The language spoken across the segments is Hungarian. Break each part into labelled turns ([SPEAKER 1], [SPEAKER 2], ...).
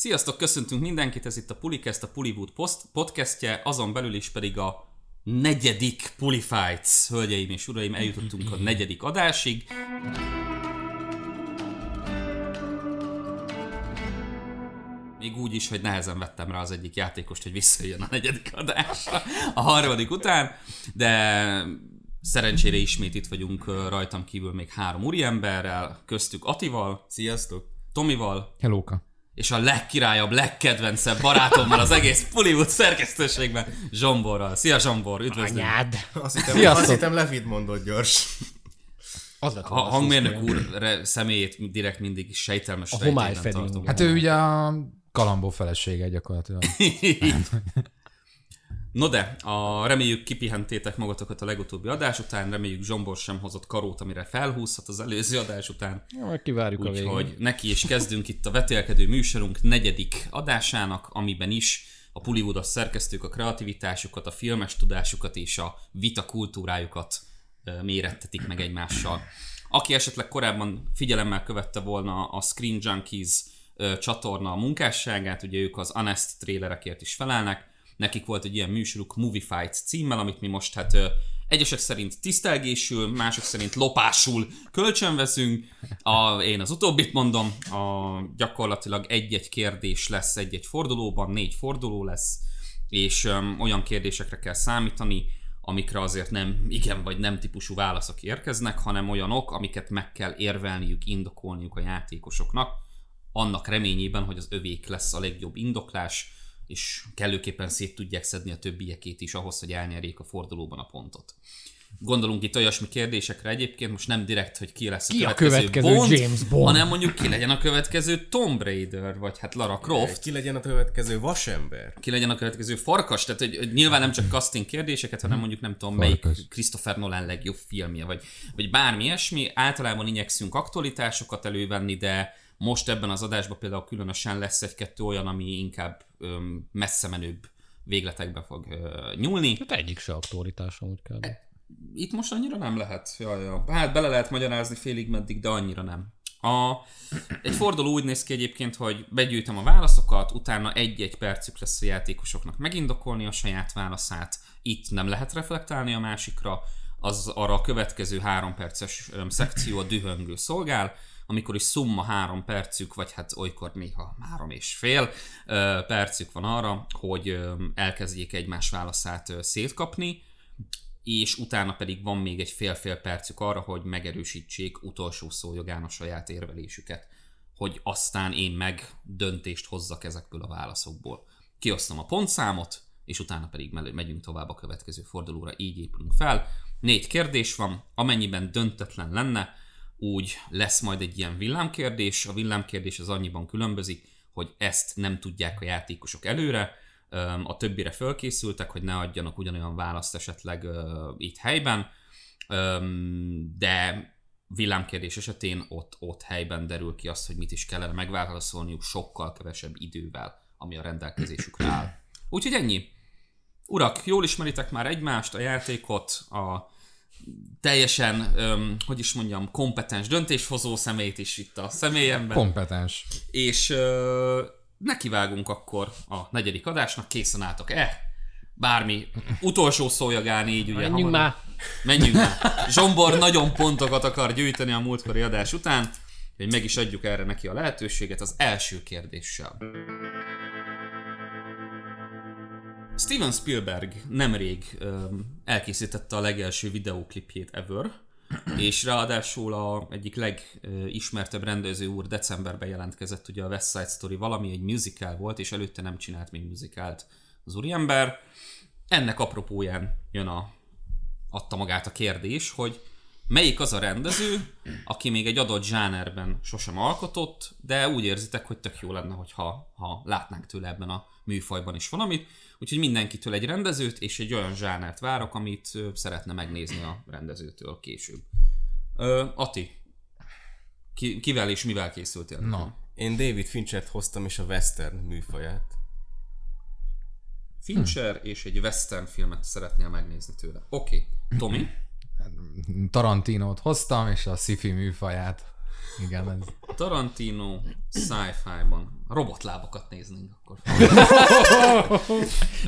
[SPEAKER 1] Sziasztok, köszöntünk mindenkit, ez itt a Pulikest, a post- podcastje, azon belül is pedig a negyedik Pulifights. Hölgyeim és uraim, eljutottunk a negyedik adásig. Még úgy is, hogy nehezen vettem rá az egyik játékost, hogy visszajön a negyedik adásra a harmadik után, de szerencsére ismét itt vagyunk rajtam kívül még három úriemberrel, köztük Atival,
[SPEAKER 2] Sziasztok!
[SPEAKER 1] Tomival,
[SPEAKER 3] Hellóka.
[SPEAKER 1] És a legkirályabb, legkedvencebb barátommal az egész Pullywood szerkesztőségben, Zsomborral. Szia Zsombor, üdvözlünk!
[SPEAKER 3] Anyád.
[SPEAKER 2] Azt hittem,
[SPEAKER 3] Sziasztok!
[SPEAKER 2] azt hittem Levit mondott gyors.
[SPEAKER 3] Az lett
[SPEAKER 1] A
[SPEAKER 3] volna
[SPEAKER 1] hangmérnök úr re- személyét direkt mindig is sejtelmes
[SPEAKER 3] A homály felé
[SPEAKER 1] tartom.
[SPEAKER 4] Hát ő ugye a Kalambó felesége gyakorlatilag.
[SPEAKER 1] No de, a, reméljük kipihentétek magatokat a legutóbbi adás után, reméljük Zsombor sem hozott karót, amire felhúzhat az előző adás után.
[SPEAKER 3] Ja, majd kivárjuk a végén.
[SPEAKER 1] Úgyhogy neki is kezdünk itt a vetélkedő műsorunk negyedik adásának, amiben is a Pullywood szerkesztők a kreativitásukat, a filmes tudásukat és a vita kultúrájukat mérettetik meg egymással. Aki esetleg korábban figyelemmel követte volna a Screen Junkies csatorna munkásságát, ugye ők az Honest trailerekért is felelnek, nekik volt egy ilyen műsoruk Movie Fight címmel, amit mi most hát egyesek szerint tisztelgésül, mások szerint lopásul kölcsönveszünk. A, én az utóbbit mondom, a, gyakorlatilag egy-egy kérdés lesz egy-egy fordulóban, négy forduló lesz, és öm, olyan kérdésekre kell számítani, amikre azért nem igen vagy nem típusú válaszok érkeznek, hanem olyanok, amiket meg kell érvelniük, indokolniuk a játékosoknak, annak reményében, hogy az övék lesz a legjobb indoklás, és kellőképpen szét tudják szedni a többiekét is ahhoz, hogy elnyerjék a fordulóban a pontot. Gondolunk itt olyasmi kérdésekre egyébként, most nem direkt, hogy ki lesz a
[SPEAKER 3] Ki a
[SPEAKER 1] következő,
[SPEAKER 3] következő
[SPEAKER 1] Bond,
[SPEAKER 3] James Bond?
[SPEAKER 1] hanem mondjuk ki legyen a következő Tomb Raider, vagy hát Lara Croft,
[SPEAKER 2] Ki legyen a következő vasember?
[SPEAKER 1] ki legyen a következő farkas, tehát hogy, hogy nyilván nem csak casting kérdéseket, hanem mondjuk nem tudom melyik
[SPEAKER 4] Farkas.
[SPEAKER 1] Christopher Nolan legjobb filmje, vagy, vagy bármi ilyesmi. Általában igyekszünk aktualitásokat elővenni, de most ebben az adásban például különösen lesz egy-kettő olyan, ami inkább messze menőbb végletekbe fog nyúlni.
[SPEAKER 3] Hát egyik se aktualitás amúgy kell.
[SPEAKER 1] Itt most annyira nem lehet. Jaj, jaj. Hát bele lehet magyarázni félig meddig, de annyira nem. A, egy forduló úgy néz ki egyébként, hogy begyűjtöm a válaszokat, utána egy-egy percük lesz a játékosoknak megindokolni a saját válaszát. Itt nem lehet reflektálni a másikra, az arra a következő három perces szekció a dühöngő szolgál, amikor is szumma három percük, vagy hát olykor néha három és fél percük van arra, hogy elkezdjék egymás válaszát szétkapni, és utána pedig van még egy fél-fél percük arra, hogy megerősítsék utolsó szójogán a saját érvelésüket, hogy aztán én meg döntést hozzak ezekből a válaszokból. Kiosztom a pontszámot, és utána pedig megyünk tovább a következő fordulóra, így épülünk fel. Négy kérdés van, amennyiben döntetlen lenne, úgy lesz majd egy ilyen villámkérdés. A villámkérdés az annyiban különbözik, hogy ezt nem tudják a játékosok előre, a többire fölkészültek, hogy ne adjanak ugyanolyan választ esetleg itt helyben, de villámkérdés esetén ott, ott helyben derül ki azt, hogy mit is kellene megválaszolniuk sokkal kevesebb idővel, ami a rendelkezésükre áll. Úgyhogy ennyi. Urak, jól ismeritek már egymást, a játékot, a teljesen, öm, hogy is mondjam, kompetens döntéshozó szemét is itt a személyemben.
[SPEAKER 4] Kompetens.
[SPEAKER 1] És ö, nekivágunk akkor a negyedik adásnak, készen álltok-e? Bármi utolsó szójagán így ugye.
[SPEAKER 3] Menjünk
[SPEAKER 1] hamar-
[SPEAKER 3] már!
[SPEAKER 1] Menjünk már. Zsombor nagyon pontokat akar gyűjteni a múltkori adás után, hogy meg is adjuk erre neki a lehetőséget az első kérdéssel. Steven Spielberg nemrég öm, elkészítette a legelső videóklipjét ever, és ráadásul a egyik legismertebb rendező úr decemberben jelentkezett ugye a West Side Story valami egy musical volt, és előtte nem csinált még musicalt az úriember. Ennek apropóján jön a, adta magát a kérdés, hogy melyik az a rendező, aki még egy adott zsánerben sosem alkotott, de úgy érzitek, hogy tök jó lenne, hogyha ha látnánk tőle ebben a műfajban is valamit. Úgyhogy mindenkitől egy rendezőt és egy olyan zsánert várok, amit szeretne megnézni a rendezőtől később. Ö, Ati, ki, kivel és mivel készültél?
[SPEAKER 4] Na,
[SPEAKER 2] Én David Finchert hoztam és a western műfaját.
[SPEAKER 1] Fincher és egy western filmet szeretnél megnézni tőle. Oké. Okay. Tomi?
[SPEAKER 4] Tarantinót hoztam, és a sci-fi műfaját. Igen, ez
[SPEAKER 1] Tarantino, sci-fi-ban. Robotlábakat néznénk akkor.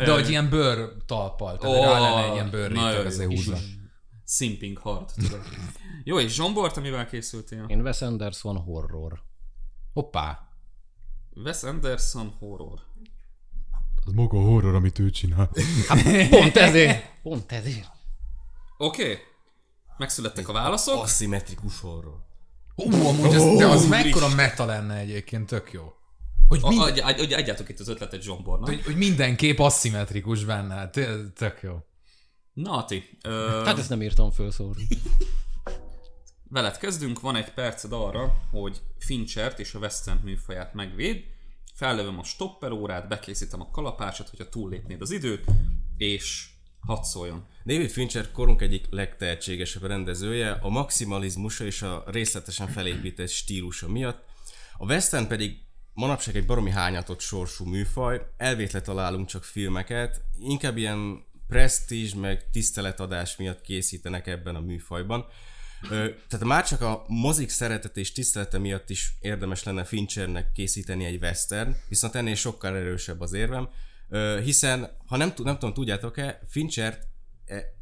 [SPEAKER 4] De hogy ilyen bőr talpal, tehát
[SPEAKER 1] Ó,
[SPEAKER 4] rá lenne egy ilyen bőr réteg, azért húzza.
[SPEAKER 1] Simping hard, tudod. Jó, és Zsombort, amivel készültél?
[SPEAKER 3] Én Wes Anderson horror.
[SPEAKER 4] Hoppá.
[SPEAKER 1] Wes Anderson horror.
[SPEAKER 4] Az maga a horror, amit ő csinál.
[SPEAKER 3] Pont ezért. Pont ezért.
[SPEAKER 1] Oké. Okay. Megszülettek a válaszok.
[SPEAKER 2] Aszimmetrikus horror.
[SPEAKER 4] Ú, amúgy az, de az mekkora meta lenne egyébként, tök jó. Hogy, mind,
[SPEAKER 1] adj, adj, adj, adjátok itt az ötletet Zsombornak.
[SPEAKER 4] hogy, hogy minden kép aszimmetrikus benne, hát tök- jó.
[SPEAKER 1] Nati, ö,
[SPEAKER 3] Hát ezt nem írtam föl, szóval.
[SPEAKER 1] veled kezdünk, van egy perced arra, hogy Finchert és a Western műfaját megvéd. Fellövöm a stopper órát, bekészítem a kalapácsot, hogyha túllépnéd az időt, és hadd szóljon.
[SPEAKER 2] David Fincher korunk egyik legtehetségesebb rendezője, a maximalizmusa és a részletesen felépített stílusa miatt. A western pedig manapság egy baromi hányatott sorsú műfaj, elvétve találunk csak filmeket, inkább ilyen presztízs meg tiszteletadás miatt készítenek ebben a műfajban. Tehát már csak a mozik szeretet és tisztelete miatt is érdemes lenne Finchernek készíteni egy western, viszont ennél sokkal erősebb az érvem, hiszen, ha nem, nem tudom, tudjátok-e, Fincher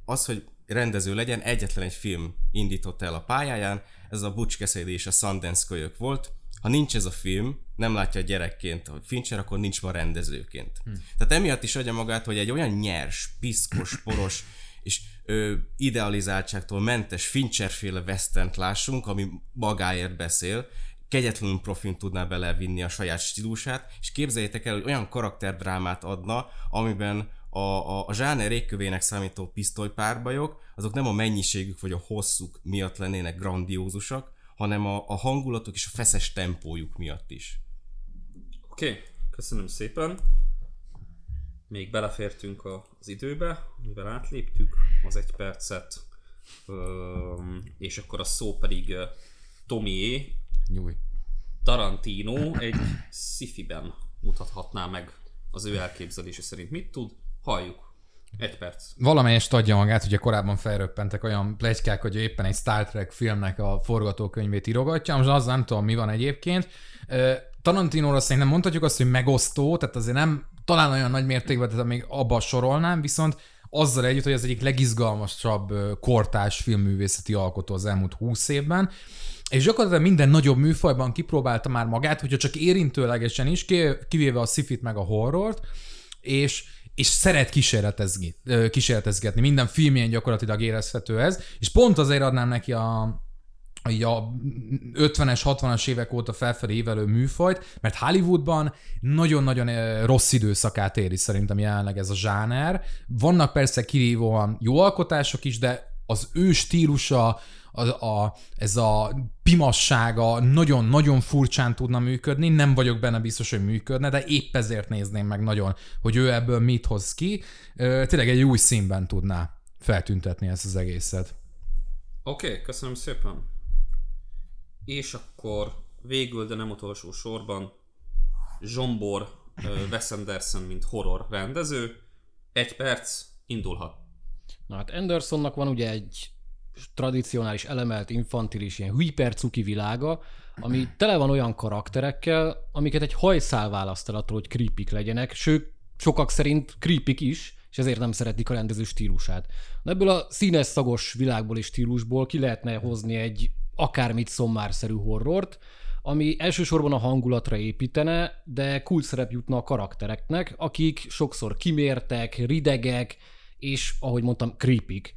[SPEAKER 2] az, hogy rendező legyen, egyetlen egy film indított el a pályáján, ez a Butch Cassidy és a Sundance kölyök volt. Ha nincs ez a film, nem látja gyerekként a Fincher, akkor nincs ma rendezőként. Hm. Tehát emiatt is adja magát, hogy egy olyan nyers, piszkos, poros és ö, idealizáltságtól mentes Fincher-féle western lássunk, ami magáért beszél, kegyetlenül profin tudná belevinni a saját stílusát, és képzeljétek el, hogy olyan karakterdrámát adna, amiben a, a, a zsáner égkövének számító pisztolypárbajok, azok nem a mennyiségük vagy a hosszuk miatt lennének grandiózusak, hanem a, a hangulatok és a feszes tempójuk miatt is.
[SPEAKER 1] Oké, okay, köszönöm szépen. Még belefértünk az időbe, mivel átléptük az egy percet, és akkor a szó pedig Tomié,
[SPEAKER 4] Nyúj.
[SPEAKER 1] Tarantino egy sci-fiben mutathatná meg az ő elképzelése szerint. Mit tud? Halljuk. Egy perc.
[SPEAKER 4] Valamelyest adja magát, ugye korábban felröppentek olyan plegykák, hogy éppen egy Star Trek filmnek a forgatókönyvét írogatja, most az nem tudom, mi van egyébként. Tarantinóra szerintem mondhatjuk azt, hogy megosztó, tehát azért nem talán olyan nagy mértékben, tehát még abba sorolnám, viszont azzal együtt, hogy az egyik legizgalmasabb ö, kortárs filmművészeti alkotó az elmúlt húsz évben, és gyakorlatilag minden nagyobb műfajban kipróbálta már magát, hogyha csak érintőlegesen is, ki- kivéve a sci a horrort, és, és szeret kísérletezni, kísérletezgetni. Minden filmjén gyakorlatilag érezhető ez, és pont azért adnám neki a, a 50-es, 60-as évek óta felfelé évelő műfajt, mert Hollywoodban nagyon-nagyon rossz időszakát éri szerintem jelenleg ez a zsáner. Vannak persze kirívóan jó alkotások is, de az ő stílusa, a, a, ez a pimassága nagyon-nagyon furcsán tudna működni, nem vagyok benne biztos, hogy működne, de épp ezért nézném meg nagyon, hogy ő ebből mit hoz ki. Tényleg egy új színben tudná feltüntetni ezt az egészet.
[SPEAKER 1] Oké, okay, köszönöm szépen. És akkor végül, de nem utolsó sorban, Zsombor Wes Anderson, mint horror rendező. Egy perc, indulhat.
[SPEAKER 3] Na hát Andersonnak van ugye egy tradicionális elemelt, infantilis, ilyen hipercuki világa, ami tele van olyan karakterekkel, amiket egy hajszál választ el attól, hogy creepik legyenek, sőt, sokak szerint creepik is, és ezért nem szeretik a rendező stílusát. Na ebből a színes szagos világból és stílusból ki lehetne hozni egy akármit szommárszerű horrort, ami elsősorban a hangulatra építene, de kult szerep jutna a karaktereknek, akik sokszor kimértek, ridegek, és ahogy mondtam, creepik.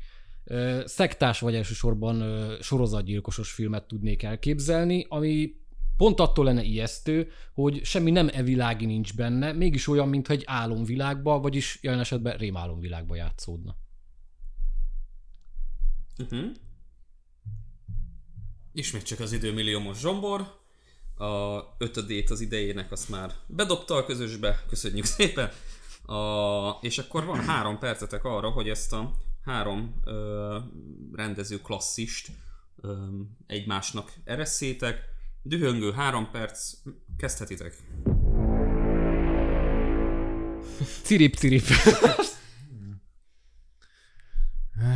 [SPEAKER 3] Szektás vagy elsősorban sorozatgyilkosos filmet tudnék elképzelni, ami pont attól lenne ijesztő, hogy semmi nem evilági nincs benne, mégis olyan, mintha egy álomvilágba, vagyis jelen esetben rémálomvilágba játszódna.
[SPEAKER 1] Uh-huh. Ismét csak az időmilliómos Zsombor. A ötödét az idejének azt már bedobta a közösbe, köszönjük szépen. A, és akkor van három percetek arra, hogy ezt a három ö, rendező klasszist ö, egymásnak eresszétek. Dühöngő három perc, kezdhetitek.
[SPEAKER 3] Cirip, cirip.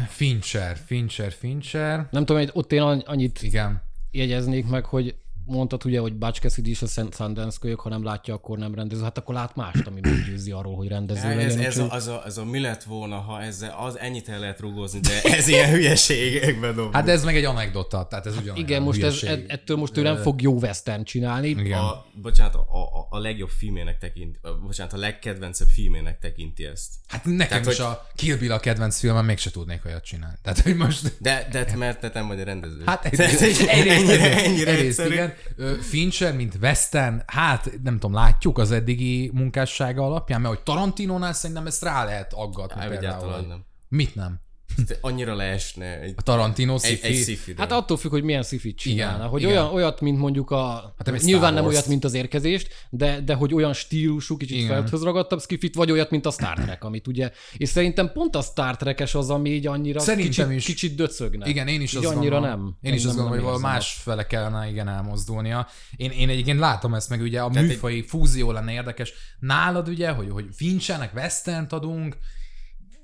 [SPEAKER 4] Fincher, Fincher, Fincher.
[SPEAKER 3] Nem tudom, hogy ott én anny- annyit
[SPEAKER 4] Igen.
[SPEAKER 3] jegyeznék meg, hogy mondtad ugye, hogy Butch Cassidy is a Sundance kölyök, ha nem látja, akkor nem rendező. Hát akkor lát mást, ami meggyőzi arról, hogy rendező
[SPEAKER 2] Ez,
[SPEAKER 3] legyen.
[SPEAKER 2] ez,
[SPEAKER 3] úgyhogy-
[SPEAKER 2] a, az, a, az a mi lett volna, ha ezzel az ennyit el lehet rugózni, de ez ilyen hülyeségekbe dob.
[SPEAKER 4] Hát de ez meg egy anekdota, tehát ez ugyanolyan
[SPEAKER 3] Igen, most ez,
[SPEAKER 4] hülyeség.
[SPEAKER 3] et- ettől most ő nem fog jó western csinálni.
[SPEAKER 4] Igen.
[SPEAKER 2] a, bocsánat, a, a, a legjobb filmének tekint, a, bocsánat, a legkedvencebb filmének tekinti ezt.
[SPEAKER 4] Hát nekem
[SPEAKER 2] Tehát,
[SPEAKER 4] is
[SPEAKER 2] hogy-
[SPEAKER 4] a Kill Bill a kedvenc filmem, mégse tudnék olyat csinálni. Tehát, hogy most...
[SPEAKER 2] De, de mert te nem vagy a rendező.
[SPEAKER 4] Hát
[SPEAKER 2] Tehát,
[SPEAKER 4] egyrészt,
[SPEAKER 2] hogy
[SPEAKER 4] egyrészt,
[SPEAKER 2] ennyire, ennyire
[SPEAKER 4] egyrészt
[SPEAKER 2] egyszerű.
[SPEAKER 4] igen. Fincher, mint Western, hát nem tudom, látjuk az eddigi munkássága alapján, mert hogy Tarantinónál szerintem ezt rá lehet aggatni
[SPEAKER 2] Á,
[SPEAKER 4] például.
[SPEAKER 2] nem.
[SPEAKER 4] Mit nem?
[SPEAKER 2] Te Annyira leesne egy,
[SPEAKER 4] A Tarantino
[SPEAKER 2] egy,
[SPEAKER 4] sci-fi?
[SPEAKER 2] egy sci
[SPEAKER 3] Hát attól függ, hogy milyen szifit csinálna.
[SPEAKER 4] Igen,
[SPEAKER 3] hogy
[SPEAKER 4] igen.
[SPEAKER 3] Olyan, olyat, mint mondjuk a...
[SPEAKER 4] Hát nem egy
[SPEAKER 3] nyilván nem olyat, mint az érkezést, de, de hogy olyan stílusú, kicsit
[SPEAKER 4] Igen.
[SPEAKER 3] felthöz ragadtabb skifit, vagy olyat, mint a Star Trek, amit ugye... És szerintem pont a Star Trek-es az, ami így annyira
[SPEAKER 4] Szerintem
[SPEAKER 3] kicsit,
[SPEAKER 4] is.
[SPEAKER 3] kicsit döcögne.
[SPEAKER 4] Igen, én is
[SPEAKER 3] így
[SPEAKER 4] azt
[SPEAKER 3] annyira
[SPEAKER 4] gondolom,
[SPEAKER 3] nem.
[SPEAKER 4] Én is
[SPEAKER 3] Nem-
[SPEAKER 4] azt gondolom, hogy valami
[SPEAKER 3] érzem
[SPEAKER 4] más fele kellene igen elmozdulnia. Én, én egyébként látom ezt, meg ugye a
[SPEAKER 2] Tehát
[SPEAKER 4] műfai fúzió lenne érdekes. Nálad ugye, hogy, hogy Finchernek Westernt adunk,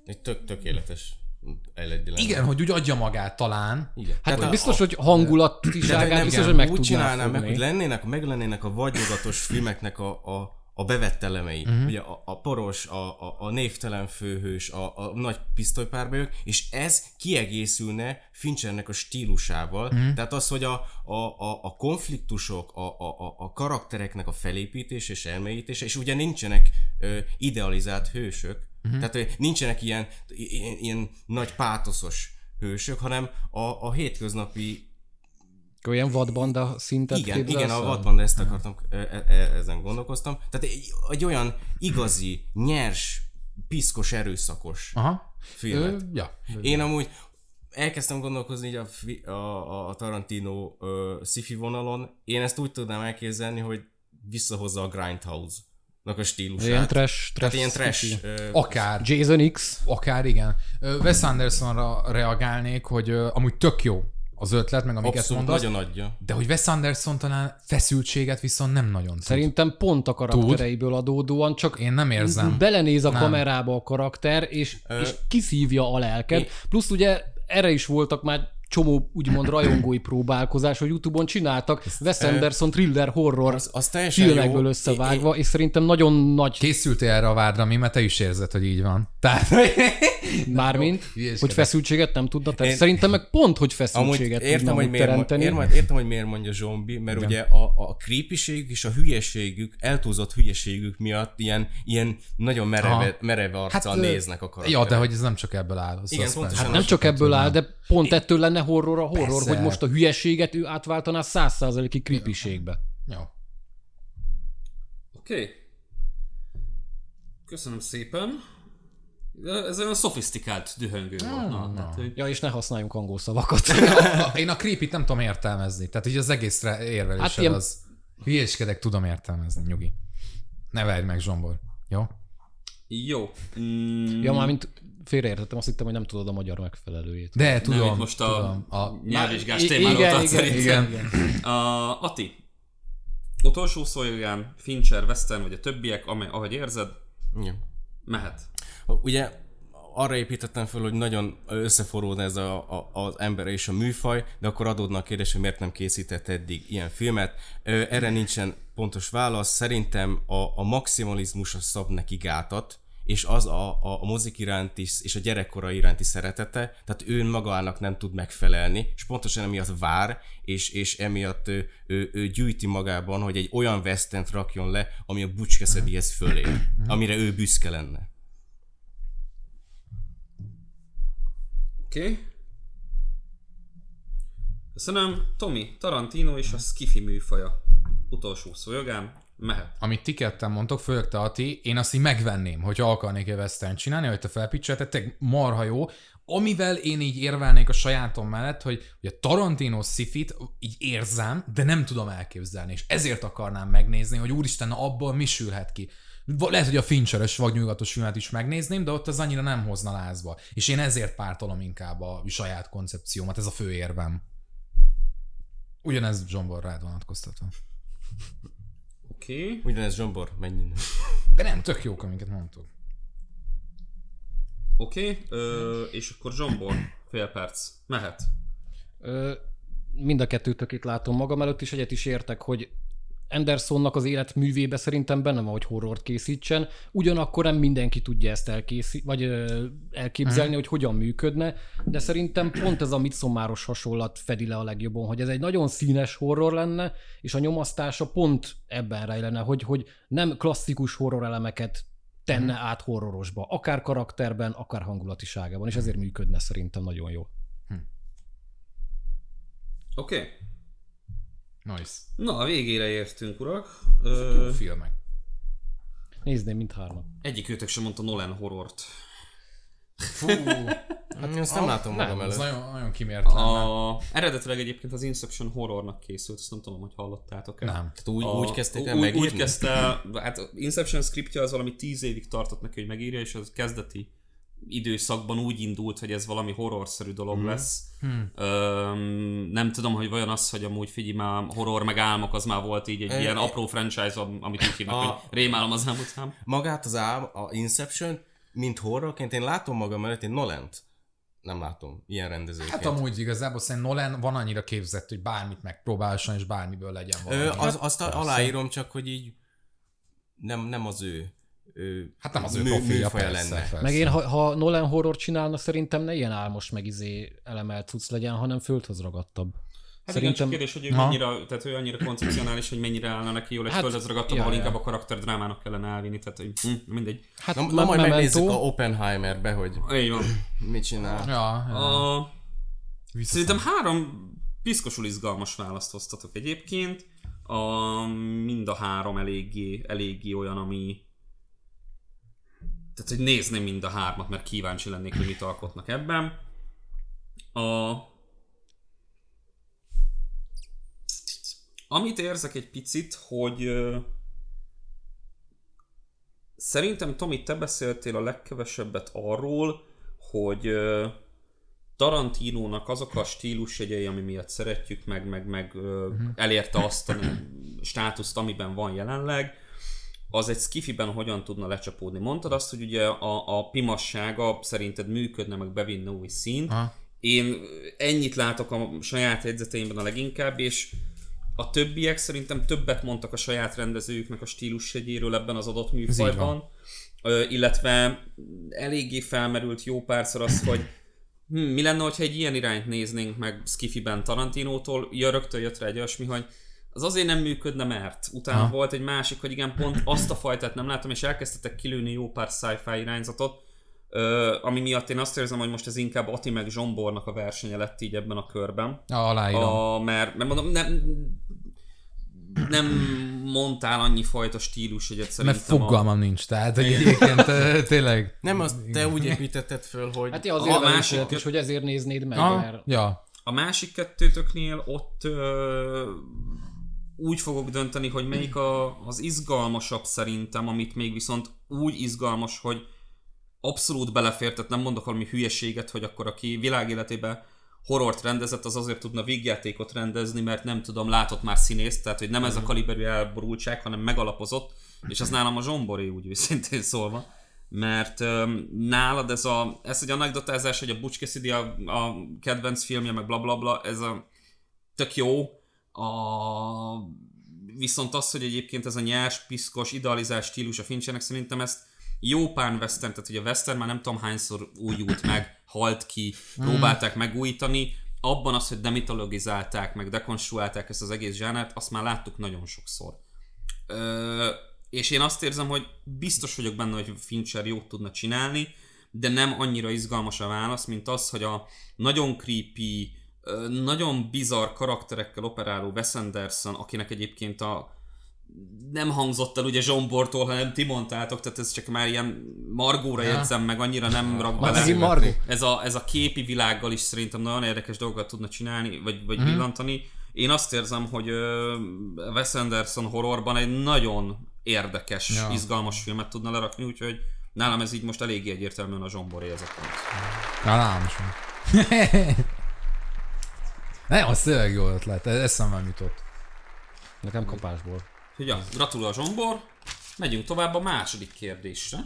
[SPEAKER 2] egy tök, tökéletes eleddi lenne.
[SPEAKER 4] igen, hogy úgy adja magát talán.
[SPEAKER 2] Igen.
[SPEAKER 3] Hát
[SPEAKER 2] Tehát
[SPEAKER 3] biztos,
[SPEAKER 2] a-
[SPEAKER 3] hogy hangulatiságát biztos, hogy meg
[SPEAKER 2] úgy csinálnám meg, hogy lennének, meg lennének a vagyogatos filmeknek a, a, a bevett elemei. Uh-huh. Ugye a, a poros, a, a, a névtelen főhős, a, a nagy pisztolypárbajok, és ez kiegészülne Finchernek a stílusával. Uh-huh. Tehát az, hogy a, a, a, a konfliktusok, a, a, a, a karaktereknek a felépítése és elmélyítése, és ugye nincsenek ö, idealizált hősök. Uh-huh. tehát nincsenek ilyen, ilyen, ilyen nagy pátoszos hősök, hanem a, a hétköznapi
[SPEAKER 3] Olyan vadbanda szintet
[SPEAKER 2] igen, igen, a
[SPEAKER 3] el?
[SPEAKER 2] vadban ezt akartam, e- e- e- ezen gondolkoztam. Tehát egy, egy olyan igazi, nyers, piszkos, erőszakos
[SPEAKER 4] Aha.
[SPEAKER 2] filmet.
[SPEAKER 4] Ö, ja.
[SPEAKER 2] Én amúgy elkezdtem gondolkozni így a, a, a Tarantino ö, sci-fi vonalon. Én ezt úgy tudnám elképzelni, hogy visszahozza a Grindhouse-nak a stílusát.
[SPEAKER 3] Ilyen trash,
[SPEAKER 2] Tehát
[SPEAKER 3] trash,
[SPEAKER 2] ilyen trash. Ö,
[SPEAKER 4] Akár.
[SPEAKER 3] Jason X.
[SPEAKER 4] Akár igen. Ö, Wes Andersonra reagálnék, hogy ö, amúgy tök jó az ötlet, meg amiket
[SPEAKER 2] abszolút
[SPEAKER 4] mondasz,
[SPEAKER 2] nagyon adja.
[SPEAKER 4] de hogy Wes Anderson talán feszültséget viszont nem nagyon tud.
[SPEAKER 3] Szerintem pont a karaktereiből adódóan, csak
[SPEAKER 4] Én nem érzem.
[SPEAKER 3] belenéz a
[SPEAKER 4] Nem.
[SPEAKER 3] kamerába a karakter, és, és kiszívja a lelked. Plusz ugye erre is voltak már csomó úgymond rajongói próbálkozás, hogy Youtube-on csináltak Wes Anderson thriller horror
[SPEAKER 2] Az, az
[SPEAKER 3] filmekből
[SPEAKER 2] jó.
[SPEAKER 3] összevágva, és szerintem nagyon nagy
[SPEAKER 4] Készültél erre a vádra, mi? Mert te is érzed, hogy így van. Tehát,
[SPEAKER 3] mármint, hogy feszültséget nem tudna.
[SPEAKER 2] Én-
[SPEAKER 3] Szerintem meg pont, hogy feszültséget
[SPEAKER 2] értem,
[SPEAKER 3] tudna
[SPEAKER 2] hogy miért,
[SPEAKER 3] teremteni.
[SPEAKER 2] értem, értem, hogy miért mondja zombi, mert Igen. ugye a, a creepységük és a hülyeségük, eltúlzott hülyeségük miatt ilyen, ilyen nagyon mereve, mereve arccal
[SPEAKER 4] Hát,
[SPEAKER 2] néznek a karakterek.
[SPEAKER 4] ja, de hogy ez nem csak ebből áll.
[SPEAKER 2] Igen,
[SPEAKER 4] persze.
[SPEAKER 3] Hát nem csak ebből áll, de pont ettől lenne horror a horror,
[SPEAKER 4] Persze.
[SPEAKER 3] hogy most a hülyeséget ő átváltaná százszázalékig creepységbe.
[SPEAKER 4] Jó.
[SPEAKER 1] Oké. Okay. Köszönöm szépen. Ez olyan szofisztikált dühöngő volt. Na, tehát, hogy...
[SPEAKER 3] Ja, és ne használjunk angol szavakat.
[SPEAKER 4] Én a creepy nem tudom értelmezni. Tehát így az egészre érvelésed
[SPEAKER 3] Hát ilyen-
[SPEAKER 4] az... Hülyéskedek, tudom értelmezni, nyugi. Ne verj meg, Zsombor. Jó?
[SPEAKER 1] Jó. Mm,
[SPEAKER 3] ja, mármint félreértettem, azt hittem, hogy nem tudod a magyar megfelelőjét.
[SPEAKER 4] De tudom,
[SPEAKER 1] nem, most a,
[SPEAKER 4] tudom. A,
[SPEAKER 1] nyelvvizsgás témáról
[SPEAKER 3] igen, igen,
[SPEAKER 1] szerintem.
[SPEAKER 3] igen,
[SPEAKER 1] A, Ati, utolsó szójogán, Fincher, Western vagy a többiek, amely, ahogy érzed,
[SPEAKER 2] Igen.
[SPEAKER 1] mehet.
[SPEAKER 2] Ugye arra építettem fel, hogy nagyon összeforródna ez a, a, az ember és a műfaj, de akkor adódna a kérdés, hogy miért nem készített eddig ilyen filmet. Erre nincsen pontos válasz. Szerintem a, a maximalizmus az szab neki gátat, és az a, a, a mozik iránti és a gyerekkora iránti szeretete, tehát ő magának nem tud megfelelni, és pontosan emiatt vár, és, és emiatt ő, ő, ő gyűjti magában, hogy egy olyan western rakjon le, ami a Cassidyhez fölé, amire ő büszke lenne.
[SPEAKER 1] Oké. Okay. Köszönöm. Tomi, Tarantino és a Skiffy műfaja. Utolsó szójogán, mehet.
[SPEAKER 4] amit ti ketten mondtok, főleg te Ati, én azt így megvenném, hogyha akarnék egy western csinálni, hogy te felpicseltetek, marha jó, amivel én így érvelnék a sajátom mellett, hogy, hogy a Tarantino szifit így érzem, de nem tudom elképzelni, és ezért akarnám megnézni, hogy úristen, na abból mi sülhet ki. Lehet, hogy a Fincheres vagynyugatos filmet is megnézném, de ott az annyira nem hozna lázba. És én ezért pártolom inkább a saját koncepciómat, ez a fő érvem. Ugyanez Zsombor rád vonatkoztatva.
[SPEAKER 1] Oké. Okay.
[SPEAKER 2] Ugyanez Zsombor, menj innen.
[SPEAKER 4] De nem, tök jók, amiket mondtuk.
[SPEAKER 1] Oké. Okay. És akkor Zsombor, fél perc. Mehet.
[SPEAKER 3] Ö, mind a kettőtökét látom magam előtt, és egyet is értek, hogy Andersonnak az életművébe szerintem benne van, hogy horrort készítsen, ugyanakkor nem mindenki tudja ezt elkészít, vagy ö, elképzelni, hogy hogyan működne, de szerintem pont ez a Midsommáros hasonlat fedi le a legjobban, hogy ez egy nagyon színes horror lenne, és a nyomasztása pont ebben rejlene, hogy, hogy nem klasszikus horror elemeket tenne át horrorosba, akár karakterben, akár hangulatiságában, és ezért működne szerintem nagyon jól.
[SPEAKER 1] Oké. Okay.
[SPEAKER 4] Nice.
[SPEAKER 1] Na, a végére értünk, urak.
[SPEAKER 4] Jó
[SPEAKER 1] Ö,
[SPEAKER 4] filmek.
[SPEAKER 3] Nézném mindhármat.
[SPEAKER 1] egyik őtök sem mondta Nolan horrort.
[SPEAKER 4] Fú,
[SPEAKER 2] Hát, Ezt nem látom magam
[SPEAKER 4] nem, ez
[SPEAKER 2] előtt.
[SPEAKER 4] nagyon, nagyon kimértelen. A...
[SPEAKER 1] A, eredetileg egyébként az Inception horrornak készült, ezt nem tudom, hogy hallottátok-e.
[SPEAKER 4] Nem.
[SPEAKER 2] Tehát úgy,
[SPEAKER 1] A-
[SPEAKER 2] úgy kezdték el
[SPEAKER 1] úgy,
[SPEAKER 2] megírni?
[SPEAKER 1] Úgy kezdte, hát Inception scriptje az valami 10 évig tartott neki, hogy megírja, és az kezdeti időszakban úgy indult, hogy ez valami horrorszerű dolog
[SPEAKER 2] Mhm.
[SPEAKER 1] mm. lesz. Hmm. Öm, nem tudom, hogy vajon az, hogy amúgy figyelj már horror meg álmok, az már volt így egy
[SPEAKER 2] Ö,
[SPEAKER 1] ilyen
[SPEAKER 2] é-
[SPEAKER 1] apró franchise, am- amit úgy hívnak,
[SPEAKER 2] A-
[SPEAKER 1] hogy rémálom az szám.
[SPEAKER 2] Magát az ám, a Inception, mint horrorként én látom magam előtt, én Nolent nem látom ilyen rendezőként.
[SPEAKER 4] Hát amúgy igazából szerintem Nolan van annyira képzett, hogy bármit megpróbálson, és bármiből legyen valami.
[SPEAKER 2] Ö, az, azt
[SPEAKER 4] Persze.
[SPEAKER 2] aláírom, csak hogy így nem, nem az ő
[SPEAKER 4] Hát nem az ő profilja, persze,
[SPEAKER 2] lenne.
[SPEAKER 4] persze.
[SPEAKER 3] Meg én, ha, ha Nolan horror csinálna, szerintem ne ilyen álmos meg izé elemelt cucc legyen, hanem földhöz ragadtabb.
[SPEAKER 1] Hát
[SPEAKER 3] Szerintem-
[SPEAKER 1] igen, csak kérdés, hogy ő
[SPEAKER 4] Ha.
[SPEAKER 1] mennyire, tehát ő annyira koncepcionális, hogy mennyire állna neki jól egy
[SPEAKER 3] Hát,
[SPEAKER 1] földhez ragadtam,
[SPEAKER 3] ja,
[SPEAKER 1] ahol
[SPEAKER 3] ja.
[SPEAKER 1] inkább a karakter drámának kellene elvinni, tehát hogy hm, mindegy.
[SPEAKER 3] Hát
[SPEAKER 2] Na, na majd
[SPEAKER 3] Memento-
[SPEAKER 2] megnézzük a Oppenheimerbe, hogy
[SPEAKER 1] Így van.
[SPEAKER 2] mit csinál.
[SPEAKER 4] Ja, ja.
[SPEAKER 1] A, szerintem három piszkosul izgalmas választ hoztatok egyébként. A, mind a három eléggé, eléggé olyan, ami tehát, hogy nézném mind a hármat, mert kíváncsi lennék, hogy mit alkotnak ebben. A, amit érzek egy picit, hogy szerintem Tomi, te beszéltél a legkevesebbet arról, hogy ö, Tarantinónak azok a stílusjegyei, ami miatt szeretjük, meg, meg, meg uh-huh. elérte azt a státuszt, amiben van jelenleg, az egy skifiben hogyan tudna lecsapódni. Mondtad azt, hogy ugye a, a pimassága szerinted működne, meg bevinne új színt.
[SPEAKER 4] Aha.
[SPEAKER 1] Én ennyit látok a saját jegyzeteimben a leginkább, és a többiek szerintem többet mondtak a saját rendezőjüknek a stílusjegyéről ebben az adott műfajban. Ö, illetve eléggé felmerült jó párszor az, hogy hm, mi lenne, hogyha egy ilyen irányt néznénk meg Skifiben Tarantinótól, ja, rögtön jött rá egy olyasmi, hogy az azért nem működne, mert utána
[SPEAKER 4] Ha.
[SPEAKER 1] volt egy másik, hogy igen, pont azt a fajtát nem látom, és elkezdtetek kilőni jó pár sci-fi irányzatot, ö, ami miatt én azt érzem, hogy most ez inkább Ati meg Zsombornak a versenye lett így ebben a körben.
[SPEAKER 4] Ja, aláírom.
[SPEAKER 1] A, mert, mert mondom, nem, nem mondtál annyi fajta stílus, hogy
[SPEAKER 4] Mert
[SPEAKER 1] szerintem
[SPEAKER 4] fogalmam nincs, tehát hogy egyébként tényleg...
[SPEAKER 2] Nem, azt te úgy építetted föl, hogy
[SPEAKER 3] Hát ja, azért
[SPEAKER 1] A
[SPEAKER 3] a
[SPEAKER 1] másik-
[SPEAKER 3] másik... is, hogy ezért néznéd meg,
[SPEAKER 4] Ha,
[SPEAKER 3] mert
[SPEAKER 4] ja,
[SPEAKER 1] A másik kettőtöknél ott ö, úgy fogok dönteni, hogy melyik a, az izgalmasabb szerintem, amit még viszont úgy izgalmas, hogy abszolút belefér, tehát nem mondok valami hülyeséget, hogy akkor aki világéletében horrort rendezett, az azért tudna vígjátékot rendezni, mert nem tudom, látott már színészt, tehát hogy nem ez a kaliberű elborultság, hanem megalapozott, és az nálam a zsomboré úgy őszintén szólva. Mert um, nálad ez a, ez egy anekdotázás, hogy a Butch Cassidy a, a kedvenc filmje, meg blablabla, bla, bla, ez a tök jó, a, viszont az, hogy egyébként ez a nyers, piszkos, idealizált stílus a Finchernek, szerintem ezt jó pán western, tehát hogy a western már nem tudom hányszor újult meg, halt ki, próbálták megújítani, abban az, hogy demitologizálták, meg dekonstruálták ezt az egész zsánert, azt már láttuk nagyon sokszor. Ö, és én azt érzem, hogy biztos vagyok benne, hogy Fincher jót tudna csinálni, de nem annyira izgalmas a válasz, mint az, hogy a nagyon creepy, nagyon bizarr karakterekkel operáló Wes Anderson, akinek egyébként a nem hangzott el ugye Zsombortól, hanem ti mondtátok, tehát ez csak már ilyen margóra jegyzem meg, annyira nem rak bele. Ez a, ez a képi világgal is szerintem nagyon érdekes dolgokat tudna csinálni, vagy, vagy mm. villantani. Én azt érzem, hogy Wes Anderson horrorban egy nagyon érdekes,
[SPEAKER 4] Ja.
[SPEAKER 1] izgalmas filmet tudna lerakni, úgyhogy nálam ez így most eléggé egyértelműen a pont.
[SPEAKER 4] Na, nálam sem. Nem, az tényleg jó ötlet, ez eszembe jutott.
[SPEAKER 3] nekem kapásból.
[SPEAKER 1] Ja, gratulál a zsombor. Megyünk tovább a második kérdésre,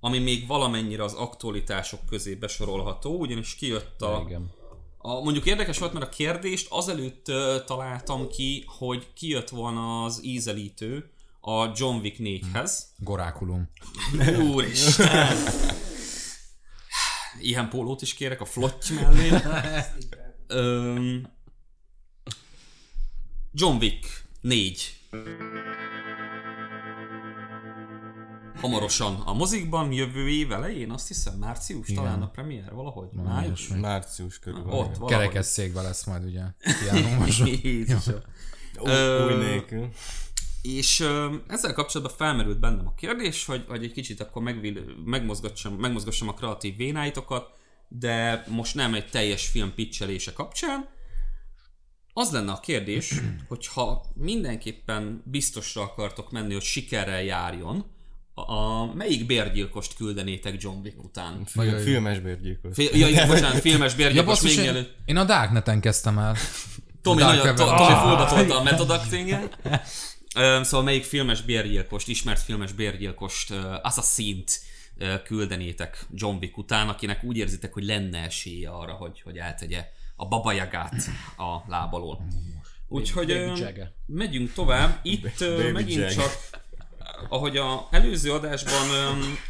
[SPEAKER 1] ami még valamennyire az aktualitások közé besorolható, ugyanis kijött a,
[SPEAKER 3] Igen.
[SPEAKER 1] A, mondjuk érdekes volt, mert a kérdést azelőtt uh, találtam ki, hogy kijött volna az ízelítő a John Wick 4-hez.
[SPEAKER 4] Gorákulum.
[SPEAKER 1] Úristen! Ilyen pólót is kérek a flotty mellé. Öm, John Wick 4. Hamarosan a mozikban, jövő év elején, azt hiszem március, Igen. talán a premier, valahogy, május.
[SPEAKER 2] Március körül.
[SPEAKER 1] Ott,
[SPEAKER 2] van.
[SPEAKER 1] valahogy.
[SPEAKER 4] Kerekesszékbe lesz majd ugye.
[SPEAKER 1] Jézusom.
[SPEAKER 2] Új, új nélkül.
[SPEAKER 1] És ö, ezzel kapcsolatban felmerült bennem a kérdés, hogy, hogy egy kicsit akkor megvil, megmozgassam, megmozgassam a kreatív vénáitokat, de most nem egy teljes film pitchelése kapcsán. Az lenne a kérdés, hogyha mindenképpen biztosra akartok menni, hogy sikerrel járjon, a, a melyik bérgyilkost küldenétek John Wick után?
[SPEAKER 2] Film, filmes bérgyilkos.
[SPEAKER 1] Fél, ja, igen, bocsánat, filmes
[SPEAKER 4] Ja,
[SPEAKER 1] bérgyilkos
[SPEAKER 4] basszus,
[SPEAKER 1] még
[SPEAKER 4] én,
[SPEAKER 1] mielőtt.
[SPEAKER 4] én a Darkneten kezdtem el.
[SPEAKER 1] Tomi,
[SPEAKER 4] Dark
[SPEAKER 1] nagyon,
[SPEAKER 4] Web-en.
[SPEAKER 1] to, Tomi
[SPEAKER 4] Ah.
[SPEAKER 1] fullba tolta a. Öm, Szóval melyik filmes bérgyilkost, ismert filmes bérgyilkost, uh, Assassin-t uh, küldenétek John Wick után, akinek úgy érzitek, hogy lenne esélye arra, hogy, hogy eltegye a babajagát a lábalól. Úgyhogy megyünk tovább. Itt megint
[SPEAKER 2] Jagger.
[SPEAKER 1] csak, ahogy a előző adásban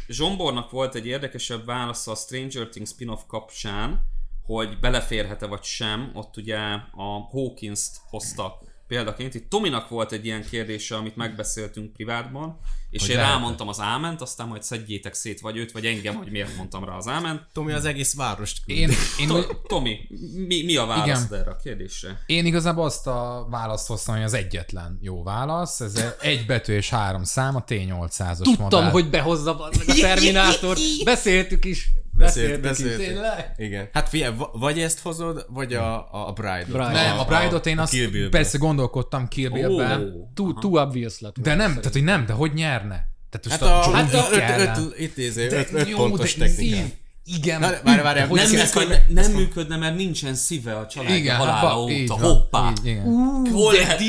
[SPEAKER 1] Zsombornak volt egy érdekesebb válasza a Stranger Things spin-off kapcsán, hogy beleférhet-e vagy sem, ott ugye a Hawkins-t hozta példaként. Itt Tominak volt egy ilyen kérdése, amit megbeszéltünk privátban, és
[SPEAKER 4] Hogy
[SPEAKER 1] én
[SPEAKER 4] lehet-e?
[SPEAKER 1] rámondtam az áment, aztán majd szedjétek szét vagy őt, vagy engem, hogy miért mondtam rá az áment.
[SPEAKER 2] Tomi az egész várost küldi.
[SPEAKER 4] Én, én,
[SPEAKER 1] To- Tomi, mi, mi a válasz
[SPEAKER 4] Igen.
[SPEAKER 1] erre a kérdésre?
[SPEAKER 4] én igazából azt a választ hoztam, hogy az egyetlen jó válasz. Ez egy betű és három szám, a T800-as
[SPEAKER 3] Tudtam,
[SPEAKER 4] modell.
[SPEAKER 3] hogy behozza a Terminátort. Beszéltük is.
[SPEAKER 2] Beszélt, beszélt.
[SPEAKER 3] Tényleg?
[SPEAKER 2] Igen. Hát figyelj, va- vagy ezt hozod, vagy a, a Bride-ot.
[SPEAKER 3] Bride.
[SPEAKER 4] Nem, a Bride-ot én
[SPEAKER 2] a
[SPEAKER 4] azt persze gondolkodtam Kill Bill-ben,
[SPEAKER 1] Ó.
[SPEAKER 3] Too, too obvious lett.
[SPEAKER 4] de nem, tehát hogy nem, de hogy nyerne? Tehát most
[SPEAKER 2] Hát a,
[SPEAKER 4] John
[SPEAKER 2] hát a öt, öt, itt izé,
[SPEAKER 4] De
[SPEAKER 2] öt, öt
[SPEAKER 4] jó,
[SPEAKER 2] pontos
[SPEAKER 4] de
[SPEAKER 2] technikán.
[SPEAKER 4] szív- Igen.
[SPEAKER 2] Na, várj, várj,
[SPEAKER 1] Nem, működne, nem működne, mert nincsen szíve a család
[SPEAKER 4] Igen,
[SPEAKER 1] halála
[SPEAKER 4] hát így
[SPEAKER 1] óta.
[SPEAKER 4] van,
[SPEAKER 1] Hoppá!
[SPEAKER 4] így, igen.
[SPEAKER 1] Hol lehet?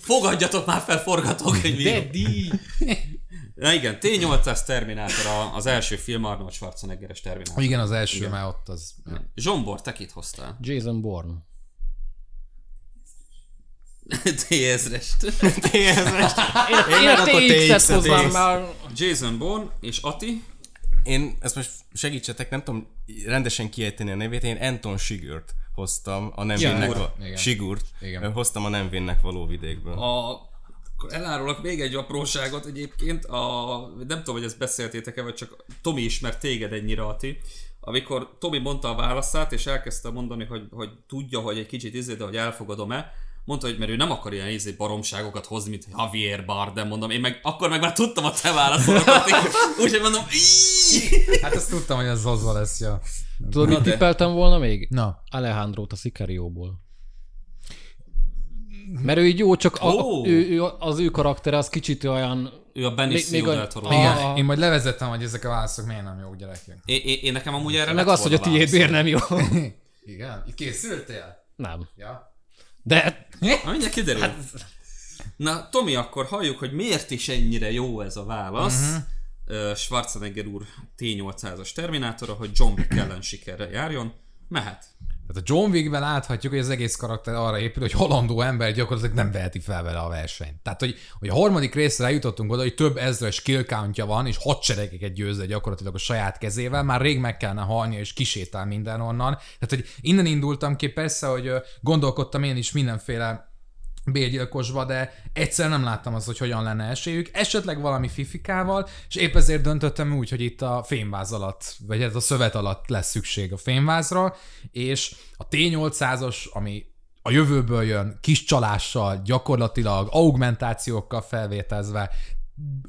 [SPEAKER 1] Fogadjatok már fel forgatókönyvírót.
[SPEAKER 3] Daddy!
[SPEAKER 1] Na igen, T-800 Terminátor a- az első film Arnold Schwarzeneggeres Terminátor.
[SPEAKER 4] Igen, az első, mert ott az...
[SPEAKER 1] Zsombor, te kit hoztál?
[SPEAKER 3] Jason Bourne.
[SPEAKER 1] T-ezrest.
[SPEAKER 3] Én, én
[SPEAKER 2] meg
[SPEAKER 3] a TX-et
[SPEAKER 2] TX.
[SPEAKER 3] már.
[SPEAKER 1] Jason Bourne és Ati.
[SPEAKER 2] Én ezt most segítsetek, nem tudom rendesen kiejteni a nevét, én Anton Sigurt hoztam a nem
[SPEAKER 3] Ja,
[SPEAKER 2] vinnek
[SPEAKER 1] Sigurd.
[SPEAKER 4] Igen. Igen.
[SPEAKER 2] hoztam a nem vinnek való vidékből.
[SPEAKER 1] A, akkor elárulok még egy apróságot egyébként. A, nem tudom, hogy ezt beszéltétek-e, vagy csak Tomi ismert téged ennyire, Ati. Amikor Tomi mondta a válaszát, és elkezdte mondani, hogy, hogy tudja, hogy egy kicsit izé, de hogy elfogadom-e, mondta, hogy mert ő nem akar ilyen izé baromságokat hozni, mint Javier Bardem, mondom, én meg akkor meg már tudtam a te válaszodat, úgyhogy mondom, "Íí!"
[SPEAKER 4] Hát azt tudtam, hogy ez hozva lesz, ja.
[SPEAKER 3] Tudod, mit tippeltem volna még?
[SPEAKER 4] Na,
[SPEAKER 3] Alejandrót a Sicarióból. Mert ő így jó, csak a,
[SPEAKER 1] Ó.
[SPEAKER 3] ő, ő, az ő karaktere az kicsit olyan...
[SPEAKER 1] Ő a Benicio
[SPEAKER 3] Még- a-
[SPEAKER 4] igen, én majd levezettem, hogy ezek a válaszok miért nem jók gyerekek.
[SPEAKER 1] Én, én, én, nekem amúgy erre
[SPEAKER 3] Meg az, hogy a tiéd miért nem jó.
[SPEAKER 4] Igen? Itt készültél?
[SPEAKER 3] Nem.
[SPEAKER 4] Ja.
[SPEAKER 3] De
[SPEAKER 1] Na, mindjárt kiderül. Hát... Na, Tomi, akkor halljuk, hogy miért is ennyire jó ez a válasz. Uh-huh. Schwarzenegger úr T-800-as Terminátora, hogy John Wick ellen sikerre járjon. Mehet.
[SPEAKER 4] Tehát a John Wickben láthatjuk, hogy az egész karakter arra épül, hogy halandó ember gyakorlatilag nem veheti fel vele a versenyt. Tehát, hogy, hogy a harmadik részre eljutottunk oda, hogy több ezres kill countja van, és hadseregeket győzze gyakorlatilag a saját kezével, már rég meg kellene halnia, és kisétál mindenhonnan. Tehát, hogy innen indultam ki, persze, hogy gondolkodtam én is mindenféle bérgyilkosba, de egyszer nem láttam azt, hogy hogyan lenne esélyük, esetleg valami fifikával, és épp ezért döntöttem úgy, hogy itt a fényváz alatt, vagy hát a szövet alatt lesz szükség a fényvázra, és a T800-as, ami a jövőből jön, kis csalással, gyakorlatilag augmentációkkal felvételezve,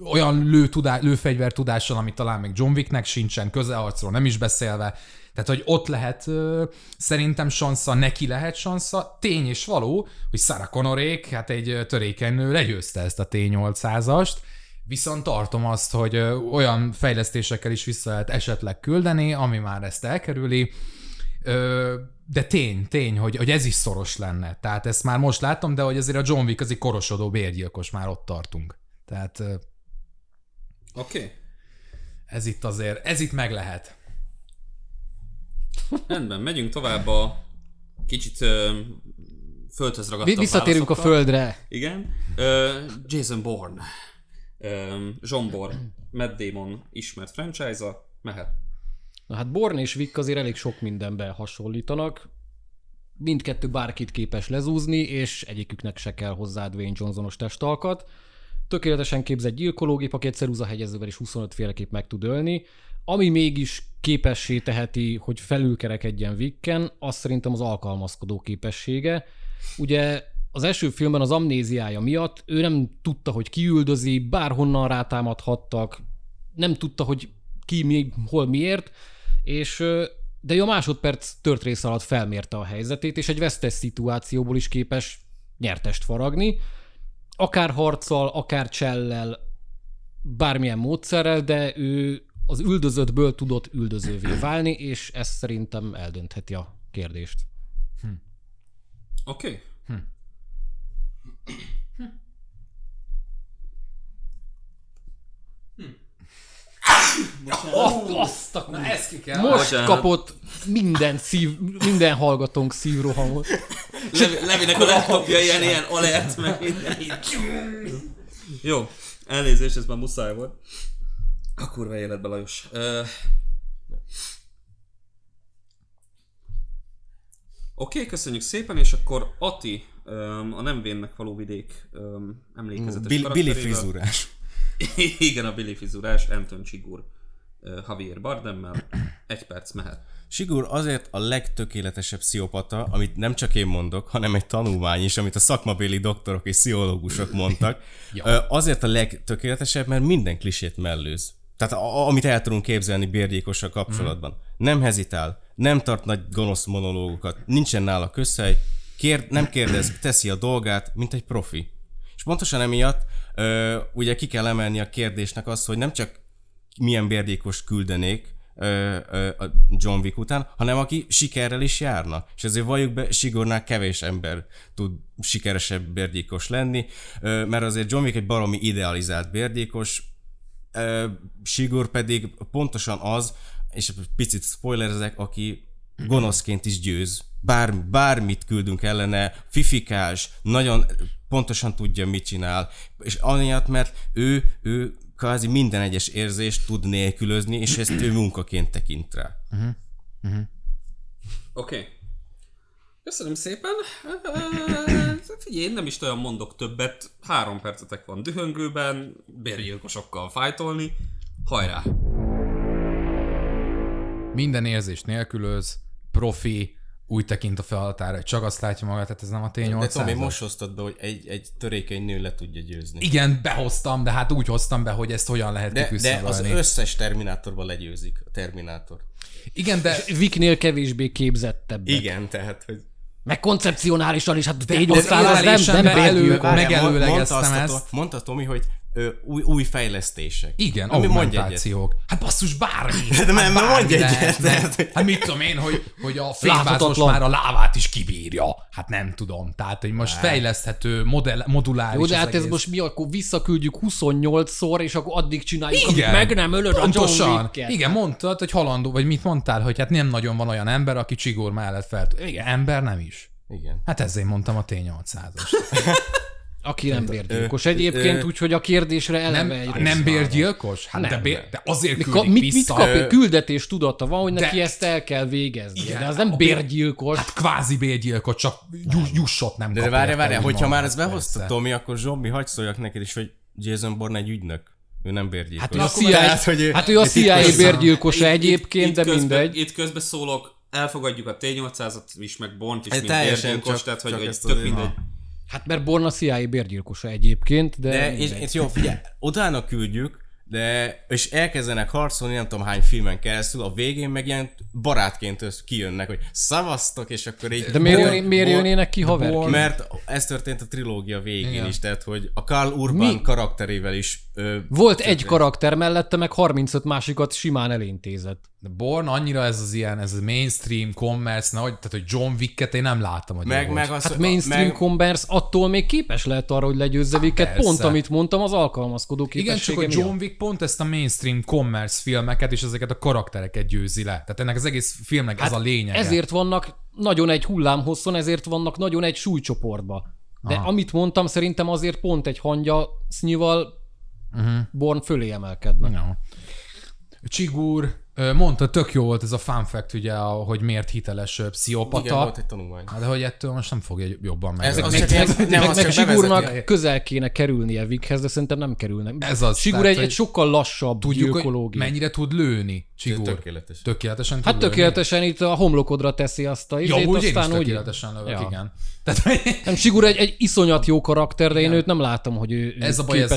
[SPEAKER 4] olyan lőtudá, lőfegyver tudással, ami talán még John Wicknek sincsen, közelharcról nem is beszélve, tehát, hogy ott lehet szerintem sansza, neki lehet sansza. Tény és való, hogy Sarah Connorék, hát egy törékeny nő legyőzte ezt a T800-ast, viszont tartom azt, hogy olyan fejlesztésekkel is vissza lehet esetleg küldeni, ami már ezt elkerüli, de tény, tény, hogy, hogy ez is szoros lenne. Tehát ezt már most látom, de hogy azért a John Wick az egy korosodó bérgyilkos, már ott tartunk. Tehát
[SPEAKER 1] Oké. Okay.
[SPEAKER 4] ez itt azért, ez itt meg lehet.
[SPEAKER 1] Rendben, megyünk tovább a kicsit ö, földhöz ragadtabb
[SPEAKER 3] Visszatérünk a földre.
[SPEAKER 1] Igen. Ö, Jason Bourne. Ö, John Bourne. Matt Damon ismert franchise-a. Mehet.
[SPEAKER 3] Na hát Born és Vic azért elég sok mindenben hasonlítanak. Mindkettő bárkit képes lezúzni, és egyiküknek se kell hozzá Dwayne Johnsonos testalkat. Tökéletesen képzett gyilkológép, aki egy ceruza hegyezővel is 25 féleképp meg tud ölni. Ami mégis képessé teheti, hogy felülkerekedjen Vicken, az szerintem az alkalmazkodó képessége. Ugye az első filmben az amnéziája miatt ő nem tudta, hogy kiüldözi, bárhonnan rátámadhattak, nem tudta, hogy ki, mi, hol, miért, és de ő a másodperc tört rész alatt felmérte a helyzetét, és egy vesztes szituációból is képes nyertest faragni, akár harccal, akár csellel, bármilyen módszerrel, de ő az üldözöttből tudott üldözővé válni, és ez szerintem eldöntheti a kérdést.
[SPEAKER 1] Oké. Okay.
[SPEAKER 3] Azt a
[SPEAKER 4] Na ezt ki kell.
[SPEAKER 3] Most
[SPEAKER 1] Bocsánat.
[SPEAKER 3] kapott minden szív, minden hallgatónk szívrohamot.
[SPEAKER 1] Levi, Levinek a laptopja ilyen, ilyen alert, meg minden. így. Jó, elnézést, ez már muszáj volt. A kurva életbe, Lajos. Ö... Oké, okay, köszönjük szépen, és akkor Ati, öm, a nem vénnek való vidék öm, emlékezetes
[SPEAKER 2] Bill, Billy frizurás.
[SPEAKER 1] Igen, a Billy fizurás, Anton Csigur, Javier Bardemmel. Egy perc mehet.
[SPEAKER 2] Sigur azért a legtökéletesebb pszichopata, amit nem csak én mondok, hanem egy tanulmány is, amit a szakmabéli doktorok és pszichológusok mondtak. ja. Azért a legtökéletesebb, mert minden klisét mellőz. Tehát a, amit el tudunk képzelni bérgyékossal kapcsolatban. Mm. Nem hezitál, nem tart nagy gonosz monológokat, nincsen nála közhely, kér, nem kérdez, teszi a dolgát, mint egy profi. És pontosan emiatt ö, ugye ki kell emelni a kérdésnek azt, hogy nem csak milyen bérdékos küldenék ö, ö, a John Wick után, hanem aki sikerrel is járna. És ezért valljuk be, Sigornál kevés ember tud sikeresebb bérdékos lenni, ö, mert azért John Wick egy baromi idealizált bérdékos, ö, Sigor pedig pontosan az, és picit spoilerezek, aki gonoszként is győz. Bár, bármit küldünk ellene, fifikás, nagyon pontosan tudja, mit csinál, és amiatt, mert ő, ő kvázi minden egyes érzést tud nélkülözni, és ezt ő munkaként tekint rá.
[SPEAKER 1] Oké. Okay. Köszönöm szépen. Figyelj, én nem is olyan mondok többet. Három percetek van dühöngőben, bérgyilkosokkal fájtolni. Hajrá!
[SPEAKER 4] Minden érzés nélkülöz, profi, úgy tekint a feladatára, hogy csak azt látja magát, tehát ez nem a
[SPEAKER 2] De
[SPEAKER 4] T800.
[SPEAKER 2] Tomi, most hoztad be, hogy egy, egy törékeny nő le tudja győzni.
[SPEAKER 4] Igen, behoztam, de hát úgy hoztam be, hogy ezt hogyan lehet
[SPEAKER 2] De, de az összes Terminátorban legyőzik a Terminátor.
[SPEAKER 4] Igen, de
[SPEAKER 3] Vicnél kevésbé képzettebbek.
[SPEAKER 2] Igen, tehát, hogy...
[SPEAKER 3] Meg koncepcionálisan is, hát
[SPEAKER 4] de
[SPEAKER 3] T-800 az nem, nem
[SPEAKER 4] belül- megelőlegeztem ezt.
[SPEAKER 2] Mondta Tomi, hogy ö, új, új fejlesztések.
[SPEAKER 4] igen,
[SPEAKER 2] Ami
[SPEAKER 4] augmentációk. Hát basszus, bármi.
[SPEAKER 2] De
[SPEAKER 4] hát
[SPEAKER 2] nem, nem
[SPEAKER 4] bármi
[SPEAKER 2] mondj egyet, hogy-
[SPEAKER 4] Hát mit tudom én, hogy, hogy a fényvázos már a lávát is kibírja. Hát nem tudom. Tehát, hogy most fejleszthető, modell, moduláris
[SPEAKER 3] Jó, de hát ez
[SPEAKER 4] egész.
[SPEAKER 3] most mi, akkor visszaküldjük 28-szor, és akkor addig csináljuk,
[SPEAKER 4] Igen.
[SPEAKER 3] amíg meg nem ölöd a John
[SPEAKER 4] Pontosan.
[SPEAKER 3] Wick-et.
[SPEAKER 4] Igen, mondtad, hogy halandó, vagy mit mondtál, hogy hát nem nagyon van olyan ember, aki csigór mellett fel. Igen, ember nem is.
[SPEAKER 2] Igen.
[SPEAKER 4] Hát ezért mondtam a T800-as.
[SPEAKER 3] Aki nem bérgyilkos.
[SPEAKER 2] ö,
[SPEAKER 3] Egyébként
[SPEAKER 2] ö,
[SPEAKER 3] úgy, hogy a kérdésre eleve
[SPEAKER 4] Nem,
[SPEAKER 3] egy
[SPEAKER 4] nem bérgyilkos? Hát
[SPEAKER 3] Nem.
[SPEAKER 4] de, bér, de azért
[SPEAKER 3] Mi,
[SPEAKER 4] küldik
[SPEAKER 3] ka, mit, mit kap? Küldetés tudata van, hogy
[SPEAKER 4] De-
[SPEAKER 3] neki ezt el kell végezni.
[SPEAKER 4] Igen,
[SPEAKER 3] de az nem bérgyilkos.
[SPEAKER 4] Hát kvázi bérgyilkos, csak juss, jussot nem
[SPEAKER 2] De
[SPEAKER 4] kap.
[SPEAKER 2] várj, várj, hogyha már ezt
[SPEAKER 4] Hát
[SPEAKER 2] behozta. Tomi, akkor Zsombi, hagyd szóljak neked is, hogy Jason Bourne egy ügynök. Ő nem bérgyilkos.
[SPEAKER 3] Hát ő a CIA,
[SPEAKER 2] Tehát, hogy ő-
[SPEAKER 3] hát ő a
[SPEAKER 2] egy
[SPEAKER 3] CIA
[SPEAKER 2] titkos-
[SPEAKER 3] bérgyilkosa egyébként, de
[SPEAKER 1] közben,
[SPEAKER 3] mindegy.
[SPEAKER 1] Itt közben szólok, elfogadjuk a T800-at is, meg Bont is,
[SPEAKER 2] Ez
[SPEAKER 1] mint bérgyilkos,
[SPEAKER 2] csak-
[SPEAKER 1] tehát hogy,
[SPEAKER 2] ezt
[SPEAKER 1] tök mindegy.
[SPEAKER 3] Hát mert Born a CIA bérgyilkosa egyébként, de,
[SPEAKER 2] De és, és jó, figyelj, utána küldjük, de, és elkezdenek harcolni, nem tudom hány filmen keresztül, a végén meg ilyen barátként kijönnek, hogy szavaztok, és akkor így...
[SPEAKER 3] de miért, jön, miért jönnének ki haverként?
[SPEAKER 2] Mert ez történt a trilógia végén
[SPEAKER 4] Igen.
[SPEAKER 2] is, tehát hogy a Karl Urban
[SPEAKER 3] Mi?
[SPEAKER 2] karakterével is... Ö,
[SPEAKER 3] Volt egy karakter mellette, meg 35 másikat simán elintézett.
[SPEAKER 4] De Born annyira ez az ilyen, ez a mainstream commerce, nagy, tehát hogy John Wicket én nem láttam, hogy
[SPEAKER 2] Meg, meg az,
[SPEAKER 3] Hát mainstream
[SPEAKER 2] meg,
[SPEAKER 3] commerce attól még képes lehet arra, hogy legyőzze Wicket.
[SPEAKER 4] persze.
[SPEAKER 3] Pont amit mondtam, az alkalmazkodó
[SPEAKER 4] Igen, csak
[SPEAKER 3] képessége
[SPEAKER 4] hogy
[SPEAKER 3] miatt.
[SPEAKER 4] John Wick pont ezt a mainstream commerce filmeket és ezeket a karaktereket győzi le. Tehát ennek az egész filmnek ez a lényeg.
[SPEAKER 3] Hát Ezért vannak nagyon egy hullámhosszon, ezért vannak nagyon egy súlycsoportba. De
[SPEAKER 4] Aha.
[SPEAKER 3] amit mondtam, szerintem azért pont egy hangya sznival
[SPEAKER 4] Mhm.
[SPEAKER 3] uh-huh. Born fölé emelkedne.
[SPEAKER 4] Ja. Csigur ö, mondta, tök jó volt ez a fun fact, ugye, hogy miért hiteles pszichopata.
[SPEAKER 2] igen, volt egy tanulmány.
[SPEAKER 4] Hát, de hogy ettől most nem fogja jobban
[SPEAKER 2] Ez
[SPEAKER 4] meg.
[SPEAKER 2] az
[SPEAKER 3] Meg,
[SPEAKER 2] csak
[SPEAKER 3] meg,
[SPEAKER 2] nem,
[SPEAKER 3] meg,
[SPEAKER 2] az
[SPEAKER 3] meg
[SPEAKER 2] csak
[SPEAKER 3] Sigurnak
[SPEAKER 2] bevezeti.
[SPEAKER 3] közel kéne kerülnie Vikhez, de szerintem nem kerülne.
[SPEAKER 4] Ez az,
[SPEAKER 3] Sigur
[SPEAKER 4] tehát,
[SPEAKER 3] egy, egy sokkal lassabb
[SPEAKER 4] Tudjuk,
[SPEAKER 3] gyilkológia.
[SPEAKER 4] mennyire tud lőni Csigur.
[SPEAKER 2] Tökéletes.
[SPEAKER 4] Tökéletesen tud
[SPEAKER 3] Hát
[SPEAKER 4] lőni.
[SPEAKER 3] tökéletesen itt a homlokodra teszi azt a
[SPEAKER 4] Ja,
[SPEAKER 3] izét,
[SPEAKER 4] úgy én is
[SPEAKER 3] aztán úgy...
[SPEAKER 4] tökéletesen lövök,
[SPEAKER 3] Ja.
[SPEAKER 4] igen. Tehát,
[SPEAKER 3] Nem, Sigur egy, egy iszonyat jó karakter, de én
[SPEAKER 4] Igen.
[SPEAKER 3] őt nem látom, hogy ő
[SPEAKER 4] ez a baj ez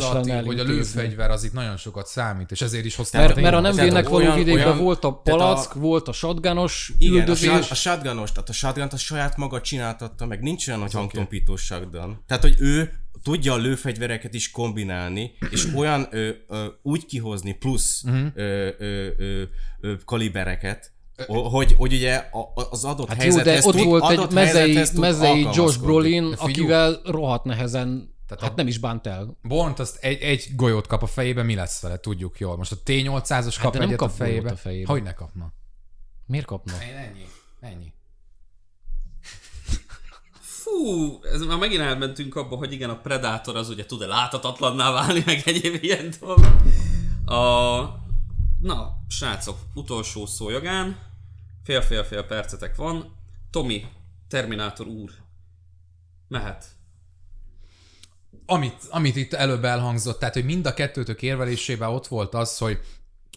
[SPEAKER 4] hogy a lőfegyver az itt nagyon sokat számít, és ezért is hozták.
[SPEAKER 3] Mert,
[SPEAKER 4] a
[SPEAKER 3] mert a nem vének való
[SPEAKER 2] olyan- olyan-
[SPEAKER 3] volt a
[SPEAKER 2] tehát a-
[SPEAKER 3] palack, volt a shotgunos
[SPEAKER 2] Igen, a,
[SPEAKER 3] üldözés.
[SPEAKER 2] shot, a shotgunos, tehát a shotgun a saját maga csináltatta meg, nincs olyan, hogy hangtompító shotgun. Tehát, hogy ő tudja a lőfegyvereket is kombinálni, és olyan ö, ö, úgy kihozni plusz uh-huh. ö, ö, ö, ö, kalibereket, o- hogy, hogy ugye a- a- az adott
[SPEAKER 3] Hát jó,
[SPEAKER 2] helyzethez
[SPEAKER 3] de ott
[SPEAKER 2] tud-
[SPEAKER 3] volt egy mezei, mezei Josh. Brolin, akivel rohadt nehezen,
[SPEAKER 4] Tehát
[SPEAKER 3] hát
[SPEAKER 4] a-
[SPEAKER 3] nem is bánt el.
[SPEAKER 4] Bont azt egy, egy golyót kap a fejébe, mi lesz vele, tudjuk jól. Most a T-800-as kap
[SPEAKER 3] de nem
[SPEAKER 4] egyet
[SPEAKER 3] kap
[SPEAKER 4] a fejébe.
[SPEAKER 3] a fejébe.
[SPEAKER 4] Hogy ne kapna?
[SPEAKER 3] Miért kapna?
[SPEAKER 4] Ennyi. Ennyi.
[SPEAKER 1] Fú, ez már megint elmentünk abba, hogy igen, a Predator az ugye tud-e láthatatlanná válni, meg egyéb ilyen dolgok. A... Na, srácok, utolsó szó jogán. Fél-fél-fél percetek van. Tomi, Terminátor úr. Mehet.
[SPEAKER 4] Amit, amit itt előbb elhangzott, tehát hogy mind a kettőtök érvelésében ott volt az, hogy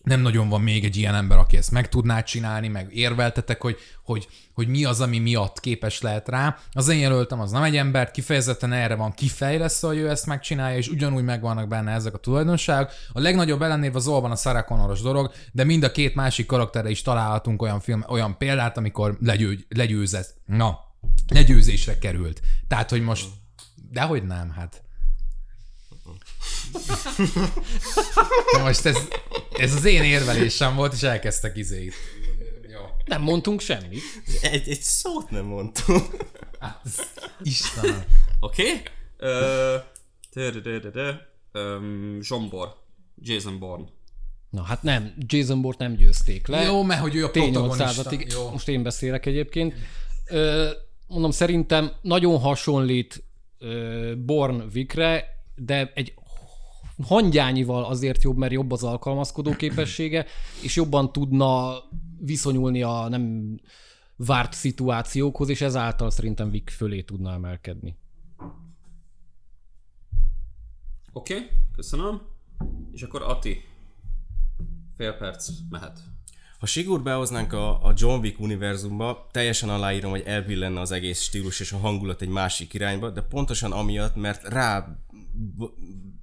[SPEAKER 4] nem nagyon van még egy ilyen ember, aki ezt meg tudná csinálni, meg érveltetek, hogy, hogy, hogy mi az, ami miatt képes lehet rá. Az én jelöltem, az nem egy ember, kifejezetten erre van kifejlesztve, hogy ő ezt megcsinálja, és ugyanúgy megvannak benne ezek a tulajdonságok. A legnagyobb ellenérv az Olban a Sarah Connoros dolog, de mind a két másik karakterre is találhatunk olyan, film, olyan példát, amikor legyő, legyőzett, na, legyőzésre került. Tehát, hogy most, dehogy nem, hát. Na most ez, ez az én érvelésem volt, és elkezdtek izét. Jó.
[SPEAKER 3] Nem mondtunk semmit.
[SPEAKER 2] Egy, egy szót nem mondtam.
[SPEAKER 4] Hát, ez- Istenem.
[SPEAKER 1] Oké? Okay? Öm, Zsombor. Jason Bourne.
[SPEAKER 3] Na hát nem, Jason Bourne nem győzték le.
[SPEAKER 4] Jó, mert hogy ő a protagonista.
[SPEAKER 3] T800-atig,
[SPEAKER 4] Jó.
[SPEAKER 3] most én beszélek egyébként. Ö, mondom, szerintem nagyon hasonlít Born Vikre, de egy hangyányival azért jobb, mert jobb az alkalmazkodó képessége, és jobban tudna viszonyulni a nem várt szituációkhoz, és ezáltal szerintem Vik fölé tudna emelkedni.
[SPEAKER 1] Oké, okay, köszönöm. És akkor Ati. Fél perc, mehet.
[SPEAKER 2] Ha Sigur behoznánk a, a John Wick univerzumba, teljesen aláírom, hogy elbillenne az egész stílus és a hangulat egy másik irányba, de pontosan amiatt, mert rá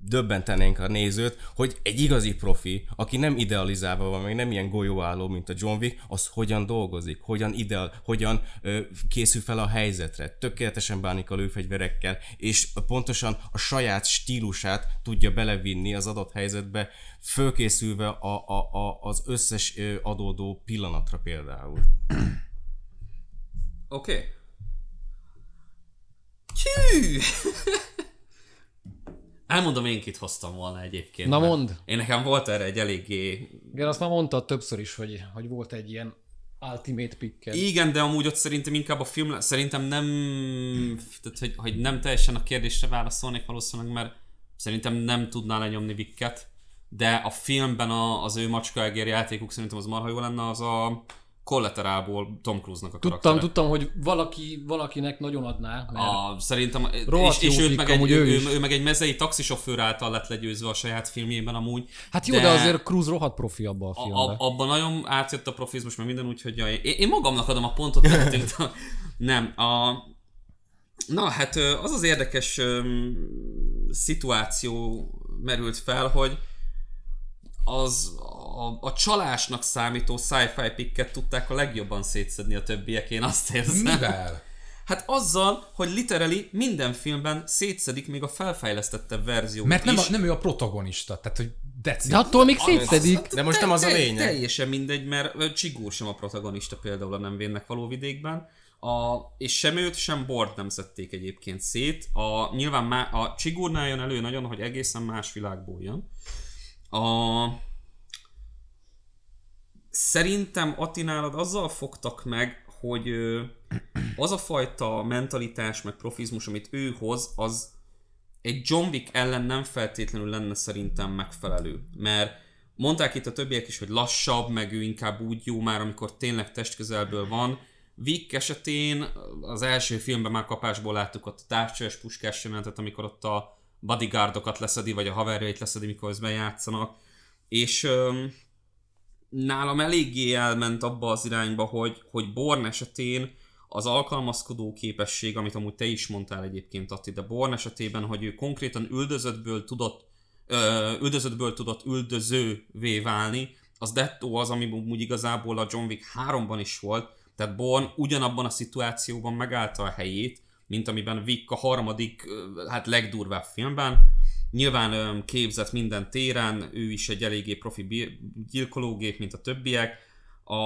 [SPEAKER 2] döbbentenénk a nézőt, hogy egy igazi profi, aki nem idealizálva van, meg nem ilyen golyóálló, mint a John Wick, az hogyan dolgozik, hogyan ideal, hogyan ö, készül fel a helyzetre, tökéletesen bánik a lőfegyverekkel, és pontosan a saját stílusát tudja belevinni az adott helyzetbe, fölkészülve a, a, a, az összes adódó pillanatra például.
[SPEAKER 1] Oké. Okay. Elmondom, én kit hoztam volna egyébként.
[SPEAKER 3] Na mondd.
[SPEAKER 1] Én nekem volt erre egy eléggé...
[SPEAKER 3] Igen, azt már mondtad többször is, hogy, hogy volt egy ilyen ultimate pick
[SPEAKER 1] Igen, de amúgy ott szerintem inkább a film... Szerintem nem... Tehát, hogy, hogy nem teljesen a kérdésre válaszolnék valószínűleg, mert szerintem nem tudná lenyomni Vicket, de a filmben a, az ő macska egér játékuk szerintem az marha jó lenne, az a Collateralból Tom Cruise-nak a
[SPEAKER 3] Tudtam,
[SPEAKER 1] karaktere.
[SPEAKER 3] tudtam, hogy valaki, valakinek nagyon adná, mert
[SPEAKER 1] A, szerintem, és, és őt meg egy, ő,
[SPEAKER 3] ő
[SPEAKER 1] ő, meg egy mezei taxisofőr által lett legyőzve a saját filmjében amúgy.
[SPEAKER 3] Hát jó, de, de azért Cruz rohadt profi abban a
[SPEAKER 1] a,
[SPEAKER 3] filmben.
[SPEAKER 1] a, abban nagyon átjött a profizmus, meg minden úgy, hogy jaj, én, én magamnak adom a pontot, mert a, nem, a, na hát az az érdekes öm, szituáció merült fel, hogy az a, a csalásnak számító sci-fi pikket tudták a legjobban szétszedni a többiek, én azt érzem.
[SPEAKER 4] Mivel?
[SPEAKER 1] Hát azzal, hogy literally minden filmben szétszedik még a felfejlesztettebb verzió
[SPEAKER 4] Mert nem,
[SPEAKER 1] is.
[SPEAKER 4] a, nem ő a protagonista. Tehát, hogy deci.
[SPEAKER 3] De attól még szétszedik.
[SPEAKER 2] De most nem az a lényeg.
[SPEAKER 1] Teljesen mindegy, mert ö, Csigúr sem a protagonista például a nem vénnek való vidékben. A, és sem őt, sem Bort nem szedték egyébként szét. A, nyilván má, a Csigúrnál jön elő nagyon, hogy egészen más világból jön. A, szerintem Attinálad azzal fogtak meg, hogy az a fajta mentalitás, meg profizmus, amit ő hoz, az egy John Wick ellen nem feltétlenül lenne szerintem megfelelő. Mert mondták itt a többiek is, hogy lassabb, meg ő inkább úgy jó már, amikor tényleg testközelből van. Wick esetén az első filmben már kapásból láttuk ott a távcsöves puskás jelenetet, amikor ott a bodyguardokat leszedi, vagy a haverjait leszedi, mikor közben játszanak. És öm, nálam eléggé elment abba az irányba, hogy, hogy Born esetén az alkalmazkodó képesség, amit amúgy te is mondtál egyébként, Atti, de Born esetében, hogy ő konkrétan üldözöttből tudott, ö, üldözöttből tudott üldözővé válni, az dettó az, ami úgy igazából a John Wick 3-ban is volt, tehát Born ugyanabban a szituációban megállta a helyét, mint amiben Wick a harmadik, hát legdurvább filmben. Nyilván képzett minden téren, ő is egy eléggé profi gyilkológép, mint a többiek. A,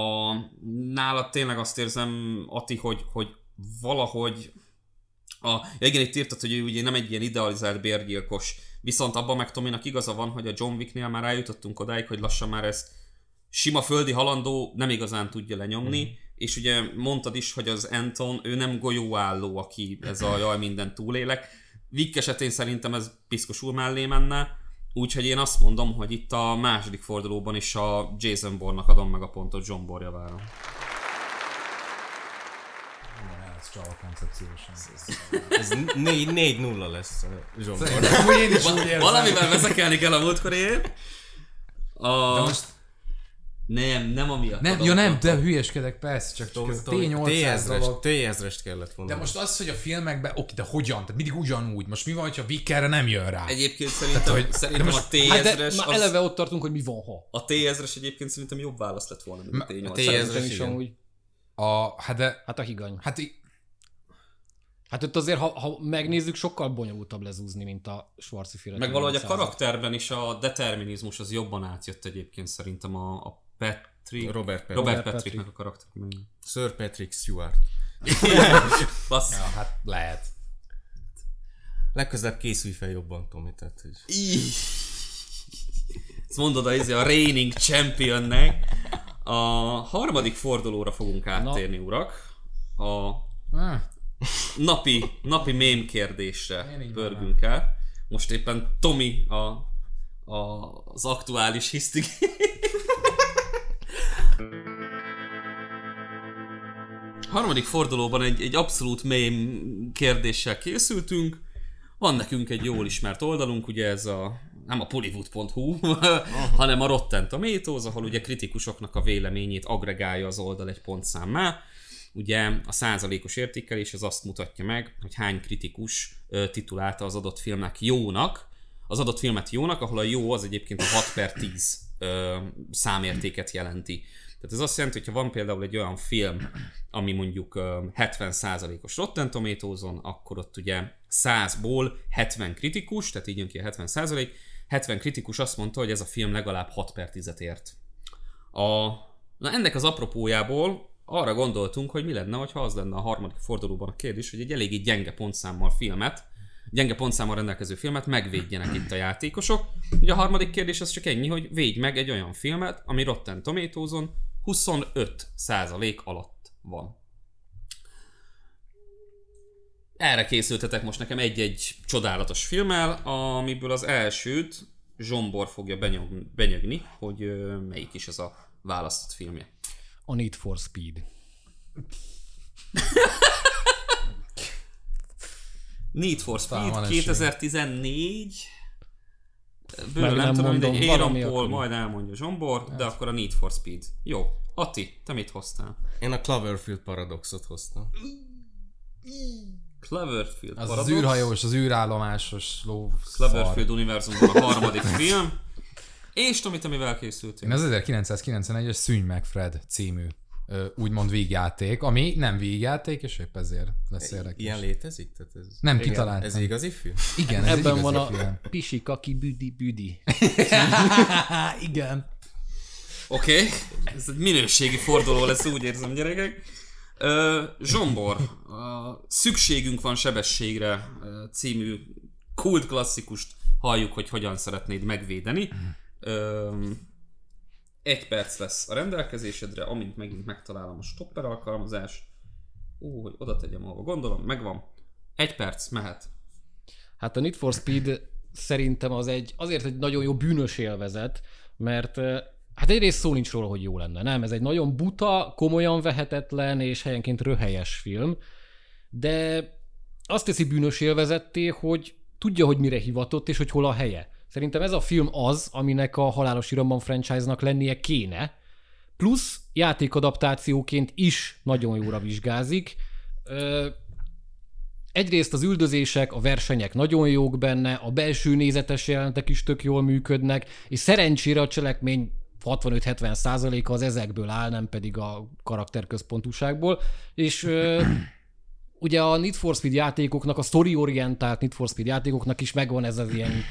[SPEAKER 1] nála tényleg azt érzem, Ati, hogy, hogy valahogy a, ja igen, itt írtad, hogy ő ugye nem egy ilyen idealizált bérgyilkos, viszont abban meg Tominak igaza van, hogy a John Wicknél már eljutottunk odáig, hogy lassan már ezt sima földi halandó nem igazán tudja lenyomni, mm. És ugye mondtad is, hogy az Anton, ő nem golyóálló, aki ez a jaj, minden túlélek. Vick esetén szerintem ez piszkosul mellé menne, úgyhogy én azt mondom, hogy itt a második fordulóban is a Jason Bourne-nak adom meg a pontot John Bourne javára.
[SPEAKER 4] Igen, ez csak a koncepciósan.
[SPEAKER 2] Ez 4-0 lesz a John
[SPEAKER 4] én érzem.
[SPEAKER 1] Valamivel vezekelni kell a múltkoréért. A...
[SPEAKER 4] De most
[SPEAKER 1] Nem, nem amiatt.
[SPEAKER 4] nem, ja nem, de hülyeskedek, persze, csak, csak ez T800 dolog.
[SPEAKER 2] T-ezrest kellett
[SPEAKER 4] De
[SPEAKER 2] mondani.
[SPEAKER 4] most az, hogy a filmekben, oké, de hogyan? Tehát mindig ugyanúgy. Most mi van, hogyha Vic erre nem jön rá?
[SPEAKER 1] Egyébként szerintem,
[SPEAKER 4] hogy-
[SPEAKER 1] szerintem
[SPEAKER 4] de
[SPEAKER 1] a
[SPEAKER 4] most-
[SPEAKER 3] Hát de
[SPEAKER 1] T-ezres,
[SPEAKER 3] már
[SPEAKER 1] az,
[SPEAKER 3] eleve ott tartunk, hogy mi van ha.
[SPEAKER 1] a T-ezres egyébként szerintem jobb válasz lett volna, mint a T8.
[SPEAKER 2] a
[SPEAKER 3] Szerintem is amúgy.
[SPEAKER 4] A, hát de,
[SPEAKER 3] Hát a higany.
[SPEAKER 4] hát i-
[SPEAKER 3] Hát ott azért, ha, ha megnézzük, sokkal bonyolultabb lezúzni, mint a Schwarzi féle.
[SPEAKER 1] Meg valahogy a
[SPEAKER 3] 900-at.
[SPEAKER 1] karakterben is a determinizmus az jobban átjött egyébként szerintem a, a Patrick,
[SPEAKER 2] Robert Patrick.
[SPEAKER 1] Robert Patricknek a karakterben.
[SPEAKER 2] Sir Patrick Stewart.
[SPEAKER 1] Bassz.
[SPEAKER 4] ja, hát lehet.
[SPEAKER 2] Legközelebb készülj fel jobban, Tomi, tehát, hogy...
[SPEAKER 1] Így. Ezt mondod a, a reigning championnek. A harmadik fordulóra fogunk áttérni, urak. A
[SPEAKER 4] Ah,
[SPEAKER 1] napi, napi mém kérdésre pörgünk el. Most éppen Tomi a, a, az aktuális hisztig. Harmadik fordulóban egy, egy abszolút mém kérdéssel készültünk. Van nekünk egy jól ismert oldalunk, ugye ez a nem a Pollywood.hu, hanem a Rotten Tomatoes, ahol ugye kritikusoknak a véleményét agregálja az oldal egy pontszámmá. Ugye a százalékos értékelés az azt mutatja meg, hogy hány kritikus titulálta az adott filmnek jónak, az adott filmet jónak, ahol a jó az egyébként a 6 per 10 ö, számértéket jelenti. Tehát ez azt jelenti, hogy ha van például egy olyan film, ami mondjuk ö, 70%-os Rotten Tomatoes-on, akkor ott ugye 100-ból 70 kritikus, tehát így jön ki a 70%, 70 kritikus azt mondta, hogy ez a film legalább 6 per 10-et ért. A, na ennek az apropójából arra gondoltunk, hogy mi lenne, ha az lenne a harmadik fordulóban a kérdés, hogy egy eléggé gyenge pontszámmal filmet, gyenge pontszámmal rendelkező filmet megvédjenek itt a játékosok. Ugye a harmadik kérdés az csak ennyi, hogy védj meg egy olyan filmet, ami Rotten Tomatoes-on 25% alatt van. Erre készültetek most nekem egy-egy csodálatos filmmel, amiből az elsőt Zsombor fogja benyom, benyögni, hogy melyik is ez a választott filmje.
[SPEAKER 3] A Need for Speed.
[SPEAKER 1] Need for Speed
[SPEAKER 4] van esély.
[SPEAKER 1] 2014 Bőle nem,
[SPEAKER 3] nem
[SPEAKER 1] tudom,
[SPEAKER 3] mondom,
[SPEAKER 1] mindegy, Aaron Paul majd elmondja Zsombor, de akkor a Need for Speed. Jó. Atti, te mit hoztál?
[SPEAKER 2] Én a Cloverfield paradoxot hoztam.
[SPEAKER 1] Cloverfield
[SPEAKER 4] az az
[SPEAKER 1] Paradox.
[SPEAKER 4] űrhajós, az űrállomásos ló.
[SPEAKER 1] Cloverfield univerzumban a harmadik film. És Tomi, te mivel készültél?
[SPEAKER 4] Én az 1991-es Szűnj meg Fred című úgymond vígjáték, ami nem vígjáték, és épp ezért lesz érdekes.
[SPEAKER 2] Ilyen létezik? Tehát ez,
[SPEAKER 4] Nem
[SPEAKER 2] Igen.
[SPEAKER 4] kitaláltam.
[SPEAKER 2] Ez igazi film?
[SPEAKER 4] Igen, ez
[SPEAKER 3] Ebben
[SPEAKER 4] igazi
[SPEAKER 3] van a
[SPEAKER 4] film.
[SPEAKER 3] pisikaki büdi büdi.
[SPEAKER 4] Igen.
[SPEAKER 1] Oké, okay. ez egy minőségi forduló lesz, úgy érzem, gyerekek. Ö, Zsombor, a Szükségünk van sebességre ö, című kult klasszikust halljuk, hogy hogyan szeretnéd megvédeni. Ö, egy perc lesz a rendelkezésedre, amint megint megtalálom a stopper alkalmazás. Ó, hogy oda tegyem, ahova gondolom, megvan. Egy perc, mehet.
[SPEAKER 3] Hát a Need for Speed szerintem az egy, azért egy nagyon jó bűnös élvezet, mert eh, hát egyrészt szó nincs róla, hogy jó lenne, nem? Ez egy nagyon buta, komolyan vehetetlen és helyenként röhelyes film, de azt teszi bűnös élvezetté, hogy tudja, hogy mire hivatott és hogy hol a helye. Szerintem ez a film az, aminek a Halálos Iramban franchise-nak lennie kéne, plusz játékadaptációként is nagyon jóra vizsgázik. Ö, Egyrészt az üldözések, a versenyek nagyon jók benne, a belső nézetes jelenetek is tök jól működnek, és szerencsére a cselekmény 65-70 százaléka az ezekből áll, nem pedig a karakterközpontúságból, és ö, ugye a Need for Speed játékoknak, a story-orientált Need for Speed játékoknak is megvan ez az ilyen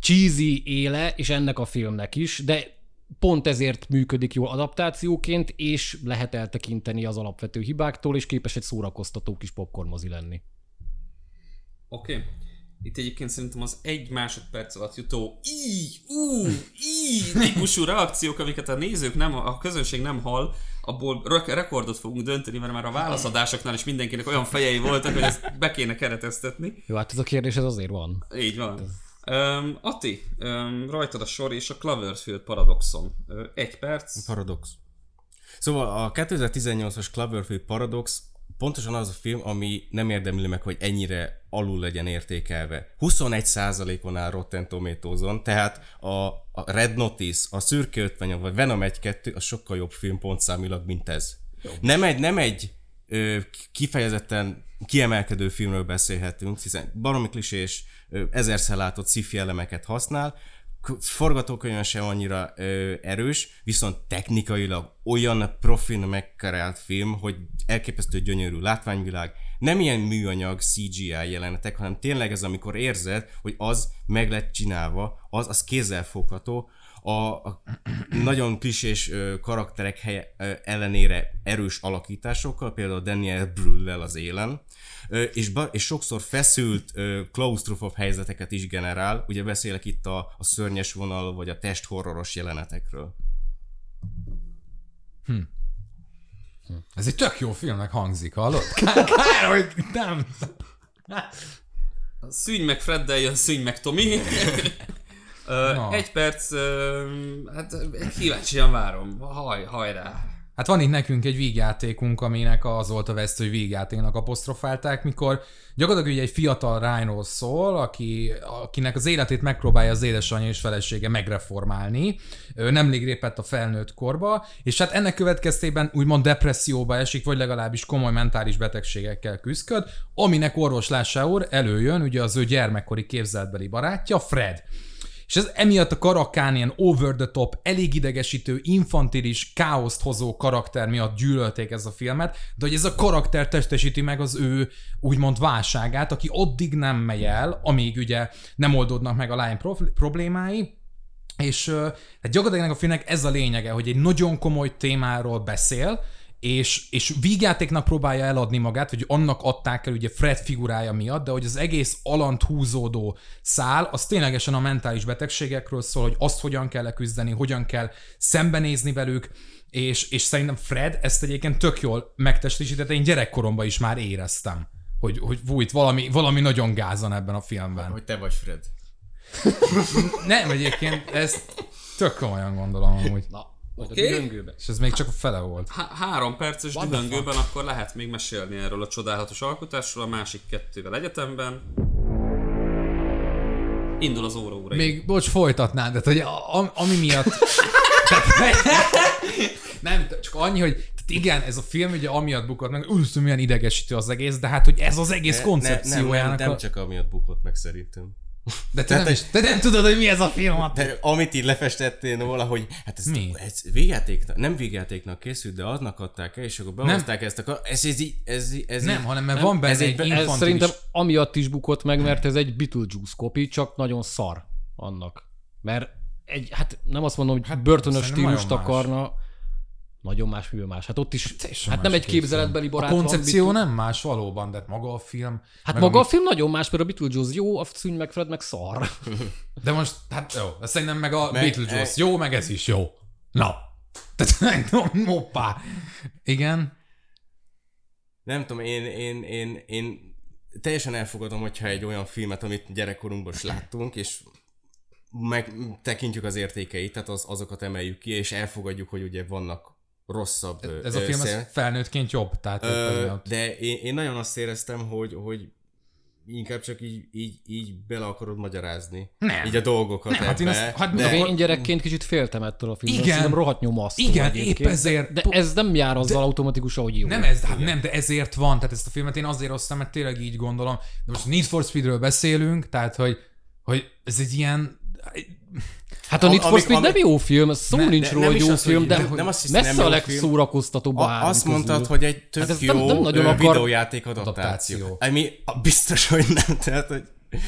[SPEAKER 3] cheesy éle, és ennek a filmnek is, de pont ezért működik jól adaptációként, és lehet eltekinteni az alapvető hibáktól, és képes egy szórakoztató kis popcorn mozi lenni.
[SPEAKER 1] Oké. Okay. Itt egyébként szerintem az egy másodperc alatt jutó így, ú, így típusú reakciók, amiket a nézők nem, a közönség nem hall, abból rek- rekordot fogunk dönteni, mert már a válaszadásoknál is mindenkinek olyan fejei voltak, hogy ezt be kéne kereteztetni.
[SPEAKER 3] Jó, hát ez a kérdés ez azért van.
[SPEAKER 1] Így van. Um, Ati, um, rajtad a sor és a Cloverfield Paradoxon. Uh, egy perc.
[SPEAKER 2] Paradox. Szóval a 2018-as Cloverfield Paradox pontosan az a film, ami nem érdemli meg, hogy ennyire alul legyen értékelve. 21%-on áll Rotten Tomatoes-on, tehát a, a Red Notice, a Szürke 58 vagy Venom 1-2 az sokkal jobb film pontszámilag, mint ez. Nem egy, nem egy kifejezetten kiemelkedő filmről beszélhetünk, hiszen baromi klisés, ezerszer látott sci elemeket használ, forgatókönyvön sem annyira ö, erős, viszont technikailag olyan profin megkerált film, hogy elképesztő gyönyörű látványvilág, nem ilyen műanyag CGI jelenetek, hanem tényleg ez, amikor érzed, hogy az meg lett csinálva, az, az kézzelfogható, a, a nagyon klisés karakterek helye, ellenére erős alakításokkal, például Daniel Brüllel az élen, és, ba, és sokszor feszült ö, klaustrofob helyzeteket is generál, ugye beszélek itt a, a szörnyes vonal, vagy a testhorroros jelenetekről.
[SPEAKER 4] Ez egy tök jó filmnek hangzik, hallod? Kár, kár hogy nem.
[SPEAKER 1] Szűny meg Freddel jön, szűny meg Tomi.
[SPEAKER 4] Na.
[SPEAKER 1] egy perc, hát kíváncsian várom. Haj, hajrá.
[SPEAKER 4] Hát van itt nekünk egy vígjátékunk, aminek az volt a veszt, hogy vígjátéknak apostrofálták, mikor gyakorlatilag ugye egy fiatal rányról szól, aki, akinek az életét megpróbálja az édesanyja és felesége megreformálni. Nemrég lépett a felnőtt korba, és hát ennek következtében úgymond depresszióba esik, vagy legalábbis komoly mentális betegségekkel küzdköd, aminek orvoslásául előjön ugye az ő gyermekkori képzeltbeli barátja, Fred. És ez emiatt a karakán ilyen over the top, elég idegesítő, infantilis, káoszt hozó karakter miatt gyűlölték ez a filmet, de hogy ez a karakter testesíti meg az ő úgymond válságát, aki addig nem megy el, amíg ugye nem oldódnak meg a lány problémái, és hát gyakorlatilag a filmnek ez a lényege, hogy egy nagyon komoly témáról beszél, és, és vígjátéknak próbálja eladni magát, vagy annak adták el ugye Fred figurája miatt, de hogy az egész alant húzódó szál, az ténylegesen a mentális betegségekről szól, hogy azt hogyan kell leküzdeni, hogyan kell szembenézni velük, és, és szerintem Fred ezt egyébként tök jól megtestesítette, én gyerekkoromban is már éreztem, hogy, hogy itt valami, valami nagyon gázan ebben a filmben.
[SPEAKER 2] Hogy te vagy Fred.
[SPEAKER 4] Nem, egyébként ezt tök komolyan gondolom amúgy.
[SPEAKER 3] Na, majd
[SPEAKER 1] Oké.
[SPEAKER 3] a.
[SPEAKER 4] És ez még csak a fele volt.
[SPEAKER 1] Há- három perces
[SPEAKER 3] What
[SPEAKER 1] dühöngőben akkor lehet még mesélni erről a csodálatos alkotásról, a másik kettővel egyetemben. Indul az óra óra.
[SPEAKER 4] Még, bocs, folytatnád, de hogy a, ami miatt... Nem, csak annyi, hogy tehát igen, ez a film ugye amiatt bukott meg, úristen, milyen idegesítő az egész, de hát, hogy ez az egész
[SPEAKER 2] Ne-
[SPEAKER 4] koncepciójának
[SPEAKER 2] nem, nem, nem
[SPEAKER 4] a...
[SPEAKER 2] csak amiatt bukott meg szerintem.
[SPEAKER 4] De te nem, is, te nem tudod, hogy mi ez a film.
[SPEAKER 2] De amit így lefestettél róla, hogy hát ez,
[SPEAKER 4] Mi?
[SPEAKER 2] ez végjátéknak, nem végjátéknak készült, de aznak adták el, és akkor behozták ezt a... Ez, ez, így- ez, így- ez,
[SPEAKER 4] Nem,
[SPEAKER 2] így-
[SPEAKER 4] hanem mert van benne
[SPEAKER 2] ez
[SPEAKER 4] egy,
[SPEAKER 2] egy- ez
[SPEAKER 3] szerintem amiatt is bukott meg, mert ez egy Beetlejuice kopi, csak nagyon szar annak. Mert egy, hát nem azt mondom, hogy hát börtönös stílust
[SPEAKER 4] nagyon más.
[SPEAKER 3] Nagyon más, művel más. Hát ott is,
[SPEAKER 4] Teljesen
[SPEAKER 3] hát nem egy
[SPEAKER 4] a
[SPEAKER 3] képzeletbeli barát
[SPEAKER 4] A
[SPEAKER 3] van,
[SPEAKER 4] koncepció
[SPEAKER 3] Beetle-
[SPEAKER 4] nem más valóban, de hát maga a film...
[SPEAKER 3] Hát maga a
[SPEAKER 4] ami-
[SPEAKER 3] film nagyon más, mert a Beetlejuice jó, a Szűny meg Fred meg szar.
[SPEAKER 4] De most, hát jó, szerintem meg a
[SPEAKER 2] Meg-
[SPEAKER 4] Beetlejuice
[SPEAKER 2] e-
[SPEAKER 4] jó, meg ez is jó. Na. Tehát, hoppá. Igen.
[SPEAKER 2] Nem tudom, én, én, én, én teljesen elfogadom, hogyha egy olyan filmet, amit gyerekkorunkban is láttunk, és meg tekintjük az értékeit, tehát az, azokat emeljük ki, és elfogadjuk, hogy ugye vannak rosszabb
[SPEAKER 4] Ez a film ez
[SPEAKER 2] szél-
[SPEAKER 4] felnőttként jobb, tehát
[SPEAKER 2] Ö, de én, én nagyon azt éreztem, hogy, hogy inkább csak így, így, így bele akarod magyarázni.
[SPEAKER 4] Nem.
[SPEAKER 2] Így a dolgokat
[SPEAKER 4] Nem, hát én azt- hát
[SPEAKER 2] de,
[SPEAKER 3] De én gyerekként kicsit féltem ettől a filmtől.
[SPEAKER 4] Igen.
[SPEAKER 3] Szerintem rohadt nyomasztó
[SPEAKER 4] Igen,
[SPEAKER 3] egyébként.
[SPEAKER 4] épp ezért-
[SPEAKER 3] De ez nem jár azzal automatikusan, hogy jó.
[SPEAKER 4] Nem ez, hát nem, de ezért van, tehát ezt a filmet én azért hoztam, mert tényleg így gondolom. De most Need for Speedről beszélünk, tehát hogy, hogy ez egy ilyen...
[SPEAKER 3] Hát a Need for Speed nem jó film, szó
[SPEAKER 2] Ne-
[SPEAKER 3] nincs róla,
[SPEAKER 2] nem
[SPEAKER 3] hogy jó film, de
[SPEAKER 2] nem- nem azt
[SPEAKER 3] messze
[SPEAKER 2] nem
[SPEAKER 3] a legszórakoztatóbb a,
[SPEAKER 2] azt mondtad, hogy egy tök
[SPEAKER 3] Hát
[SPEAKER 2] jó
[SPEAKER 3] nem- nem nagyon akar-
[SPEAKER 2] videójáték adaptáció.
[SPEAKER 4] Adaptáció.
[SPEAKER 2] Ami a- biztos, hogy nem. Tehát, hogy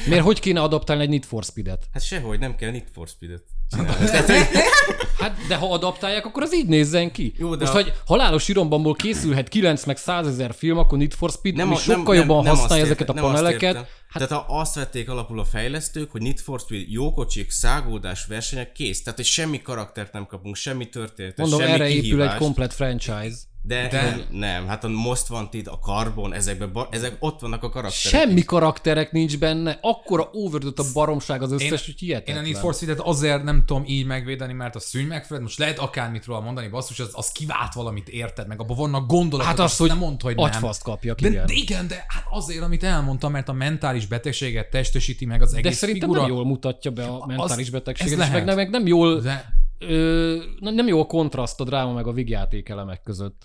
[SPEAKER 3] Miért hogy kéne adaptálni egy Need for Speed-et?
[SPEAKER 2] hát sehogy nem kell Need for Speed-et
[SPEAKER 3] Hát, de ha adaptálják, akkor az így nézzen ki.
[SPEAKER 2] Jó, de
[SPEAKER 3] Most,
[SPEAKER 2] a-
[SPEAKER 3] hogy halálos irombanból készülhet 9 meg 100 ezer film, akkor Need for Speed nem,
[SPEAKER 2] a-
[SPEAKER 3] sokkal jobban
[SPEAKER 2] azt
[SPEAKER 3] használja
[SPEAKER 2] értem,
[SPEAKER 3] ezeket a
[SPEAKER 2] nem
[SPEAKER 3] paneleket.
[SPEAKER 2] Értem. Tehát ha azt vették alapul a fejlesztők, hogy Need for Speed jó kocsik, szágódás, versenyek, kész. Tehát, hogy semmi karaktert nem kapunk, semmi történetet,
[SPEAKER 3] Mondom,
[SPEAKER 2] semmi
[SPEAKER 3] erre épül egy
[SPEAKER 2] kihívást.
[SPEAKER 3] komplet franchise.
[SPEAKER 2] De,
[SPEAKER 4] De-
[SPEAKER 2] de, nem, hát a Most Wanted, a Carbon, ezekben, ba- ezek ott vannak a karakterek.
[SPEAKER 3] Semmi karakterek nincs benne, akkora overdot a baromság az összes, hogy
[SPEAKER 4] Én
[SPEAKER 3] hihetetlen.
[SPEAKER 4] a Need for Speed-et azért nem tudom így megvédeni, mert a szűny megfelelő, most lehet akármit róla mondani, basszus, az, az kivált valamit érted, meg abban vannak gondolatok,
[SPEAKER 3] Hát az,
[SPEAKER 4] azt
[SPEAKER 3] hogy
[SPEAKER 4] nem mondd, hogy nem.
[SPEAKER 3] agyfaszt kapjak,
[SPEAKER 4] De,
[SPEAKER 3] igen.
[SPEAKER 4] de igen, de hát azért, amit elmondtam, mert a mentális betegséget testesíti meg az
[SPEAKER 3] De
[SPEAKER 4] egész
[SPEAKER 3] szerintem
[SPEAKER 4] figura.
[SPEAKER 3] nem jól mutatja be a mentális
[SPEAKER 4] ez
[SPEAKER 3] betegséget, és meg, nem- meg nem jól,
[SPEAKER 4] De
[SPEAKER 3] ö, nem nem jó a kontraszt a dráma meg a vigjáték elemek között.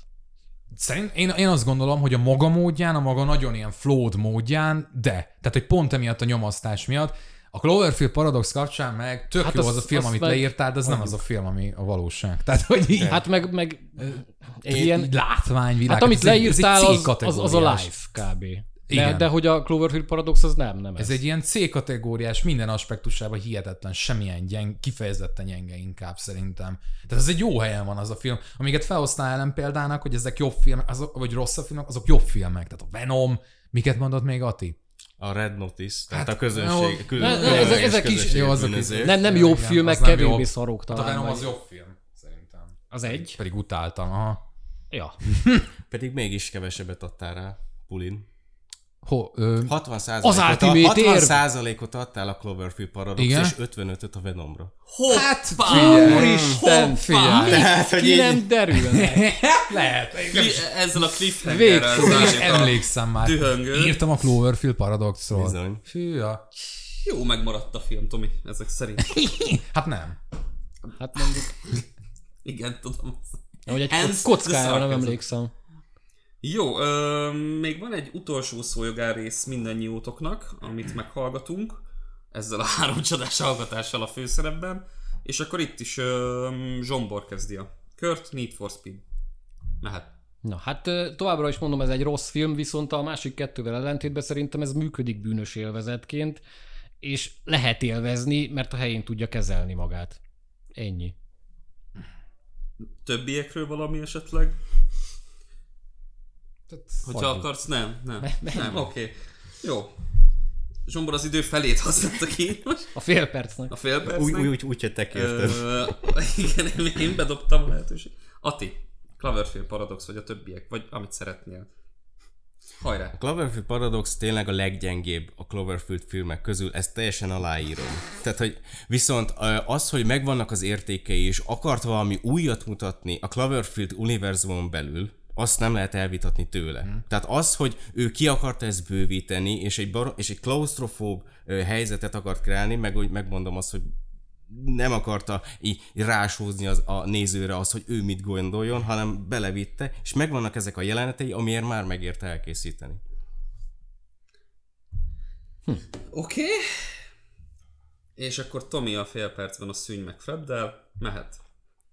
[SPEAKER 4] Szerint én, én azt gondolom, hogy a maga módján, a maga nagyon ilyen flawed módján, de. Tehát, hogy pont emiatt a nyomasztás miatt. A Cloverfield Paradox kapcsán meg tök
[SPEAKER 3] Hát
[SPEAKER 4] jó
[SPEAKER 3] az-
[SPEAKER 4] az, a film,
[SPEAKER 3] azt
[SPEAKER 4] amit
[SPEAKER 3] meg
[SPEAKER 4] leírtál, de az nem az a film, ami a valóság. Tehát, hogy így,
[SPEAKER 3] Hát meg, meg
[SPEAKER 4] ilyen,
[SPEAKER 3] ilyen,
[SPEAKER 4] így látványvilág.
[SPEAKER 3] hát amit
[SPEAKER 4] ez egy- ez egy
[SPEAKER 3] leírtál, az, az, az a life kb. De,
[SPEAKER 4] Igen.
[SPEAKER 3] de hogy a Cloverfield Paradox az nem, nem ez.
[SPEAKER 4] Ez egy ilyen C-kategóriás, minden aspektusában hihetetlen, semmilyen gyeng, kifejezetten gyenge inkább szerintem. Tehát ez egy jó helyen van az a film. Amiket felhoztál ellen példának, hogy ezek jobb filmek, azok, vagy rosszabb filmek, azok jobb filmek. Tehát a Venom, miket mondott még Ati?
[SPEAKER 2] A Red Notice, tehát
[SPEAKER 4] Hát,
[SPEAKER 2] a közönség,
[SPEAKER 4] jó.
[SPEAKER 2] kül,
[SPEAKER 3] Ne- ne, ezek- ezek is-
[SPEAKER 4] jó, azok
[SPEAKER 2] bűnöző.
[SPEAKER 4] is-
[SPEAKER 3] nem, nem jobb
[SPEAKER 4] igen,
[SPEAKER 3] filmek, kevésbé szarok
[SPEAKER 4] Hát a
[SPEAKER 3] talán.
[SPEAKER 4] Venom az jobb film, szerintem.
[SPEAKER 3] Az egy?
[SPEAKER 4] Pedig utáltam, aha.
[SPEAKER 3] Ja.
[SPEAKER 2] Pedig mégis kevesebbet adtál rá, Pulin.
[SPEAKER 4] Ho, ö,
[SPEAKER 2] 60
[SPEAKER 3] Az Ultimate
[SPEAKER 2] 60
[SPEAKER 3] érv.
[SPEAKER 2] százalékot adtál a Cloverfield Paradox,
[SPEAKER 4] Igen?
[SPEAKER 2] és 55-öt a Venomra.
[SPEAKER 4] hát
[SPEAKER 3] Úristen,
[SPEAKER 4] figyelj.
[SPEAKER 2] Tehát, hogy így-
[SPEAKER 3] nem derül.
[SPEAKER 4] lehet.
[SPEAKER 1] Ezzel a cliffhangerrel a-
[SPEAKER 4] emlékszem már.
[SPEAKER 1] dühöngő.
[SPEAKER 4] Írtam a Cloverfield Paradoxról.
[SPEAKER 2] Bizony.
[SPEAKER 4] Fűja.
[SPEAKER 1] Jó megmaradt a film, Tomi, ezek szerint.
[SPEAKER 4] Hát nem.
[SPEAKER 3] Hát mondjuk,
[SPEAKER 1] Igen, tudom.
[SPEAKER 3] hogy egy kockára nem emlékszem.
[SPEAKER 1] Jó, ö, még van egy utolsó szójogár rész mindannyiótoknak, amit meghallgatunk, ezzel a három csodás hallgatással a főszerepben, és akkor itt is ö, Zsombor kezdi a kört, Need for Speed. Mehet.
[SPEAKER 3] Na hát továbbra is mondom, ez egy rossz film, viszont a másik kettővel ellentétben szerintem ez működik bűnös élvezetként, és lehet élvezni, mert a helyén tudja kezelni magát. Ennyi.
[SPEAKER 1] Többiekről valami esetleg? Hogyha
[SPEAKER 3] Hagyjuk.
[SPEAKER 1] akarsz, nem, nem.
[SPEAKER 3] Ne-
[SPEAKER 1] nem, oké. Okay. Jó. Zsombor az idő felét használta ki most,
[SPEAKER 3] A fél percnek.
[SPEAKER 1] a fél percnek.
[SPEAKER 2] Úgy, úgy, úgy, úgy hogy te kérted.
[SPEAKER 1] Ö, igen, én- én bedobtam a lehetőség. Ati, Cloverfield Paradox vagy a többiek, vagy amit szeretnél. Hajrá!
[SPEAKER 2] A Cloverfield Paradox tényleg a leggyengébb a Cloverfield filmek közül, ezt teljesen aláírom. Tehát, hogy viszont az, hogy megvannak az értékei, és akart valami újat mutatni a Cloverfield univerzumon belül, azt nem lehet elvitatni tőle. Hmm. Tehát az, hogy ő ki akarta ezt bővíteni, és egy, bar- és egy klaustrofób ö, helyzetet akart kreálni, meg úgy megmondom azt, hogy nem akarta így rásózni az, a nézőre az, hogy ő mit gondoljon, hanem belevitte, és megvannak ezek a jelenetei, amiért már megérte elkészíteni.
[SPEAKER 1] Oké. Okay. És akkor Tomi a fél percben a szűny meg Freddel, mehet.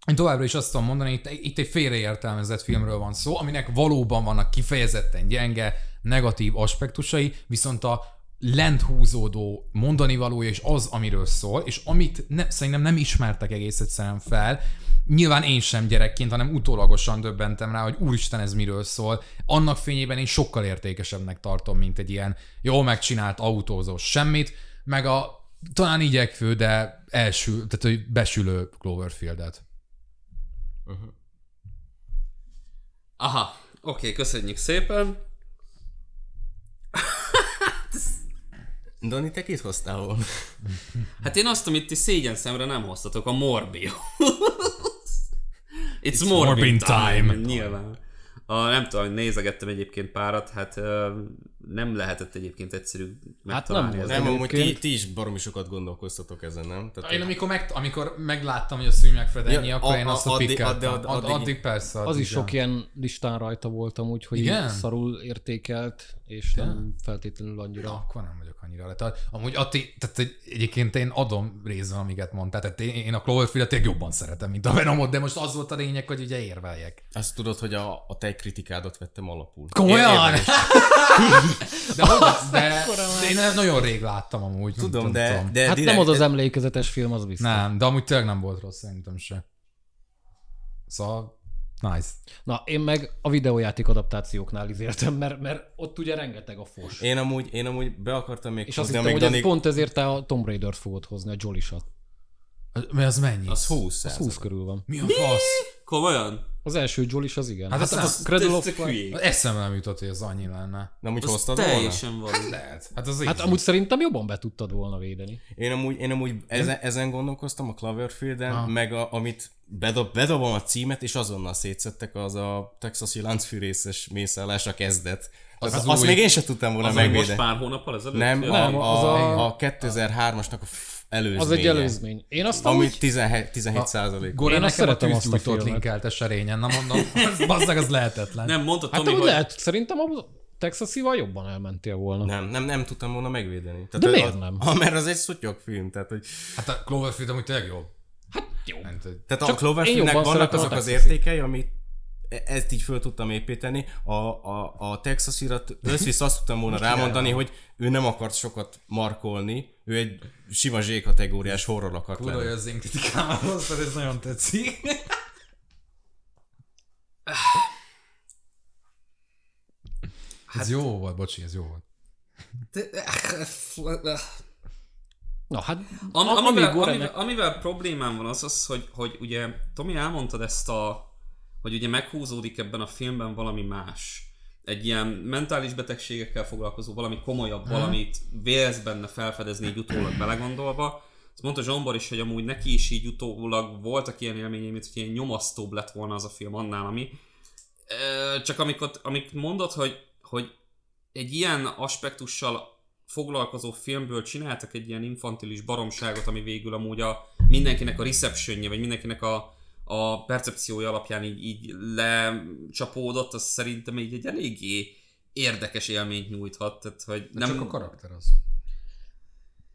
[SPEAKER 4] Én továbbra is azt tudom mondani, itt, itt egy félreértelmezett filmről van szó, aminek valóban vannak kifejezetten gyenge, negatív aspektusai, viszont a lent húzódó mondani valója és az, amiről szól, és amit ne, szerintem nem ismertek egész egyszerűen fel, nyilván én sem gyerekként, hanem utólagosan döbbentem rá, hogy úristen ez miről szól. Annak fényében én sokkal értékesebbnek tartom, mint egy ilyen jól megcsinált autózós semmit, meg a talán igyekvő, de elsül, tehát hogy besülő Cloverfieldet.
[SPEAKER 1] Aha, oké, köszönjük szépen.
[SPEAKER 2] Dani, te kit hoztál volna?
[SPEAKER 1] Hát én azt, amit ti szégyen szemre nem hoztatok, a Morbius. It's, It's
[SPEAKER 4] Morbin
[SPEAKER 1] Morbin
[SPEAKER 4] time.
[SPEAKER 1] time. Nyilván. A, nem tudom, nézegettem egyébként párat, hát nem lehetett egyébként egyszerű megtalálni.
[SPEAKER 3] nem volt.
[SPEAKER 2] Nem, amúgy ti, ti is baromi sokat gondolkoztatok ezen, nem? Tehát,
[SPEAKER 4] Én amikor, meg, amikor megláttam, hogy a szűny megfed ennyi,
[SPEAKER 2] Ja,
[SPEAKER 4] akkor
[SPEAKER 2] a-
[SPEAKER 4] én azt
[SPEAKER 2] a-
[SPEAKER 4] a
[SPEAKER 2] addig- addig-
[SPEAKER 4] Addig,
[SPEAKER 2] addig-
[SPEAKER 4] addig persze.
[SPEAKER 3] Az
[SPEAKER 4] addig,
[SPEAKER 3] is sok ilyen listán rajta voltam, úgyhogy
[SPEAKER 4] Igen?
[SPEAKER 3] szarul értékelt, és nem feltétlenül annyira.
[SPEAKER 4] Ja, akkor nem vagyok annyira le. Tehát, amúgy Atti, tehát egy- egyébként én adom részben, amiket mondtál. Tehát én, én a Cloverfield-et jobban szeretem, mint a Venomot, de most az volt a lényeg, hogy ugye érveljek.
[SPEAKER 2] Azt tudod, hogy a, a te kritikádat vettem alapul.
[SPEAKER 4] Komolyan? De, hogy, de, de én nagyon rég láttam amúgy. nem
[SPEAKER 2] Tudom, de,
[SPEAKER 4] tudom.
[SPEAKER 2] de
[SPEAKER 3] Hát
[SPEAKER 2] direkt,
[SPEAKER 3] nem az az emlékezetes film, az biztos.
[SPEAKER 4] Nem, de amúgy tényleg nem volt rossz, szerintem se. Szóval, nice.
[SPEAKER 3] Na, én meg a videójáték adaptációknál izéltem, mert, mert ott ugye rengeteg a fos.
[SPEAKER 2] Én amúgy, én amúgy be akartam még
[SPEAKER 3] És azt
[SPEAKER 2] hozni,
[SPEAKER 3] hittem,
[SPEAKER 2] amíg
[SPEAKER 3] hogy
[SPEAKER 2] Dani...
[SPEAKER 3] ez pont ezért te a Tomb Raider-t fogod hozni, a Jolisat.
[SPEAKER 4] Mi az mennyi?
[SPEAKER 2] Az 20
[SPEAKER 3] Az 20 körül van.
[SPEAKER 4] Mi a fasz?
[SPEAKER 1] Komolyan?
[SPEAKER 3] Az első Jolis az igen.
[SPEAKER 4] Hát
[SPEAKER 3] Hát,
[SPEAKER 4] az-
[SPEAKER 3] hát
[SPEAKER 4] az-
[SPEAKER 3] a Cradle
[SPEAKER 1] Ez
[SPEAKER 3] of.
[SPEAKER 4] Eszembe nem jutott, hogy az annyi lenne.
[SPEAKER 2] Nem úgy
[SPEAKER 1] Az
[SPEAKER 2] hoztad volna?
[SPEAKER 1] teljesen való.
[SPEAKER 4] Lehet. Hát az
[SPEAKER 3] Hát amúgy szerintem jobban be tudtad volna védeni.
[SPEAKER 2] Én amúgy, én amúgy ezen, ezen gondolkoztam a Cloverfield-en,
[SPEAKER 4] Ah.
[SPEAKER 2] meg a, amit bedob, bedobom a címet, és azonnal szétszettek, az a texasi láncfűrészes mészállás a kezdet. Az,
[SPEAKER 4] Az
[SPEAKER 2] az
[SPEAKER 4] az
[SPEAKER 2] azt
[SPEAKER 4] új-
[SPEAKER 2] még én sem tudtam volna
[SPEAKER 1] Az, hogy most
[SPEAKER 2] megvédeni.
[SPEAKER 1] pár hónappal ezelőtt?
[SPEAKER 2] Nem,
[SPEAKER 3] Nem, az
[SPEAKER 2] a,
[SPEAKER 3] a-
[SPEAKER 2] a 2003-asnak a előzménye.
[SPEAKER 3] Az egy előzmény. Én azt
[SPEAKER 2] Ami
[SPEAKER 3] amúgy...
[SPEAKER 2] 17, 17 százalék.
[SPEAKER 4] Gore
[SPEAKER 3] Én azt
[SPEAKER 4] nekem a
[SPEAKER 3] szeretem azt a
[SPEAKER 4] tűzgyújtót
[SPEAKER 3] filmet.
[SPEAKER 4] linkelte serényen, na mondom, az, bazzag, az lehetetlen.
[SPEAKER 1] Nem, mondta
[SPEAKER 3] Hát
[SPEAKER 1] Tomi,
[SPEAKER 3] amúgy
[SPEAKER 1] hogy...
[SPEAKER 3] lehet, szerintem a Texasival jobban elmentél volna.
[SPEAKER 2] Nem, nem, nem tudtam volna megvédeni. Tehát
[SPEAKER 3] De
[SPEAKER 2] az-
[SPEAKER 3] miért nem?
[SPEAKER 2] Ah, mert az egy szutyog film, tehát hogy
[SPEAKER 4] Hát a Cloverfield amúgy tényleg jó.
[SPEAKER 3] Hát jó.
[SPEAKER 2] Tehát
[SPEAKER 3] Csak
[SPEAKER 2] a Cloverfieldnek vannak
[SPEAKER 3] szeretem a
[SPEAKER 2] azok az értékei, amit ezt így föl tudtam építeni. A, a, a Texasira összvisz azt tudtam volna rámondani, hogy ő nem akart sokat markolni, ő egy sima Z kategóriás horror akart
[SPEAKER 4] Kurva,
[SPEAKER 2] lenni.
[SPEAKER 4] az én kritikámat hoztad, ez nagyon tetszik. ez jó volt, bocsi, ez jó volt.
[SPEAKER 3] Na hát,
[SPEAKER 1] Am, amivel, amivel, amivel problémám van az az, hogy, hogy ugye Tomi elmondtad ezt a, hogy ugye meghúzódik ebben a filmben valami más. Egy ilyen mentális betegségekkel foglalkozó, valami komolyabb, valamit vélsz benne felfedezni így utólag belegondolva. Azt mondta Zsombor is, hogy amúgy neki is így utólag voltak ilyen élményei, mint hogy ilyen nyomasztóbb lett volna az a film annál, ami. Csak amikor, amik mondod, hogy, hogy egy ilyen aspektussal foglalkozó filmből csináltak egy ilyen infantilis baromságot, ami végül amúgy a mindenkinek a receptionje, vagy mindenkinek a, a percepciója alapján így, így lecsapódott, az szerintem így egy eléggé érdekes élményt nyújthat. Tehát, hogy
[SPEAKER 4] Nem.
[SPEAKER 1] nem,
[SPEAKER 4] Csak a karakter az.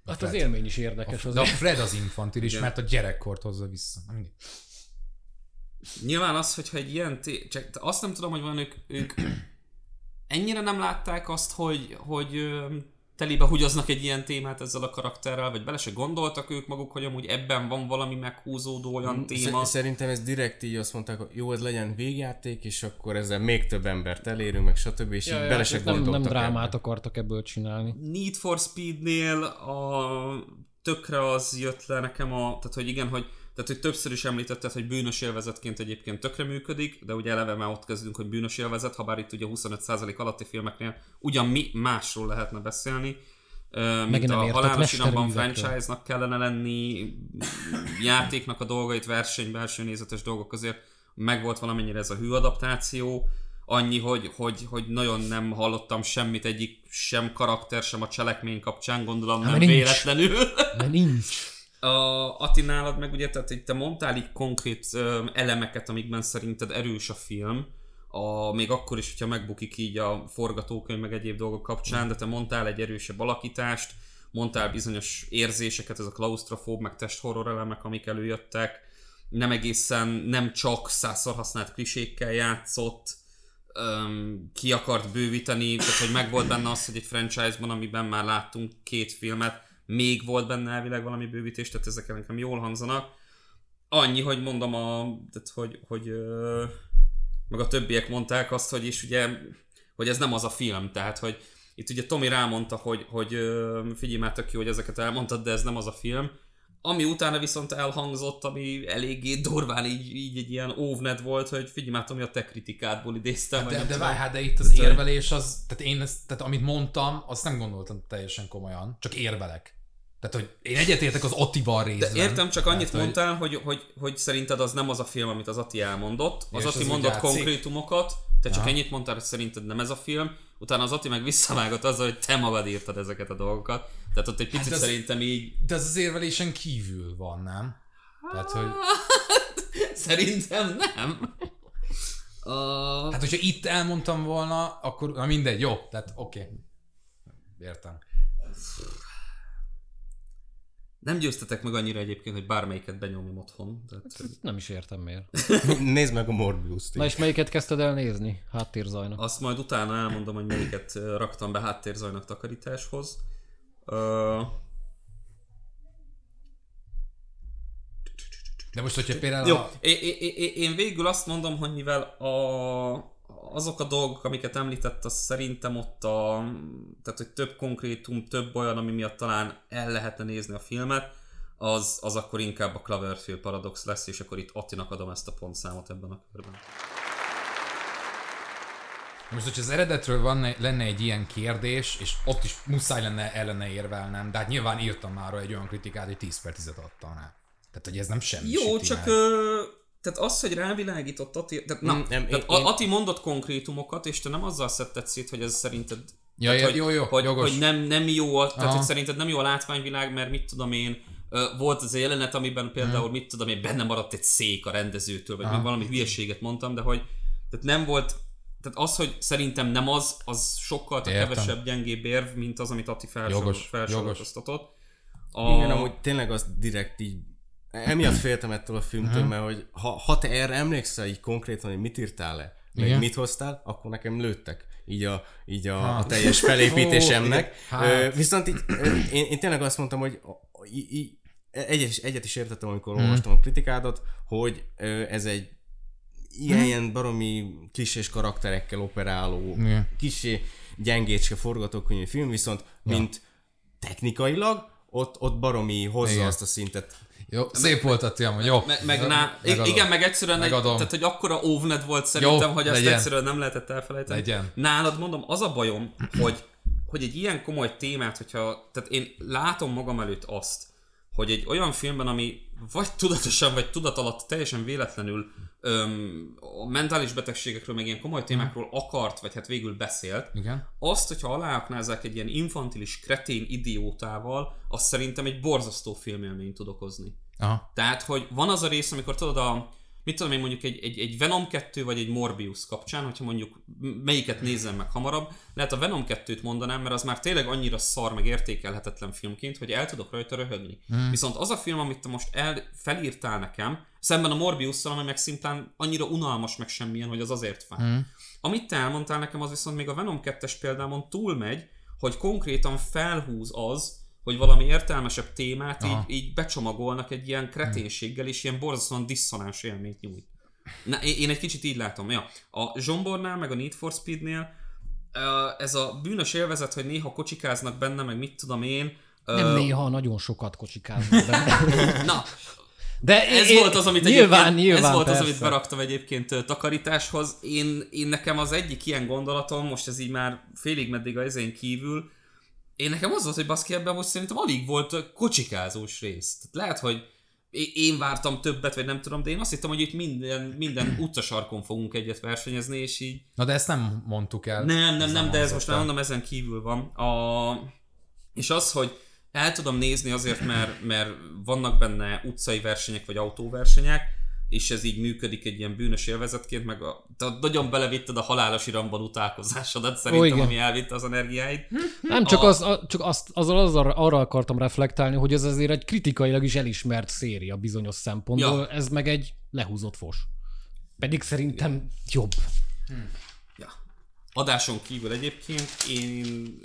[SPEAKER 3] hát az élmény is érdekes.
[SPEAKER 4] De a
[SPEAKER 3] Az
[SPEAKER 4] Fred az infantilis,
[SPEAKER 1] Igen.
[SPEAKER 4] mert a gyerekkort hozza vissza. Na, mindegy.
[SPEAKER 1] Nyilván az, hogyha egy ilyen té- csak azt nem tudom, hogy van ők, ők ennyire nem látták azt, hogy, hogy telibe húgyoznak egy ilyen témát ezzel a karakterrel, vagy bele se gondoltak ők maguk, hogy amúgy ebben van valami meghúzódó olyan téma.
[SPEAKER 2] Sz- Szerintem ez direkt így azt mondták, hogy jó, ez legyen végjáték, és akkor ezzel még több embert elérünk, meg stb. És
[SPEAKER 3] Ja,
[SPEAKER 2] így
[SPEAKER 3] ja,
[SPEAKER 2] bele se
[SPEAKER 3] nem, nem
[SPEAKER 2] gondoltak
[SPEAKER 3] drámát
[SPEAKER 2] ebbe.
[SPEAKER 3] akartak ebből csinálni.
[SPEAKER 1] Need for Speednél a tökre az jött le nekem a, tehát hogy igen, hogy tehát, hogy többször is említetted, hogy bűnös élvezetként egyébként tökre működik, de ugye eleve már ott kezdünk, hogy bűnös élvezet, ha bár itt ugye 25% alatti filmeknél ugyan mi másról lehetne beszélni, mint a Halálos
[SPEAKER 3] mesterművekről.
[SPEAKER 1] franchise-nak kellene lenni, játéknak a dolgait, verseny, belső nézetes dolgok között megvolt valamennyire ez a hű adaptáció, annyi, hogy, hogy, hogy nagyon nem hallottam semmit egyik sem karakter, sem a cselekmény kapcsán, gondolom nem
[SPEAKER 3] mert nincs.
[SPEAKER 1] véletlenül.
[SPEAKER 3] De nincs.
[SPEAKER 1] A Ati nálad meg ugye, tehát te mondtál így konkrét elemeket, amikben szerinted erős a film, a, még akkor is, hogyha megbukik így a forgatókönyv meg egyéb dolgok kapcsán, de te mondtál egy erősebb alakítást, mondtál bizonyos érzéseket, ez a klaustrofób, meg testhorror elemek, amik előjöttek, nem egészen, nem csak százszor használt klisékkel játszott, öm, ki akart bővíteni, tehát hogy megvolt benne az, hogy egy franchise-ban, amiben már láttunk két filmet, még volt benne elvileg valami bővítés, tehát ezek nekem jól hangzanak. Annyi, hogy mondom, a, tehát hogy, hogy ö, meg a többiek mondták azt, hogy is ugye, hogy ez nem az a film, tehát hogy itt ugye Tomi rámondta, hogy, hogy ö, figyelj már tök jó, hogy ezeket elmondtad, de ez nem az a film. Ami utána viszont elhangzott, ami eléggé durván így, így egy ilyen óvned volt, hogy figyelj már Tomi, a te kritikádból idéztem. vagy
[SPEAKER 4] De, de várj, hát de itt az érvelés, az, tehát én ezt, tehát amit mondtam, azt nem gondoltam teljesen komolyan, csak érvelek. Tehát, hogy én egyetértek az Attival
[SPEAKER 1] De
[SPEAKER 4] részben.
[SPEAKER 1] értem, csak annyit
[SPEAKER 4] Tehát, hogy-
[SPEAKER 1] mondtál, hogy, hogy, hogy szerinted az nem az a film, amit az Ati elmondott. Az Ati
[SPEAKER 4] az
[SPEAKER 1] mondott konkrétumokat, te csak
[SPEAKER 4] Aha.
[SPEAKER 1] ennyit mondtál, hogy szerinted nem ez a film. Utána az Ati meg visszavágott azzal, hogy te magad írtad ezeket a dolgokat. Tehát ott egy picit
[SPEAKER 4] Hát az-
[SPEAKER 1] szerintem így...
[SPEAKER 4] De az az érvelésen kívül van, nem? Tehát, hogy,
[SPEAKER 1] Szerintem nem. Uh,
[SPEAKER 4] hát hogyha itt elmondtam volna, akkor na mindegy, jó, tehát oké. Okay. Értem.
[SPEAKER 1] Nem győztetek meg annyira egyébként, hogy bármelyiket benyomjam otthon. Tehát, hogy
[SPEAKER 3] Nem is értem miért.
[SPEAKER 2] Nézd meg a Morbius-t.
[SPEAKER 3] Na és melyiket kezdted el nézni? Háttérzajnak.
[SPEAKER 1] azt majd utána elmondom, hogy melyiket ö, raktam be háttérzajnak takarításhoz. Uh,
[SPEAKER 4] De most, hogyha például
[SPEAKER 1] Jó,
[SPEAKER 4] a...
[SPEAKER 1] én, én, én végül azt mondom, hogy mivel a, azok a dolgok, amiket említett, az szerintem ott a, tehát hogy több konkrétum, több olyan, ami miatt talán el lehetne nézni a filmet, az, az akkor inkább a Cloverfield paradox lesz, és akkor itt Attinak adom ezt a pontszámot ebben a körben.
[SPEAKER 4] Most, hogyha az eredetről van, lenne egy ilyen kérdés, és ott is muszáj lenne ellene érvelnem, de hát nyilván írtam már egy olyan kritikát, hogy 10 per 10 adtam rá. Tehát, hogy ez nem semmi.
[SPEAKER 1] Jó, csak ö, tehát az, hogy rávilágított Ati, tehát, na,
[SPEAKER 2] Mm, nem,
[SPEAKER 1] tehát
[SPEAKER 2] én-
[SPEAKER 1] én, Ati mondott konkrétumokat, és te nem azzal szedted szét, hogy ez szerinted
[SPEAKER 4] Ja,
[SPEAKER 1] tehát,
[SPEAKER 4] ja,
[SPEAKER 1] hogy,
[SPEAKER 4] jó, jó,
[SPEAKER 1] hogy,
[SPEAKER 4] jogos.
[SPEAKER 1] hogy nem, nem jó, a, tehát
[SPEAKER 4] Aha.
[SPEAKER 1] hogy szerinted nem jó a látványvilág, mert mit tudom én, volt az a jelenet, amiben például, mit tudom én, benne maradt egy szék a rendezőtől, vagy
[SPEAKER 4] Aha.
[SPEAKER 1] még valami hülyeséget mondtam, de hogy tehát nem volt, tehát az, hogy szerintem nem az, az sokkal
[SPEAKER 4] Értem.
[SPEAKER 1] kevesebb gyengébb érv, mint az, amit Ati
[SPEAKER 4] Jogos,
[SPEAKER 1] felsor- felsorolkoztatott. A...
[SPEAKER 2] Igen, amúgy tényleg az direkt így emiatt féltem ettől a filmtől, mert hogy ha, ha te erre emlékszel így konkrétan, hogy mit írtál le, meg
[SPEAKER 4] Igen.
[SPEAKER 2] mit hoztál, akkor nekem lőttek így a, így a,
[SPEAKER 4] Ha.
[SPEAKER 2] a teljes felépítésemnek. Ö,
[SPEAKER 4] hát.
[SPEAKER 2] viszont így, én, én tényleg azt mondtam, hogy í- í- egyet, is- egyet is értettem, amikor
[SPEAKER 4] Mhm.
[SPEAKER 2] olvastam a kritikádat, hogy ez egy ilyen, ilyen baromi klisés karakterekkel operáló,
[SPEAKER 4] Igen.
[SPEAKER 2] kisé gyengécske forgatókönyvű film, viszont mint technikailag, ott, ott baromi hozza
[SPEAKER 4] Igen.
[SPEAKER 2] azt a szintet.
[SPEAKER 4] Jó, szép volt a tiam, jó.
[SPEAKER 1] Meg, meg ná,
[SPEAKER 4] Megadom.
[SPEAKER 1] igen, meg egyszerűen, egy, tehát hogy akkora óvned volt szerintem,
[SPEAKER 4] Jó,
[SPEAKER 1] hogy azt
[SPEAKER 4] legyen.
[SPEAKER 1] egyszerűen nem lehetett elfelejteni.
[SPEAKER 4] Legyen.
[SPEAKER 1] Nálad mondom, az a bajom, hogy, hogy egy ilyen komoly témát, hogyha, tehát én látom magam előtt azt, hogy egy olyan filmben, ami vagy tudatosan, vagy tudat alatt teljesen véletlenül öm, a mentális betegségekről, meg ilyen komoly témákról akart, vagy hát végül beszélt,
[SPEAKER 4] Igen.
[SPEAKER 1] azt, hogyha aláaknázzák egy ilyen infantilis, kretén idiótával, az szerintem egy borzasztó filmélményt tud okozni.
[SPEAKER 4] Aha.
[SPEAKER 1] Tehát, hogy van az a rész, amikor tudod a, mit tudom én mondjuk egy, egy, egy Venom 2 vagy egy Morbius kapcsán, hogyha mondjuk melyiket nézem meg hamarabb, lehet a Venom 2-t mondanám, mert az már tényleg annyira szar, meg értékelhetetlen filmként, hogy el tudok rajta röhögni. Mm. Viszont az a film, amit te most el, felírtál nekem, szemben a Morbius-szal, ami meg szintán annyira unalmas, meg semmilyen, hogy az azért fáj. Mm. Amit te elmondtál nekem, az viszont még a Venom 2-es példámon túlmegy, hogy konkrétan felhúz az, hogy valami értelmesebb témát így,
[SPEAKER 4] Aha.
[SPEAKER 1] így becsomagolnak egy ilyen kreténséggel, és ilyen borzasztóan diszonáns élményt nyújt. Na, én egy kicsit így látom. Ja. A Zsombornál, meg a Need for Speednél ez a bűnös élvezet, hogy néha kocsikáznak benne, meg mit tudom én.
[SPEAKER 3] Nem néha, nagyon sokat kocsikáznak benne.
[SPEAKER 1] Na,
[SPEAKER 3] De
[SPEAKER 1] ez
[SPEAKER 3] én-
[SPEAKER 1] volt az, amit
[SPEAKER 3] nyilván, nyilván,
[SPEAKER 1] ez volt az,
[SPEAKER 3] persze.
[SPEAKER 1] amit beraktam egyébként takarításhoz. Én, én nekem az egyik ilyen gondolatom, most ez így már félig meddig a ezén kívül, én nekem az volt, hogy baszki ebben most szerintem alig volt kocsikázós rész. Tehát lehet, hogy én vártam többet, vagy nem tudom, de én azt hittem, hogy itt minden, minden utcasarkon fogunk egyet versenyezni, és így
[SPEAKER 4] Na de ezt nem mondtuk el.
[SPEAKER 1] nem, nem, nem, de ez most már mondom, ezen kívül van. A... És az, hogy el tudom nézni azért, mert, mert vannak benne utcai versenyek, vagy autóversenyek, és ez így működik egy ilyen bűnös élvezetként, meg a, te nagyon belevitted a halálos iramban utálkozásodat, szerintem,
[SPEAKER 3] igen.
[SPEAKER 1] ami elvitte az energiáid.
[SPEAKER 3] Nem, csak,
[SPEAKER 1] A-
[SPEAKER 3] az, a, csak azt, azzal, azzal arra akartam reflektálni, hogy ez azért egy kritikailag is elismert széria bizonyos szempontból,
[SPEAKER 1] Ja.
[SPEAKER 3] ez meg egy lehúzott fos. Pedig szerintem jobb.
[SPEAKER 1] Ja. Adáson kívül egyébként én,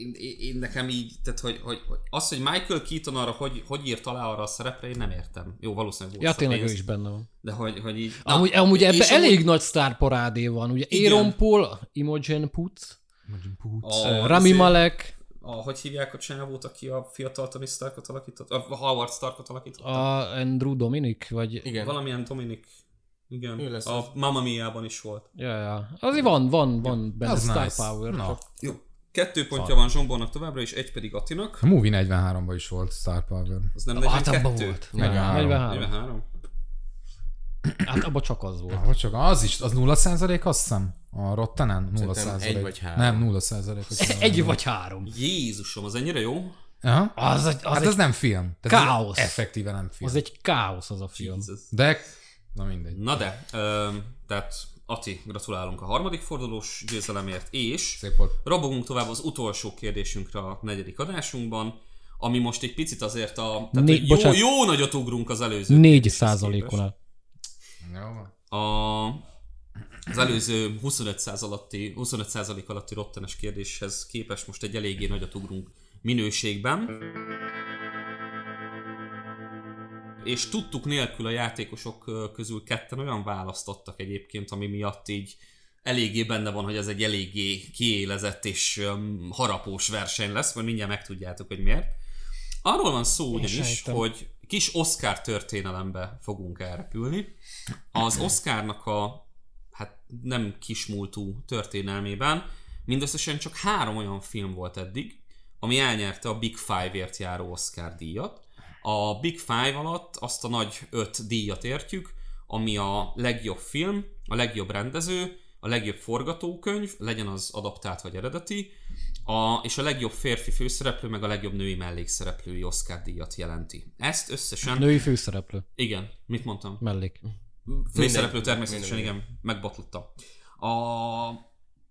[SPEAKER 1] én, én, én nekem így, tehát hogy, hogy, hogy az, hogy Michael Keaton arra, hogy, hogy írt alá arra a szerepre, én nem értem. Jó, valószínűleg volt
[SPEAKER 3] Ja, tényleg ő
[SPEAKER 1] pénz,
[SPEAKER 3] is benne van.
[SPEAKER 1] De hogy, hogy így...
[SPEAKER 3] Amúgy, amúgy ebben elég
[SPEAKER 1] amúgy
[SPEAKER 3] nagy sztárparádé van. Ugye
[SPEAKER 1] Igen.
[SPEAKER 3] Aaron Paul, Imogen Putz,
[SPEAKER 1] a,
[SPEAKER 3] Rami Malek,
[SPEAKER 1] A, hogy hívják a csávót, aki a fiatal Tony Starkot alakított? A Howard Starkot alakított?
[SPEAKER 3] a Andrew Dominic, vagy...
[SPEAKER 2] Igen.
[SPEAKER 1] Valamilyen Dominik. Igen.
[SPEAKER 2] Ő lesz
[SPEAKER 1] a
[SPEAKER 2] az.
[SPEAKER 1] Mamma Mia-ban is volt.
[SPEAKER 3] Ja, ja. Azért van, van, van benne
[SPEAKER 4] Az
[SPEAKER 3] star
[SPEAKER 4] nice.
[SPEAKER 3] power.
[SPEAKER 4] Na.
[SPEAKER 3] csak-
[SPEAKER 1] Jó. Kettő pontja van Zsombornak továbbra, és egy pedig Atinak.
[SPEAKER 4] A Movie 43-ban is volt Star Power.
[SPEAKER 1] Az nem
[SPEAKER 3] Hát abban
[SPEAKER 1] 42?
[SPEAKER 3] volt.
[SPEAKER 4] 43.
[SPEAKER 3] 43.
[SPEAKER 1] 43?
[SPEAKER 3] Hát abban csak az volt.
[SPEAKER 4] Ah, csak az is, az 0 százalék azt hiszem? A Rottenen? 0
[SPEAKER 2] Szerintem
[SPEAKER 4] százalék.
[SPEAKER 2] egy vagy három.
[SPEAKER 4] Nem, 0 százalék.
[SPEAKER 3] Egy vagy három.
[SPEAKER 1] Jézusom, az ennyire jó?
[SPEAKER 4] Aha.
[SPEAKER 3] Az, egy, az,
[SPEAKER 4] Hát
[SPEAKER 3] egy,
[SPEAKER 4] ez nem film. Tehát
[SPEAKER 3] káosz.
[SPEAKER 4] Effektíve nem film.
[SPEAKER 3] az egy káosz az a film.
[SPEAKER 1] Jesus.
[SPEAKER 4] De, na mindegy.
[SPEAKER 1] Na de, öm, tehát Ati, gratulálunk a harmadik fordulós győzelemért, és robogunk tovább az utolsó kérdésünkre a negyedik adásunkban, ami most egy picit azért a... Tehát
[SPEAKER 3] Né-
[SPEAKER 1] jó,
[SPEAKER 3] bocsánat.
[SPEAKER 1] jó nagyot ugrunk az előző.
[SPEAKER 3] 4
[SPEAKER 1] kérdéshez
[SPEAKER 3] százalékon
[SPEAKER 1] képest.
[SPEAKER 3] el.
[SPEAKER 4] Jó van.
[SPEAKER 1] A, az előző 25 alatti, 25 alatti rottenes kérdéshez képest most egy eléggé nagyot ugrunk minőségben. És tudtuk nélkül a játékosok közül ketten olyan választottak egyébként, ami miatt így eléggé benne van, hogy ez egy eléggé kiélezett és harapós verseny lesz, majd mindjárt megtudjátok, hogy miért. Arról van szó ugyanis, hogy kis Oscar történelembe fogunk elrepülni. Az Oscarnak a hát nem kismúltú történelmében mindösszesen csak három olyan film volt eddig, ami elnyerte a Big Five-ért járó Oscar díjat. A Big Five alatt azt a nagy öt díjat értjük, ami a legjobb film, a legjobb rendező, a legjobb forgatókönyv, legyen az adaptált vagy eredeti, a, és a legjobb férfi főszereplő, meg a legjobb női mellékszereplői Oscar díjat jelenti. Ezt összesen...
[SPEAKER 3] Női főszereplő.
[SPEAKER 1] Igen, mit mondtam?
[SPEAKER 3] Mellék.
[SPEAKER 1] Főszereplő
[SPEAKER 2] Minden-
[SPEAKER 1] természetesen,
[SPEAKER 2] minden-
[SPEAKER 1] igen, megbotlottam. A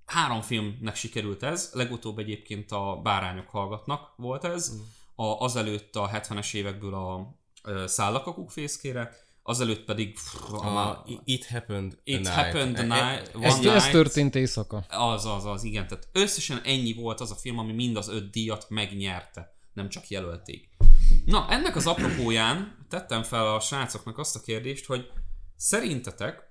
[SPEAKER 1] három filmnek sikerült ez, legutóbb egyébként a Bárányok hallgatnak volt ez,
[SPEAKER 2] Mm.
[SPEAKER 1] A, azelőtt a 70-es évekből a ö, Szállakakuk fészkére, azelőtt pedig pff, a,
[SPEAKER 2] A, It Happened a
[SPEAKER 1] It
[SPEAKER 2] Night.
[SPEAKER 1] Happened a
[SPEAKER 2] E- e-
[SPEAKER 1] Night,
[SPEAKER 2] ez-
[SPEAKER 1] One
[SPEAKER 3] Ez
[SPEAKER 1] Night.
[SPEAKER 3] történt éjszaka.
[SPEAKER 1] Az, az, az, igen. Tehát összesen ennyi volt az a film, ami mind az öt díjat megnyerte. Nem csak jelölték. Na, ennek az apropóján tettem fel a srácoknak azt a kérdést, hogy szerintetek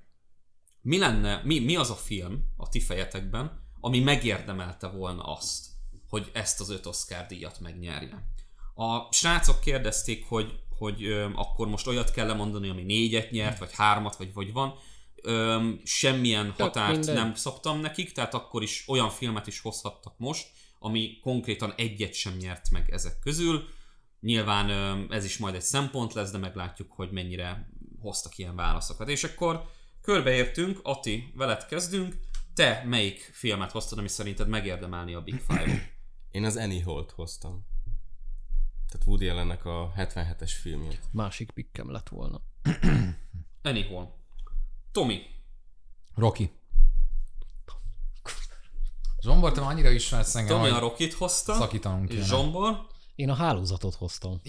[SPEAKER 1] mi lenne, mi, mi az a film a ti fejetekben, ami megérdemelte volna azt, hogy ezt az öt Oscar díjat megnyerje. A srácok kérdezték, hogy, hogy ö, akkor most olyat kell lemondani, ami négyet nyert, vagy hármat, vagy vagy van. Ö, semmilyen határt
[SPEAKER 3] mindegy.
[SPEAKER 1] nem szabtam nekik, tehát akkor is olyan filmet is hozhattak most, ami konkrétan egyet sem nyert meg ezek közül. Nyilván ö, ez is majd egy szempont lesz, de meglátjuk, hogy mennyire hoztak ilyen válaszokat. És akkor körbeértünk, Ati, veled kezdünk. Te melyik filmet hoztad, ami szerinted megérdemelni a Big Five-ot?
[SPEAKER 2] Én az Annie Holt hoztam. Tehát Woody Allennek a 77-es filmjét.
[SPEAKER 3] Másik pikkem lett volna.
[SPEAKER 1] Anyhol. Tomi.
[SPEAKER 4] Rocky. Zsombor, te annyira ismersz engem,
[SPEAKER 1] Tomi a
[SPEAKER 4] hogy
[SPEAKER 1] Rockit hozta.
[SPEAKER 4] szakítanunk
[SPEAKER 1] És
[SPEAKER 4] kéne.
[SPEAKER 1] Zsombor.
[SPEAKER 3] Én a hálózatot hoztam.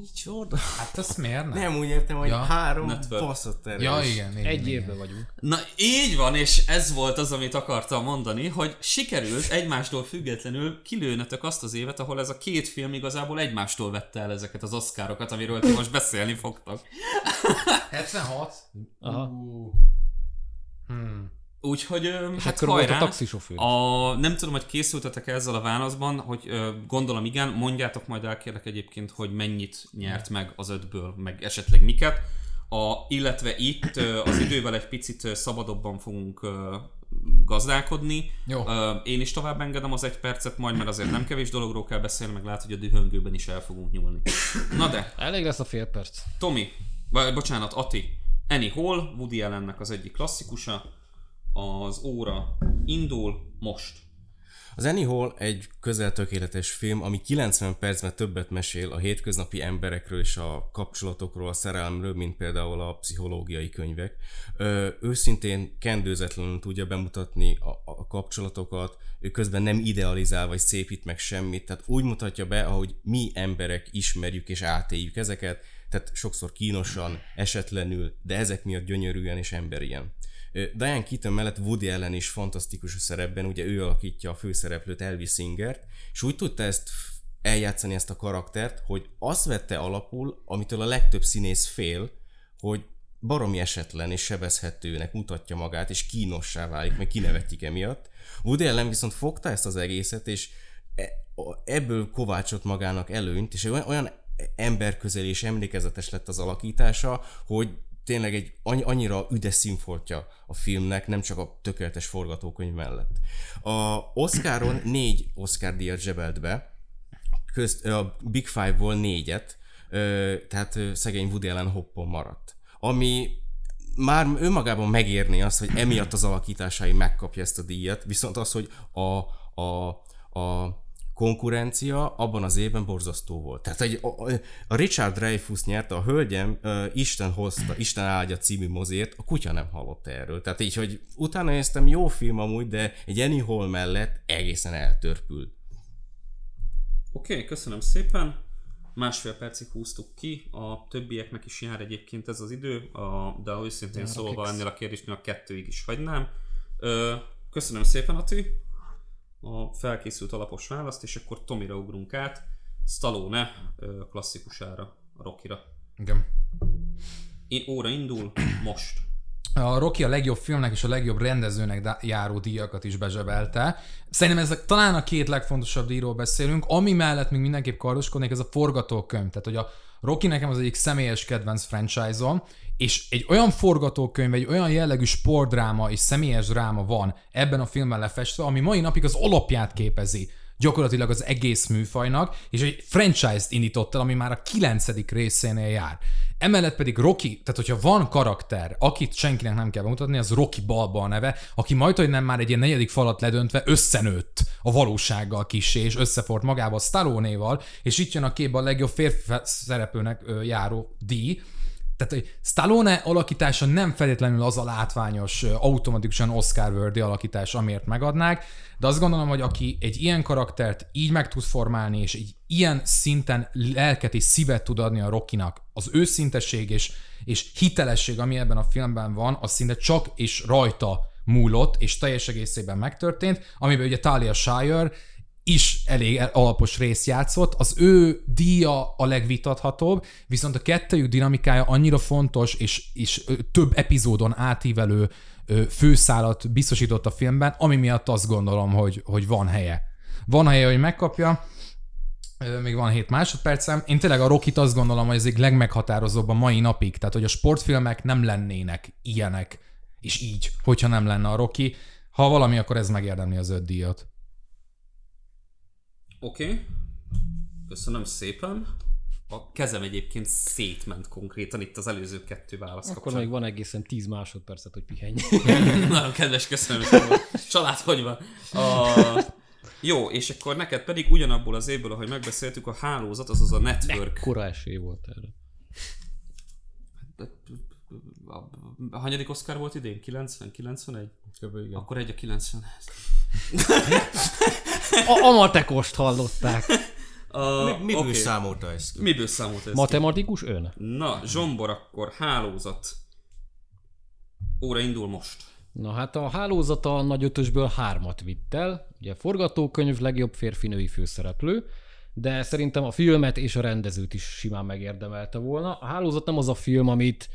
[SPEAKER 2] Micsoda?
[SPEAKER 4] Hát ezt miért nem?
[SPEAKER 2] Nem úgy értem, hogy
[SPEAKER 4] Ja.
[SPEAKER 2] három
[SPEAKER 1] Network.
[SPEAKER 2] baszott erős.
[SPEAKER 4] Ja, igen. igen
[SPEAKER 3] Egy
[SPEAKER 4] igen.
[SPEAKER 3] évben vagyunk.
[SPEAKER 1] Na így van, és ez volt az, amit akartam mondani, hogy sikerült egymástól függetlenül kilőnetek azt az évet, ahol ez a két film igazából egymástól vette el ezeket az oszkárokat, amiről ti most beszélni fogtok.
[SPEAKER 4] 76?
[SPEAKER 3] Aha.
[SPEAKER 4] Uh. Hmm.
[SPEAKER 1] Úgyhogy
[SPEAKER 3] És
[SPEAKER 1] hát
[SPEAKER 3] volt a
[SPEAKER 1] hajrá.
[SPEAKER 3] taxisofőr.
[SPEAKER 1] A, nem tudom, hogy készültetek ezzel a válaszban, hogy ö, gondolom igen, mondjátok majd el kérlek egyébként, hogy mennyit nyert meg az ötből, meg esetleg miket. A, illetve itt ö, az idővel egy picit ö, szabadobban fogunk ö, gazdálkodni.
[SPEAKER 4] Jó.
[SPEAKER 1] Én is tovább engedem az egy percet majd, mert azért nem kevés dologról kell beszélni, meg lehet, hogy a dühöngőben is el fogunk nyúlni. Na de,
[SPEAKER 3] Elég lesz a fél perc.
[SPEAKER 1] Tomi, vagy bocsánat, Ati, Annie Hall, Woody Allennek az egyik klasszikusa, az óra indul most.
[SPEAKER 2] Az Annie Hall egy közel tökéletes film, ami 90 percben többet mesél a hétköznapi emberekről és a kapcsolatokról, a szerelemről, mint például a pszichológiai könyvek. Ö, őszintén kendőzetlenül tudja bemutatni a, a kapcsolatokat, ő közben nem idealizál vagy szépít meg semmit, tehát úgy mutatja be, ahogy mi emberek ismerjük és átéljük ezeket, tehát sokszor kínosan, esetlenül, de ezek miatt gyönyörűen és emberien. Diane Keaton mellett Woody Allen is fantasztikus a szerepben, ugye ő alakítja a főszereplőt Elvis Singert, és úgy tudta ezt eljátszani ezt a karaktert, hogy azt vette alapul, amitől a legtöbb színész fél, hogy baromi esetlen és sebezhetőnek mutatja magát, és kínossá válik, meg kinevetjük emiatt. Woody Allen viszont fogta ezt az egészet, és e, ebből kovácsot magának előnyt, és olyan emberközeli és emlékezetes lett az alakítása, hogy tényleg egy annyira üdes színfoltja a filmnek, nem csak a tökéletes forgatókönyv mellett. A Oscaron négy Oscar díjat zsebelt be, közt, a Big Five-ból négyet, tehát szegény Woody Allen hoppon maradt. Ami már önmagában megérni azt, hogy emiatt az alakításai megkapja ezt a díjat, viszont az, hogy a, a, a konkurencia abban az évben borzasztó volt. Tehát egy, a, a Richard Dreyfuss nyerte, a hölgyem uh, Isten hozta, Isten áldja című mozért, a kutya nem hallott erről. Tehát így, hogy utána néztem, jó film amúgy, de egy Annie Hall mellett egészen eltörpül.
[SPEAKER 1] Oké, okay, köszönöm szépen. Másfél percig húztuk ki, a többieknek is jár egyébként ez az idő, a, de őszintén szólva ennél a kérdésnél a kettőig is hagynám. Köszönöm szépen, Ati a felkészült alapos választ, és akkor Tomira ugrunk át, Stallone klasszikusára, Rockira.
[SPEAKER 4] Igen.
[SPEAKER 1] Óra indul most.
[SPEAKER 4] A Rocky a legjobb filmnek és a legjobb rendezőnek járó díjakat is bezsebelte. Szerintem ezek talán a két legfontosabb díjról beszélünk, ami mellett még mindenképp kardoskodnék, ez a forgatókönyv. Tehát, hogy a Rocky nekem az egyik személyes kedvenc franchise-om, és egy olyan forgatókönyv, egy olyan jellegű sportdráma és személyes dráma van ebben a filmben lefestve, ami mai napig az alapját képezi gyakorlatilag az egész műfajnak, és egy franchise-t indított el, ami már a kilencedik részénél jár. Emellett pedig Rocky, tehát hogyha van karakter, akit senkinek nem kell bemutatni, az Rocky Balba a neve, aki majd, hogy nem már egy ilyen negyedik falat ledöntve összenőtt a valósággal kisé, és összefort magába a Stallone-val, és itt jön a képbe a legjobb férfi szereplőnek járó díj, tehát, hogy Stallone alakítása nem feltétlenül az a látványos, automatikusan oscar worthy alakítás, amiért megadnák, de azt gondolom, hogy aki egy ilyen karaktert így meg tud formálni, és egy ilyen szinten lelket és szívet tud adni a Rockinak, az őszintesség és, és hitelesség, ami ebben a filmben van, az szinte csak és rajta múlott, és teljes egészében megtörtént, amiben ugye Talia Shire is elég alapos részt játszott. Az ő díja a legvitathatóbb, viszont a kettőjük dinamikája annyira fontos, és, és több epizódon átívelő főszálat biztosított a filmben, ami miatt azt gondolom, hogy, hogy van helye. Van helye, hogy megkapja, még van 7 másodpercem. Én tényleg a Rockit azt gondolom, hogy ez egy legmeghatározóbb a mai napig. Tehát, hogy a sportfilmek nem lennének ilyenek, és így, hogyha nem lenne a Rocky. Ha valami, akkor ez megérdemli az öt díjat.
[SPEAKER 1] Oké. Okay. Köszönöm szépen. A kezem egyébként szétment konkrétan itt az előző kettő válasz
[SPEAKER 3] Akkor kapcsán. még van egészen 10 másodpercet, hogy pihenj.
[SPEAKER 1] Nagyon kedves, köszönöm. Család, hogy van? A... Jó, és akkor neked pedig ugyanabból az évből, ahogy megbeszéltük, a hálózat, azaz a network.
[SPEAKER 3] Mekkora esély volt erre?
[SPEAKER 1] A hanyadik Oscar volt idén? 90? 91?
[SPEAKER 2] Kb. igen.
[SPEAKER 1] Akkor egy a 90
[SPEAKER 3] A, a matekost hallották.
[SPEAKER 2] A, Mi, miből okay. számolta ezt?
[SPEAKER 1] Miből számolta ezt?
[SPEAKER 3] Matematikus ön?
[SPEAKER 1] Na, Zsombor, akkor hálózat. Óra indul most.
[SPEAKER 3] Na hát a hálózata a nagy ötösből hármat vitt el. Ugye forgatókönyv, legjobb férfi-női főszereplő, de szerintem a filmet és a rendezőt is simán megérdemelte volna. A hálózat nem az a film, amit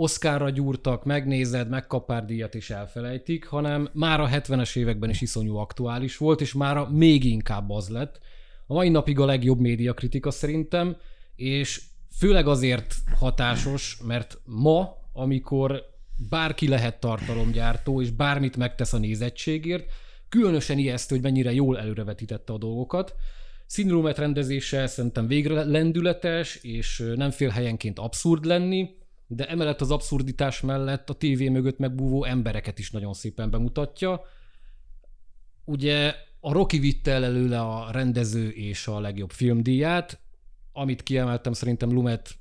[SPEAKER 3] Oscarra gyúrtak, megnézed, megkap pár díjat és elfelejtik, hanem már a 70-es években is iszonyú aktuális volt, és már még inkább az lett. A mai napig a legjobb médiakritika szerintem, és főleg azért hatásos, mert ma, amikor bárki lehet tartalomgyártó, és bármit megtesz a nézettségért, különösen ijesztő, hogy mennyire jól előrevetítette a dolgokat. Színrumet rendezése szerintem végre lendületes, és nem fél helyenként abszurd lenni, de emellett az abszurditás mellett a tévé mögött megbúvó embereket is nagyon szépen bemutatja. Ugye a Rocky vitte el előle a rendező és a legjobb filmdíját, amit kiemeltem, szerintem Lumet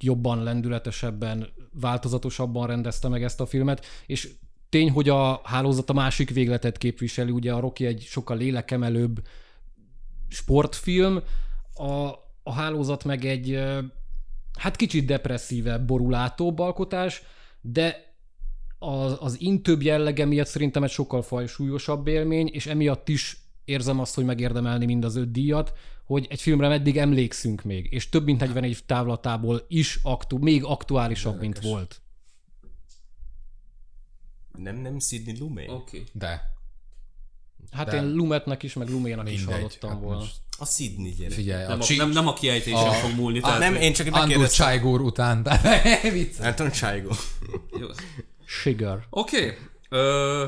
[SPEAKER 3] jobban, lendületesebben, változatosabban rendezte meg ezt a filmet, és tény, hogy a hálózat a másik végletet képviseli, ugye a Rocky egy sokkal lélekemelőbb sportfilm, a, a hálózat meg egy hát kicsit depresszívebb, borulátóbb alkotás, de az, az intőbb jellege miatt szerintem egy sokkal fajsúlyosabb élmény, és emiatt is érzem azt, hogy megérdemelni mind az öt díjat, hogy egy filmre meddig emlékszünk még, és több mint 40 év távlatából is aktu, még aktuálisabb, mint volt.
[SPEAKER 2] Nem, nem Sidney Lumet?
[SPEAKER 1] Oké. Okay.
[SPEAKER 4] De.
[SPEAKER 3] Hát
[SPEAKER 4] De-
[SPEAKER 3] én Lumetnek is, meg Luménak is hallottam
[SPEAKER 4] Hát
[SPEAKER 3] volna.
[SPEAKER 4] most
[SPEAKER 2] A Sydney gyerek.
[SPEAKER 4] Figyelj,
[SPEAKER 1] Nem,
[SPEAKER 4] a,
[SPEAKER 1] a,
[SPEAKER 4] Csi-
[SPEAKER 1] nem, nem a kiejtésen
[SPEAKER 4] a-
[SPEAKER 1] fog múlni.
[SPEAKER 2] Ah,
[SPEAKER 1] tehát,
[SPEAKER 2] nem, én csak
[SPEAKER 4] Andrew. Csájgór után. Tehát vicc.
[SPEAKER 2] Anton Csájgó.
[SPEAKER 1] Jó.
[SPEAKER 3] Sugar.
[SPEAKER 1] Oké. Okay. Ö,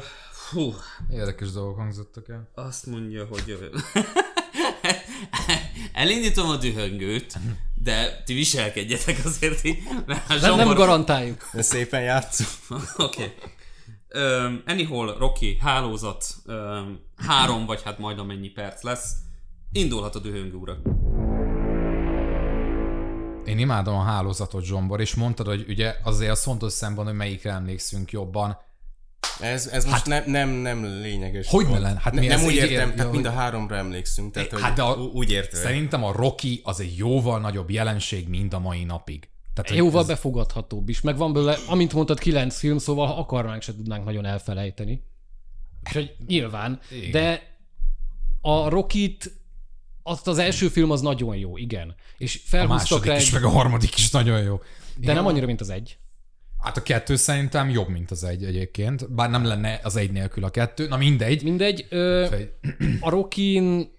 [SPEAKER 1] Hú,
[SPEAKER 4] Érdekes dolgok hangzottak el.
[SPEAKER 1] azt mondja, hogy... ö, Elindítom a dühöngőt, de ti viselkedjetek azért mert a
[SPEAKER 3] Nem, garantáljuk.
[SPEAKER 2] De szépen játszunk.
[SPEAKER 1] Oké. Okay. Um, anyhol, Rocky, hálózat, um, három vagy hát majd amennyi perc lesz. Indulhat a dühöngő urak.
[SPEAKER 4] Én imádom a hálózatot, Zsombor, és mondtad, hogy ugye azért az fontos szempont, hogy melyikre emlékszünk jobban.
[SPEAKER 2] Ez, ez most nem, nem, nem lényeges.
[SPEAKER 4] Hogy ne lenne? Hát
[SPEAKER 2] ne,
[SPEAKER 4] mi
[SPEAKER 2] nem úgy értem,
[SPEAKER 4] ér-
[SPEAKER 2] tehát mind a
[SPEAKER 4] hogy-
[SPEAKER 2] háromra emlékszünk. Tehát, hogy
[SPEAKER 4] Hát de a,
[SPEAKER 2] úgy értve.
[SPEAKER 4] Szerintem a Rocky az egy jóval nagyobb jelenség, mint a mai napig. Tehát, hogy
[SPEAKER 3] Jóval
[SPEAKER 4] ez-
[SPEAKER 3] befogadhatóbb is. Meg van belőle, amint mondtad, kilenc film, szóval ha akarnánk, se tudnánk nagyon elfelejteni. Úgyhogy nyilván.
[SPEAKER 4] Igen.
[SPEAKER 3] De a Rockit, azt az első film az nagyon jó, igen. És
[SPEAKER 4] a
[SPEAKER 3] felhúztak
[SPEAKER 4] második
[SPEAKER 3] rá
[SPEAKER 4] is,
[SPEAKER 3] egy,
[SPEAKER 4] meg a harmadik is nagyon jó.
[SPEAKER 3] de nem annyira, mint az egy.
[SPEAKER 4] Hát a kettő szerintem jobb, mint az egy egyébként. Bár nem lenne az egy nélkül a kettő. Na mindegy.
[SPEAKER 3] Mindegy, ö, a Rockin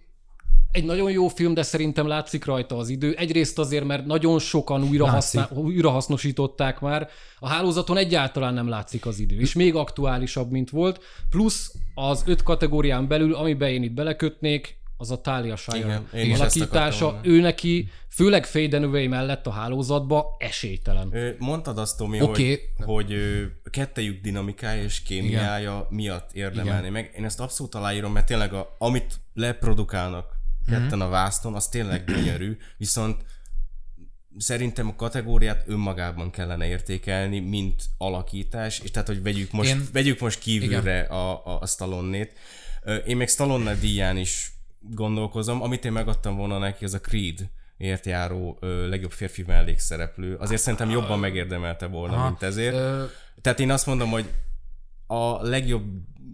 [SPEAKER 3] egy nagyon jó film, de szerintem látszik rajta az idő. Egyrészt azért, mert nagyon sokan újra, használ, újra hasznosították már. A hálózaton egyáltalán nem látszik az idő, és még aktuálisabb, mint volt. Plusz az öt kategórián belül, amiben én itt belekötnék, az a Talia Shire
[SPEAKER 2] Igen,
[SPEAKER 3] alakítása. Ő neki, főleg Fade Away mellett a hálózatba esélytelen.
[SPEAKER 2] Ö, Mondtad azt, Tomi,
[SPEAKER 4] Oké.
[SPEAKER 2] hogy, hogy ö, kettejük dinamikája és kémiája miatt érdemelni meg. Én ezt abszolút aláírom, mert tényleg a, amit leprodukálnak ketten a vászton, az tényleg gyönyörű, viszont szerintem a kategóriát önmagában kellene értékelni, mint alakítás, és tehát, hogy vegyük most,
[SPEAKER 4] Én-
[SPEAKER 2] vegyük most kívülre a, a, a Stallone-nét. Ö, Én meg Stallone díján is gondolkozom, amit én megadtam volna neki, az a Creed ért járó ö, legjobb férfi mellékszereplő. Azért szerintem jobban megérdemelte volna,
[SPEAKER 4] Aha.
[SPEAKER 2] mint ezért.
[SPEAKER 4] Ö,
[SPEAKER 2] Tehát én azt mondom, hogy a legjobb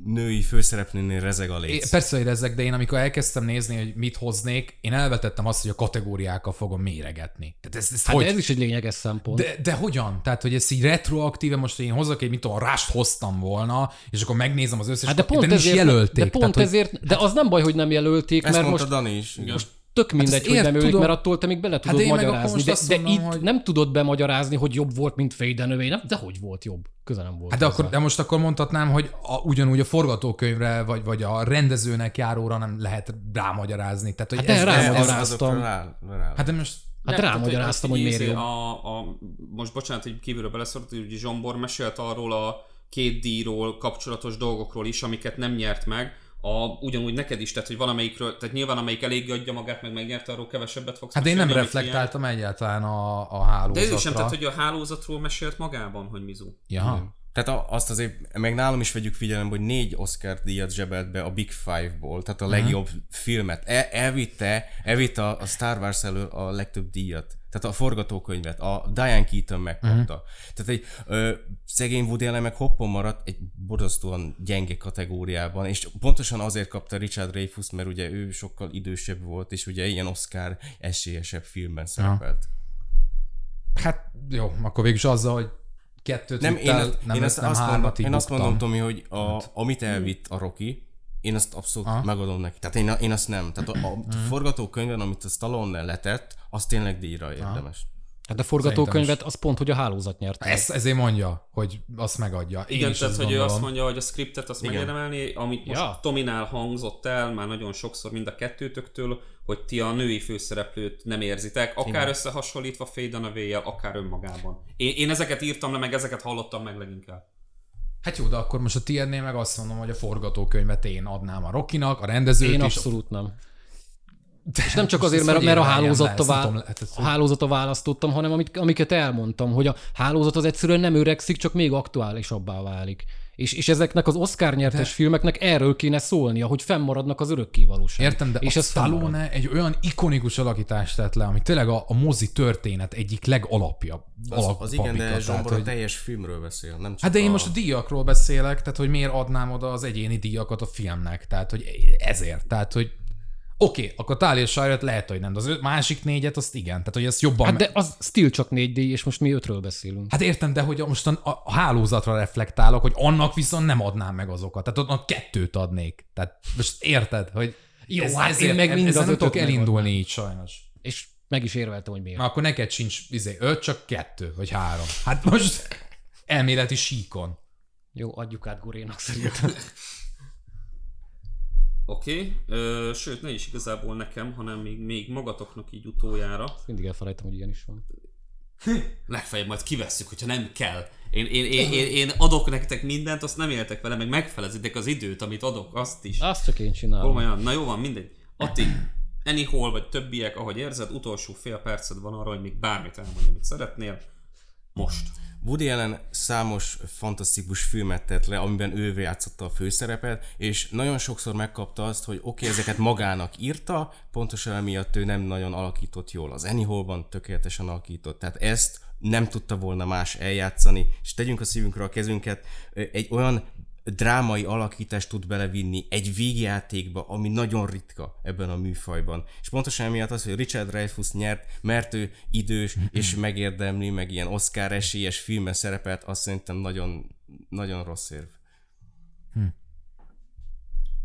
[SPEAKER 2] női főszereplőnél rezeg a
[SPEAKER 4] É,
[SPEAKER 2] léc.
[SPEAKER 4] persze, hogy ezek, de én amikor elkezdtem nézni, hogy mit hoznék, én elvetettem azt, hogy a kategóriákkal fogom méregetni. Tehát ez, ez
[SPEAKER 3] Hát
[SPEAKER 4] hogy?
[SPEAKER 3] ez is egy lényeges szempont.
[SPEAKER 4] De, de hogyan? Tehát, hogy ez így retroaktíve, most hogy én hozok egy, mit tudom, rást hoztam volna, és akkor megnézem az összes,
[SPEAKER 3] Hát de pont
[SPEAKER 4] is
[SPEAKER 3] ezért,
[SPEAKER 4] jelölték.
[SPEAKER 3] de pont
[SPEAKER 4] tehát, hogy-
[SPEAKER 3] ezért, de az nem baj, hogy nem jelölték,
[SPEAKER 2] Ezt
[SPEAKER 3] mert
[SPEAKER 2] mondta
[SPEAKER 3] most
[SPEAKER 2] Dani is. Igen.
[SPEAKER 3] Tök mindegy,
[SPEAKER 4] ezt
[SPEAKER 3] hogy
[SPEAKER 4] ért-
[SPEAKER 3] nem ölik,
[SPEAKER 4] tudom.
[SPEAKER 3] mert attól te még bele tudod
[SPEAKER 4] én meg akkor
[SPEAKER 3] magyarázni. De, de
[SPEAKER 4] mondom,
[SPEAKER 3] itt
[SPEAKER 4] hogy-
[SPEAKER 3] nem tudod bemagyarázni, hogy jobb volt, mint Fade Away. Nem? De hogy volt jobb? Köze nem volt.
[SPEAKER 4] Hát de,
[SPEAKER 3] hozzá.
[SPEAKER 4] akkor, de most akkor mondhatnám, hogy a, ugyanúgy a forgatókönyvre, vagy, vagy a rendezőnek járóra nem lehet rámagyarázni. Tehát, hogy
[SPEAKER 3] Hát
[SPEAKER 4] ez,
[SPEAKER 3] rá-
[SPEAKER 4] ez,
[SPEAKER 2] Ez-
[SPEAKER 4] ez,
[SPEAKER 3] rámagyaráztam.
[SPEAKER 2] azokra rá, rá.
[SPEAKER 4] Hát de most
[SPEAKER 3] Hát
[SPEAKER 1] Nem,
[SPEAKER 3] rámagyaráztam, hogy miért jobb.
[SPEAKER 1] A, a, most bocsánat, hogy kívülről beleszólt, hogy Zsombor mesélt arról a két díjról, kapcsolatos dolgokról is, amiket nem nyert meg. A, ugyanúgy neked is, tehát hogy valamelyikről, tehát nyilván amelyik elég adja magát, meg megnyerte, arról kevesebbet fogsz
[SPEAKER 4] hát én nem reflektáltam egyáltalán a, a
[SPEAKER 1] ilyen.
[SPEAKER 4] hálózatra.
[SPEAKER 1] De ez is sem, tehát hogy a hálózatról mesélt magában, hogy Mizu.
[SPEAKER 4] Ja.
[SPEAKER 2] Tehát a, azt azért, meg nálam is vegyük figyelembe, hogy négy Oscar díjat zsebelt be a Big Five-ból, tehát a legjobb filmet. El, elvitte, elvitte a, a Star Wars elől a legtöbb díjat. Tehát a forgatókönyvet, a Diane Keaton megkapta. Tehát egy ö, szegény Woody Allen meg hoppon maradt egy borzasztóan gyenge kategóriában, és pontosan azért kapta Richard Dreyfuss, mert ugye ő sokkal idősebb volt, és ugye ilyen Oscar esélyesebb filmben szerepelt.
[SPEAKER 4] Hát jó, akkor végülis azzal, hogy kettőt
[SPEAKER 2] Nem, én,
[SPEAKER 4] vittál,
[SPEAKER 2] azt,
[SPEAKER 4] nem
[SPEAKER 2] én, azt,
[SPEAKER 4] nem
[SPEAKER 2] azt, mondom, én azt mondom, Tomi, hogy a, amit elvitt a Rocky, én azt abszolút
[SPEAKER 4] Aha.
[SPEAKER 2] megadom neki. Tehát én, én azt nem. Tehát a, a
[SPEAKER 4] Mhm.
[SPEAKER 2] forgatókönyvben, amit a Stallone letett, az tényleg díjra érdemes.
[SPEAKER 3] Hát a forgatókönyvet az pont, hogy a hálózat nyerte.
[SPEAKER 4] Ezt, ezért mondja, hogy azt megadja. Én
[SPEAKER 1] Igen, tehát hogy ő
[SPEAKER 4] gondolom.
[SPEAKER 1] azt mondja, hogy a scriptet azt
[SPEAKER 2] Igen.
[SPEAKER 1] megérdemelni, amit most
[SPEAKER 3] Ja.
[SPEAKER 1] Tominál hangzott el, már nagyon sokszor mind a kettőtöktől, hogy ti a női főszereplőt nem érzitek, akár
[SPEAKER 2] Igen.
[SPEAKER 1] összehasonlítva Faye Dunaway-jel, akár önmagában. Én, én ezeket írtam le, meg ezeket hallottam meg leginkább.
[SPEAKER 4] Hát jó, de akkor most a tiédnél meg azt mondom, hogy a forgatókönyvet én adnám a Rokinak, a rendezőt
[SPEAKER 3] Én
[SPEAKER 4] is.
[SPEAKER 3] abszolút nem. És nem csak azért, mert, mert a hálózatta,
[SPEAKER 4] nem
[SPEAKER 3] vá...
[SPEAKER 4] tudom, ezt
[SPEAKER 3] a hálózata választottam, hanem amit, amiket elmondtam, hogy a hálózat az egyszerűen nem öregszik, csak még aktuálisabbá válik. És, és ezeknek az Oscar nyertes
[SPEAKER 4] De-
[SPEAKER 3] filmeknek erről kéne szólnia, hogy fennmaradnak az örökké valóság.
[SPEAKER 4] Értem, de
[SPEAKER 3] és
[SPEAKER 4] a
[SPEAKER 3] fennmarad.
[SPEAKER 4] Stallone egy olyan ikonikus alakítást tett le, ami tényleg a, a mozi történet egyik legalapja.
[SPEAKER 2] Az,
[SPEAKER 4] alap-
[SPEAKER 2] az igen, de
[SPEAKER 4] tehát,
[SPEAKER 2] Zsombor a
[SPEAKER 4] hogy-
[SPEAKER 2] teljes filmről beszél, nem csak
[SPEAKER 4] Hát de én
[SPEAKER 2] a...
[SPEAKER 4] most a díjakról beszélek, tehát hogy miért adnám oda az egyéni díjakat a filmnek, tehát hogy ezért, tehát hogy oké, okay, akkor Talia shire lehet, hogy nem, de az másik négyet azt igen, tehát hogy ezt jobban...
[SPEAKER 3] Hát de az still csak 4D, és most mi ötről beszélünk.
[SPEAKER 4] Hát értem, de hogy most a, a hálózatra reflektálok, hogy annak viszont nem adnám meg azokat. Tehát annak kettőt adnék. Tehát most érted, hogy
[SPEAKER 3] Jó,
[SPEAKER 4] ez,
[SPEAKER 3] hát én
[SPEAKER 4] ezért,
[SPEAKER 3] meg
[SPEAKER 4] meg
[SPEAKER 3] mind
[SPEAKER 4] nem tudok elindulni így sajnos.
[SPEAKER 3] És meg is érveltem, hogy miért.
[SPEAKER 4] Na, akkor neked sincs izé, öt, csak kettő, vagy három. Hát most elméleti síkon.
[SPEAKER 3] Jó, adjuk át Gorénak szerintem.
[SPEAKER 1] Oké, okay. sőt, ne is igazából nekem, hanem még, még magatoknak így utoljára.
[SPEAKER 3] Mindig elfelejtem, hogy ilyen is van.
[SPEAKER 1] Legfeljebb majd kivesszük, hogyha nem kell. Én, én, én, én, én adok nektek mindent, azt nem éltek vele, meg megfelezitek az időt, amit adok, azt is.
[SPEAKER 3] Azt csak én csinálom.
[SPEAKER 1] Komolyan, na jó van, mindegy. Atti, anyhol vagy többiek, ahogy érzed, utolsó fél perced van arra, hogy még bármit elmondj, amit szeretnél. Most.
[SPEAKER 2] Woody Allen számos fantasztikus filmet tett le, amiben ő játszotta a főszerepet, és nagyon sokszor megkapta azt, hogy oké, okay, ezeket magának írta, pontosan emiatt ő nem nagyon alakított jól. Az Anyhol-ban tökéletesen alakított, tehát ezt nem tudta volna más eljátszani, és tegyünk a szívünkre a kezünket, egy olyan drámai alakítást tud belevinni egy végjátékba, ami nagyon ritka ebben a műfajban. És pontosan emiatt az, hogy Richard Dreyfuss nyert, mert ő idős és megérdemli, meg ilyen Oscar esélyes filmben szerepelt, azt szerintem nagyon, nagyon rossz érv.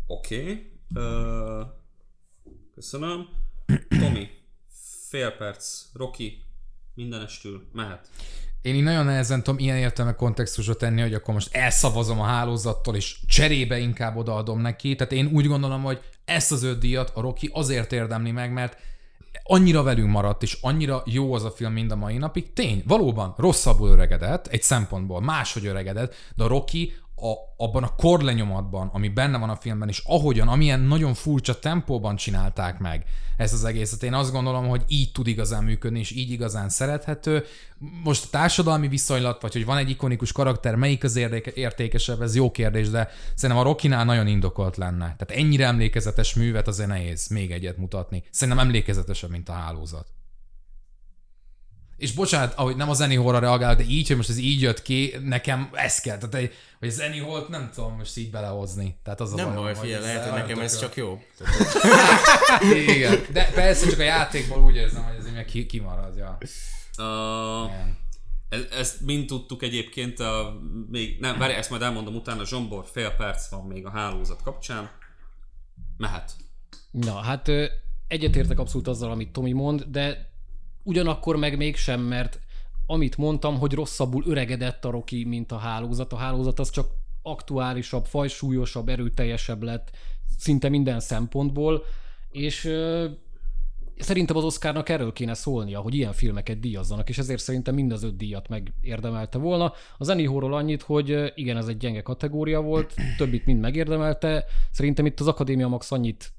[SPEAKER 1] Oké. Okay. Uh, köszönöm. Tomi, fél perc. Rocky, mindenestül, mehet.
[SPEAKER 4] Én így nagyon nehezen tudom ilyen értelme kontextusra tenni, hogy akkor most elszavazom a hálózattól, és cserébe inkább odaadom neki. Tehát én úgy gondolom, hogy ezt az öt díjat a Rocky azért érdemli meg, mert annyira velünk maradt, és annyira jó az a film mind a mai napig. Tény, valóban rosszabbul öregedett, egy szempontból máshogy öregedett, de a Rocky a, abban a korlenyomatban, ami benne van a filmben, és ahogyan, amilyen nagyon furcsa tempóban csinálták meg ezt az egészet, én azt gondolom, hogy így tud igazán működni, és így igazán szerethető. Most a társadalmi viszonylat, vagy hogy van egy ikonikus karakter, melyik az értékesebb, ez jó kérdés, de szerintem a Rokinál nagyon indokolt lenne. Tehát ennyire emlékezetes művet azért nehéz még egyet mutatni. Szerintem emlékezetesebb, mint a hálózat. És bocsánat, ahogy nem a Horror reagál, de így, hogy most ez így jött ki, nekem ez kell. Tehát, egy- hogy a Zenny Holt nem tudom most így belehozni. Tehát az a
[SPEAKER 2] Nem baj, figyelj, lehet, hogy nekem ez csak jó.
[SPEAKER 4] Igen, de persze csak a játékból úgy érzem, hogy ez így meg ki, kimarad. Ja.
[SPEAKER 1] Uh,
[SPEAKER 4] Igen.
[SPEAKER 1] ezt mind tudtuk egyébként, a, még, nem, várj, ezt majd elmondom utána, Zsombor, fél perc van még a hálózat kapcsán. Mehet.
[SPEAKER 3] Na, hát egyetértek abszolút azzal, amit Tomi mond, de ugyanakkor meg mégsem, mert amit mondtam, hogy rosszabbul öregedett a Rocky, mint a hálózat. A hálózat az csak aktuálisabb, fajsúlyosabb, erőteljesebb lett szinte minden szempontból, és szerintem az Oscarnak erről kéne szólnia, hogy ilyen filmeket díjazzanak, és ezért szerintem mind az öt díjat megérdemelte volna. Az Anyhóról annyit, hogy igen, ez egy gyenge kategória volt, többit mind megérdemelte. Szerintem itt az Akadémia Max annyit,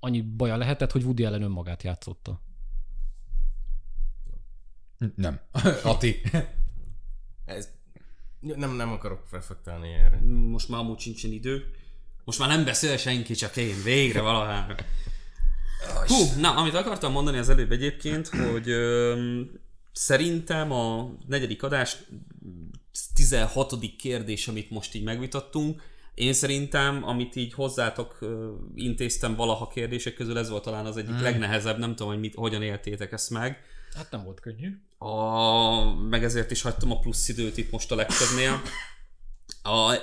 [SPEAKER 3] annyi baja lehetett, hogy Woody Allen önmagát játszotta.
[SPEAKER 4] Nem. Ati.
[SPEAKER 2] Ez, nem, nem akarok reflektálni erre.
[SPEAKER 1] Most már amúgy sincsen idő. Most már nem beszél senki, csak én. Végre valahára. Hú, na, amit akartam mondani az előbb egyébként, hogy ö, szerintem a negyedik adás 16. kérdés, amit most így megvitattunk, én szerintem, amit így hozzátok ö, intéztem valaha kérdések közül, ez volt talán az egyik legnehezebb, nem tudom, hogy mit, hogyan éltétek ezt meg.
[SPEAKER 3] Hát nem volt könnyű.
[SPEAKER 1] A, meg ezért is hagytam a plusz időt itt most a legtöbbnél. A,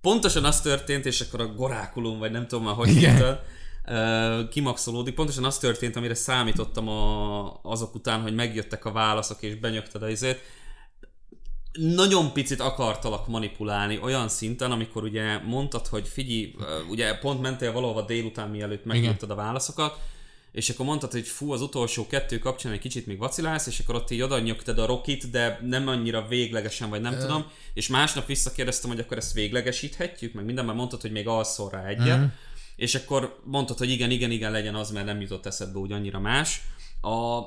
[SPEAKER 1] pontosan az történt, és akkor a gorákulum, vagy nem tudom már, hogy hívta, ö, kimaxolódik. Pontosan az történt, amire számítottam a, azok után, hogy megjöttek a válaszok, és benyögted a izét. Nagyon picit akartalak manipulálni olyan szinten, amikor ugye mondtad, hogy figyelj, ugye pont mentél valahova délután, mielőtt megírtad a válaszokat, és akkor mondtad, hogy fú, az utolsó kettő kapcsán egy kicsit még vacilálsz, és akkor ott így oda nyögted a Rokit, de nem annyira véglegesen, vagy nem
[SPEAKER 4] Ö.
[SPEAKER 1] tudom, és másnap visszakérdeztem, hogy akkor ezt véglegesíthetjük, meg minden, mert mondtad, hogy még alszol rá egyet,
[SPEAKER 4] Mhm.
[SPEAKER 1] és akkor mondtad, hogy igen, igen, igen, legyen az, mert nem jutott eszedbe úgy annyira más. A,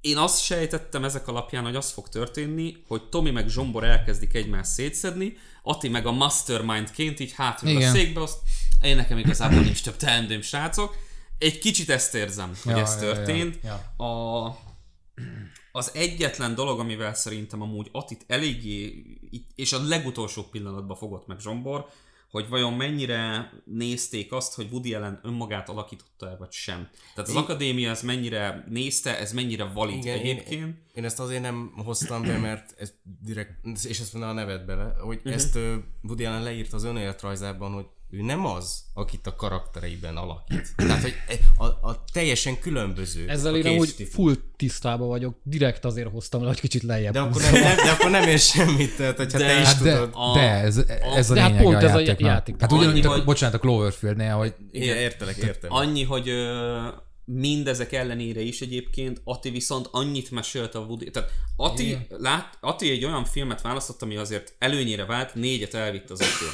[SPEAKER 1] én azt sejtettem ezek alapján, hogy az fog történni, hogy Tomi meg Zsombor elkezdik egymást szétszedni, Ati meg a mastermindként így hátul a székbe, azt én nekem igazából nincs több teendőm, srácok. Egy kicsit ezt érzem, hogy
[SPEAKER 4] Ja,
[SPEAKER 1] ez
[SPEAKER 4] ja, ja,
[SPEAKER 1] történt.
[SPEAKER 4] ja.
[SPEAKER 1] A, az egyetlen dolog, amivel szerintem amúgy Atit eléggé, és a legutolsó pillanatban fogott meg Zsombor, hogy vajon mennyire nézték azt, hogy Woody Allen önmagát alakította el, vagy sem. Tehát az
[SPEAKER 2] Én-
[SPEAKER 1] akadémia ez mennyire nézte, ez mennyire valid
[SPEAKER 2] Igen,
[SPEAKER 1] egyébként.
[SPEAKER 2] Én, én ezt azért nem hoztam be, mert ez direkt, és ezt mondja a nevet bele, hogy uh-huh. ezt Woody Allen leírt az önéletrajzában, hogy ő nem az, akit a karaktereiben alakít. Tehát, hogy a, a teljesen különböző.
[SPEAKER 3] Ezzel
[SPEAKER 2] a
[SPEAKER 3] én amúgy
[SPEAKER 2] késztípus.
[SPEAKER 3] full tisztában vagyok, direkt azért hoztam le, hogy kicsit lejjebb
[SPEAKER 2] De akkor, nem, nem, de akkor nem ér semmit, tehát hogyha
[SPEAKER 1] De-
[SPEAKER 2] te is
[SPEAKER 4] Hát de,
[SPEAKER 2] tudod.
[SPEAKER 1] A-
[SPEAKER 4] de ez, ez a
[SPEAKER 3] de hát
[SPEAKER 4] lényege
[SPEAKER 3] pont
[SPEAKER 4] a
[SPEAKER 3] ez a
[SPEAKER 4] játéknak.
[SPEAKER 3] játék.
[SPEAKER 4] Hát ugyanúgy, a,
[SPEAKER 1] hogy-
[SPEAKER 4] bocsánat, a Cloverfieldnél, hogy
[SPEAKER 2] Igen, értelek, értem.
[SPEAKER 1] Annyi, hogy ö, mindezek ellenére is egyébként Ati viszont annyit mesélt a Woody... Tehát Ati, lát, Ati egy olyan filmet választott, ami azért előnyére vált, négyet elvitt az ötből.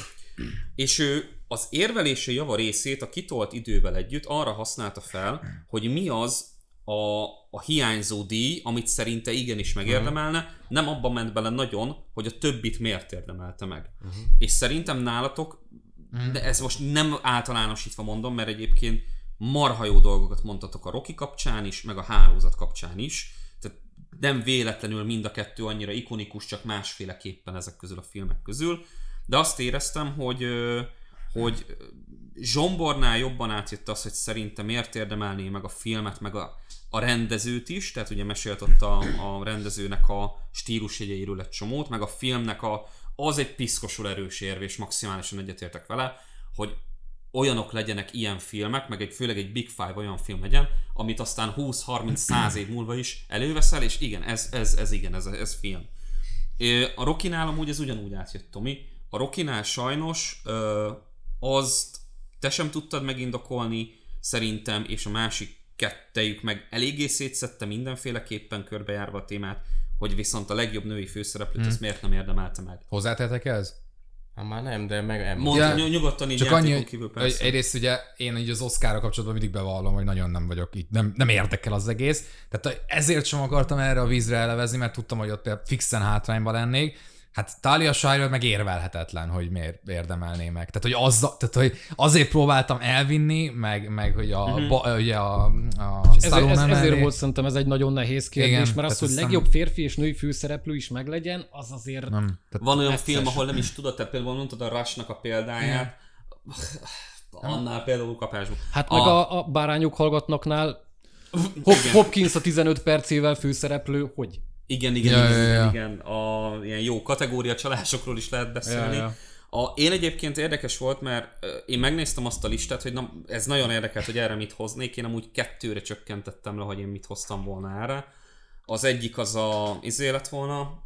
[SPEAKER 1] És ő az érvelése java részét a kitolt idővel együtt arra használta fel, hogy mi az a, a hiányzó díj, amit szerinte igenis megérdemelne, nem abban ment bele nagyon, hogy a többit miért érdemelte meg. Uh-huh. És szerintem nálatok, de ez most nem általánosítva mondom, mert egyébként marha jó dolgokat mondtatok a Rocky kapcsán is, meg a hálózat kapcsán is. Tehát nem véletlenül mind a kettő annyira ikonikus, csak másféleképpen ezek közül a filmek közül. De azt éreztem, hogy, hogy Zsombornál jobban átjött az, hogy szerintem miért érdemelné meg a filmet, meg a, a rendezőt is, tehát ugye mesélt ott a, a rendezőnek a stílusjegyeiről egy csomót, meg a filmnek a, az egy piszkosul erős érv, és maximálisan egyetértek vele, hogy olyanok legyenek ilyen filmek, meg egy, főleg egy Big Five olyan film legyen, amit aztán 20-30-100 év múlva is előveszel, és igen, ez, ez, ez igen, ez, ez film. A Rokinál amúgy ez ugyanúgy átjött, Tomi. A Rokinál sajnos ö, azt te sem tudtad megindokolni, szerintem, és a másik kettejük meg eléggé szétszette mindenféleképpen körbejárva a témát, hogy viszont a legjobb női főszereplőt hmm. ezt miért nem érdemelte meg.
[SPEAKER 4] hozzátetek ez?
[SPEAKER 2] Hát már nem, de meg nem.
[SPEAKER 1] Mond,
[SPEAKER 4] Ja,
[SPEAKER 1] nyugodtan így
[SPEAKER 4] Csak annyi,
[SPEAKER 1] kívül
[SPEAKER 4] hogy
[SPEAKER 1] persze.
[SPEAKER 4] egyrészt ugye én így az Oscarra kapcsolatban mindig bevallom, hogy nagyon nem vagyok itt, nem, nem érdekel az egész. Tehát ezért sem akartam erre a vízre elevezni, mert tudtam, hogy ott fixen hátrányban lennék. Hát Talia Shire meg érvelhetetlen, hogy miért érdemelné meg. Tehát, hogy, az, tehát, hogy azért próbáltam elvinni, meg, meg hogy a, uh-huh. ba, ugye a, a
[SPEAKER 3] Ez,
[SPEAKER 4] Stallone
[SPEAKER 3] ez, ezért volt szerintem ez egy nagyon nehéz kérdés,
[SPEAKER 4] Igen,
[SPEAKER 3] mert az, hogy
[SPEAKER 4] ez nem-
[SPEAKER 3] legjobb férfi és női főszereplő is meglegyen, az azért...
[SPEAKER 4] Nem. Tehát,
[SPEAKER 1] Van olyan film, ahol nem is tudod, te például mondtad a Rushnak a példáját, annál például kapásban.
[SPEAKER 3] Hát meg a, a bárányok hallgatnaknál Hop, Hopkins a 15 percével főszereplő, hogy?
[SPEAKER 1] Igen, igen,
[SPEAKER 4] Ja,
[SPEAKER 1] igen,
[SPEAKER 4] ja, ja.
[SPEAKER 1] igen. A ilyen jó kategória csalásokról is lehet beszélni.
[SPEAKER 3] Ja, ja.
[SPEAKER 1] A, én egyébként érdekes volt, mert én megnéztem azt a listát, hogy na, ez nagyon érdekelt, hogy erre mit hoznék. Én amúgy kettőre csökkentettem le, hogy én mit hoztam volna erre. Az egyik az a izé lett volna,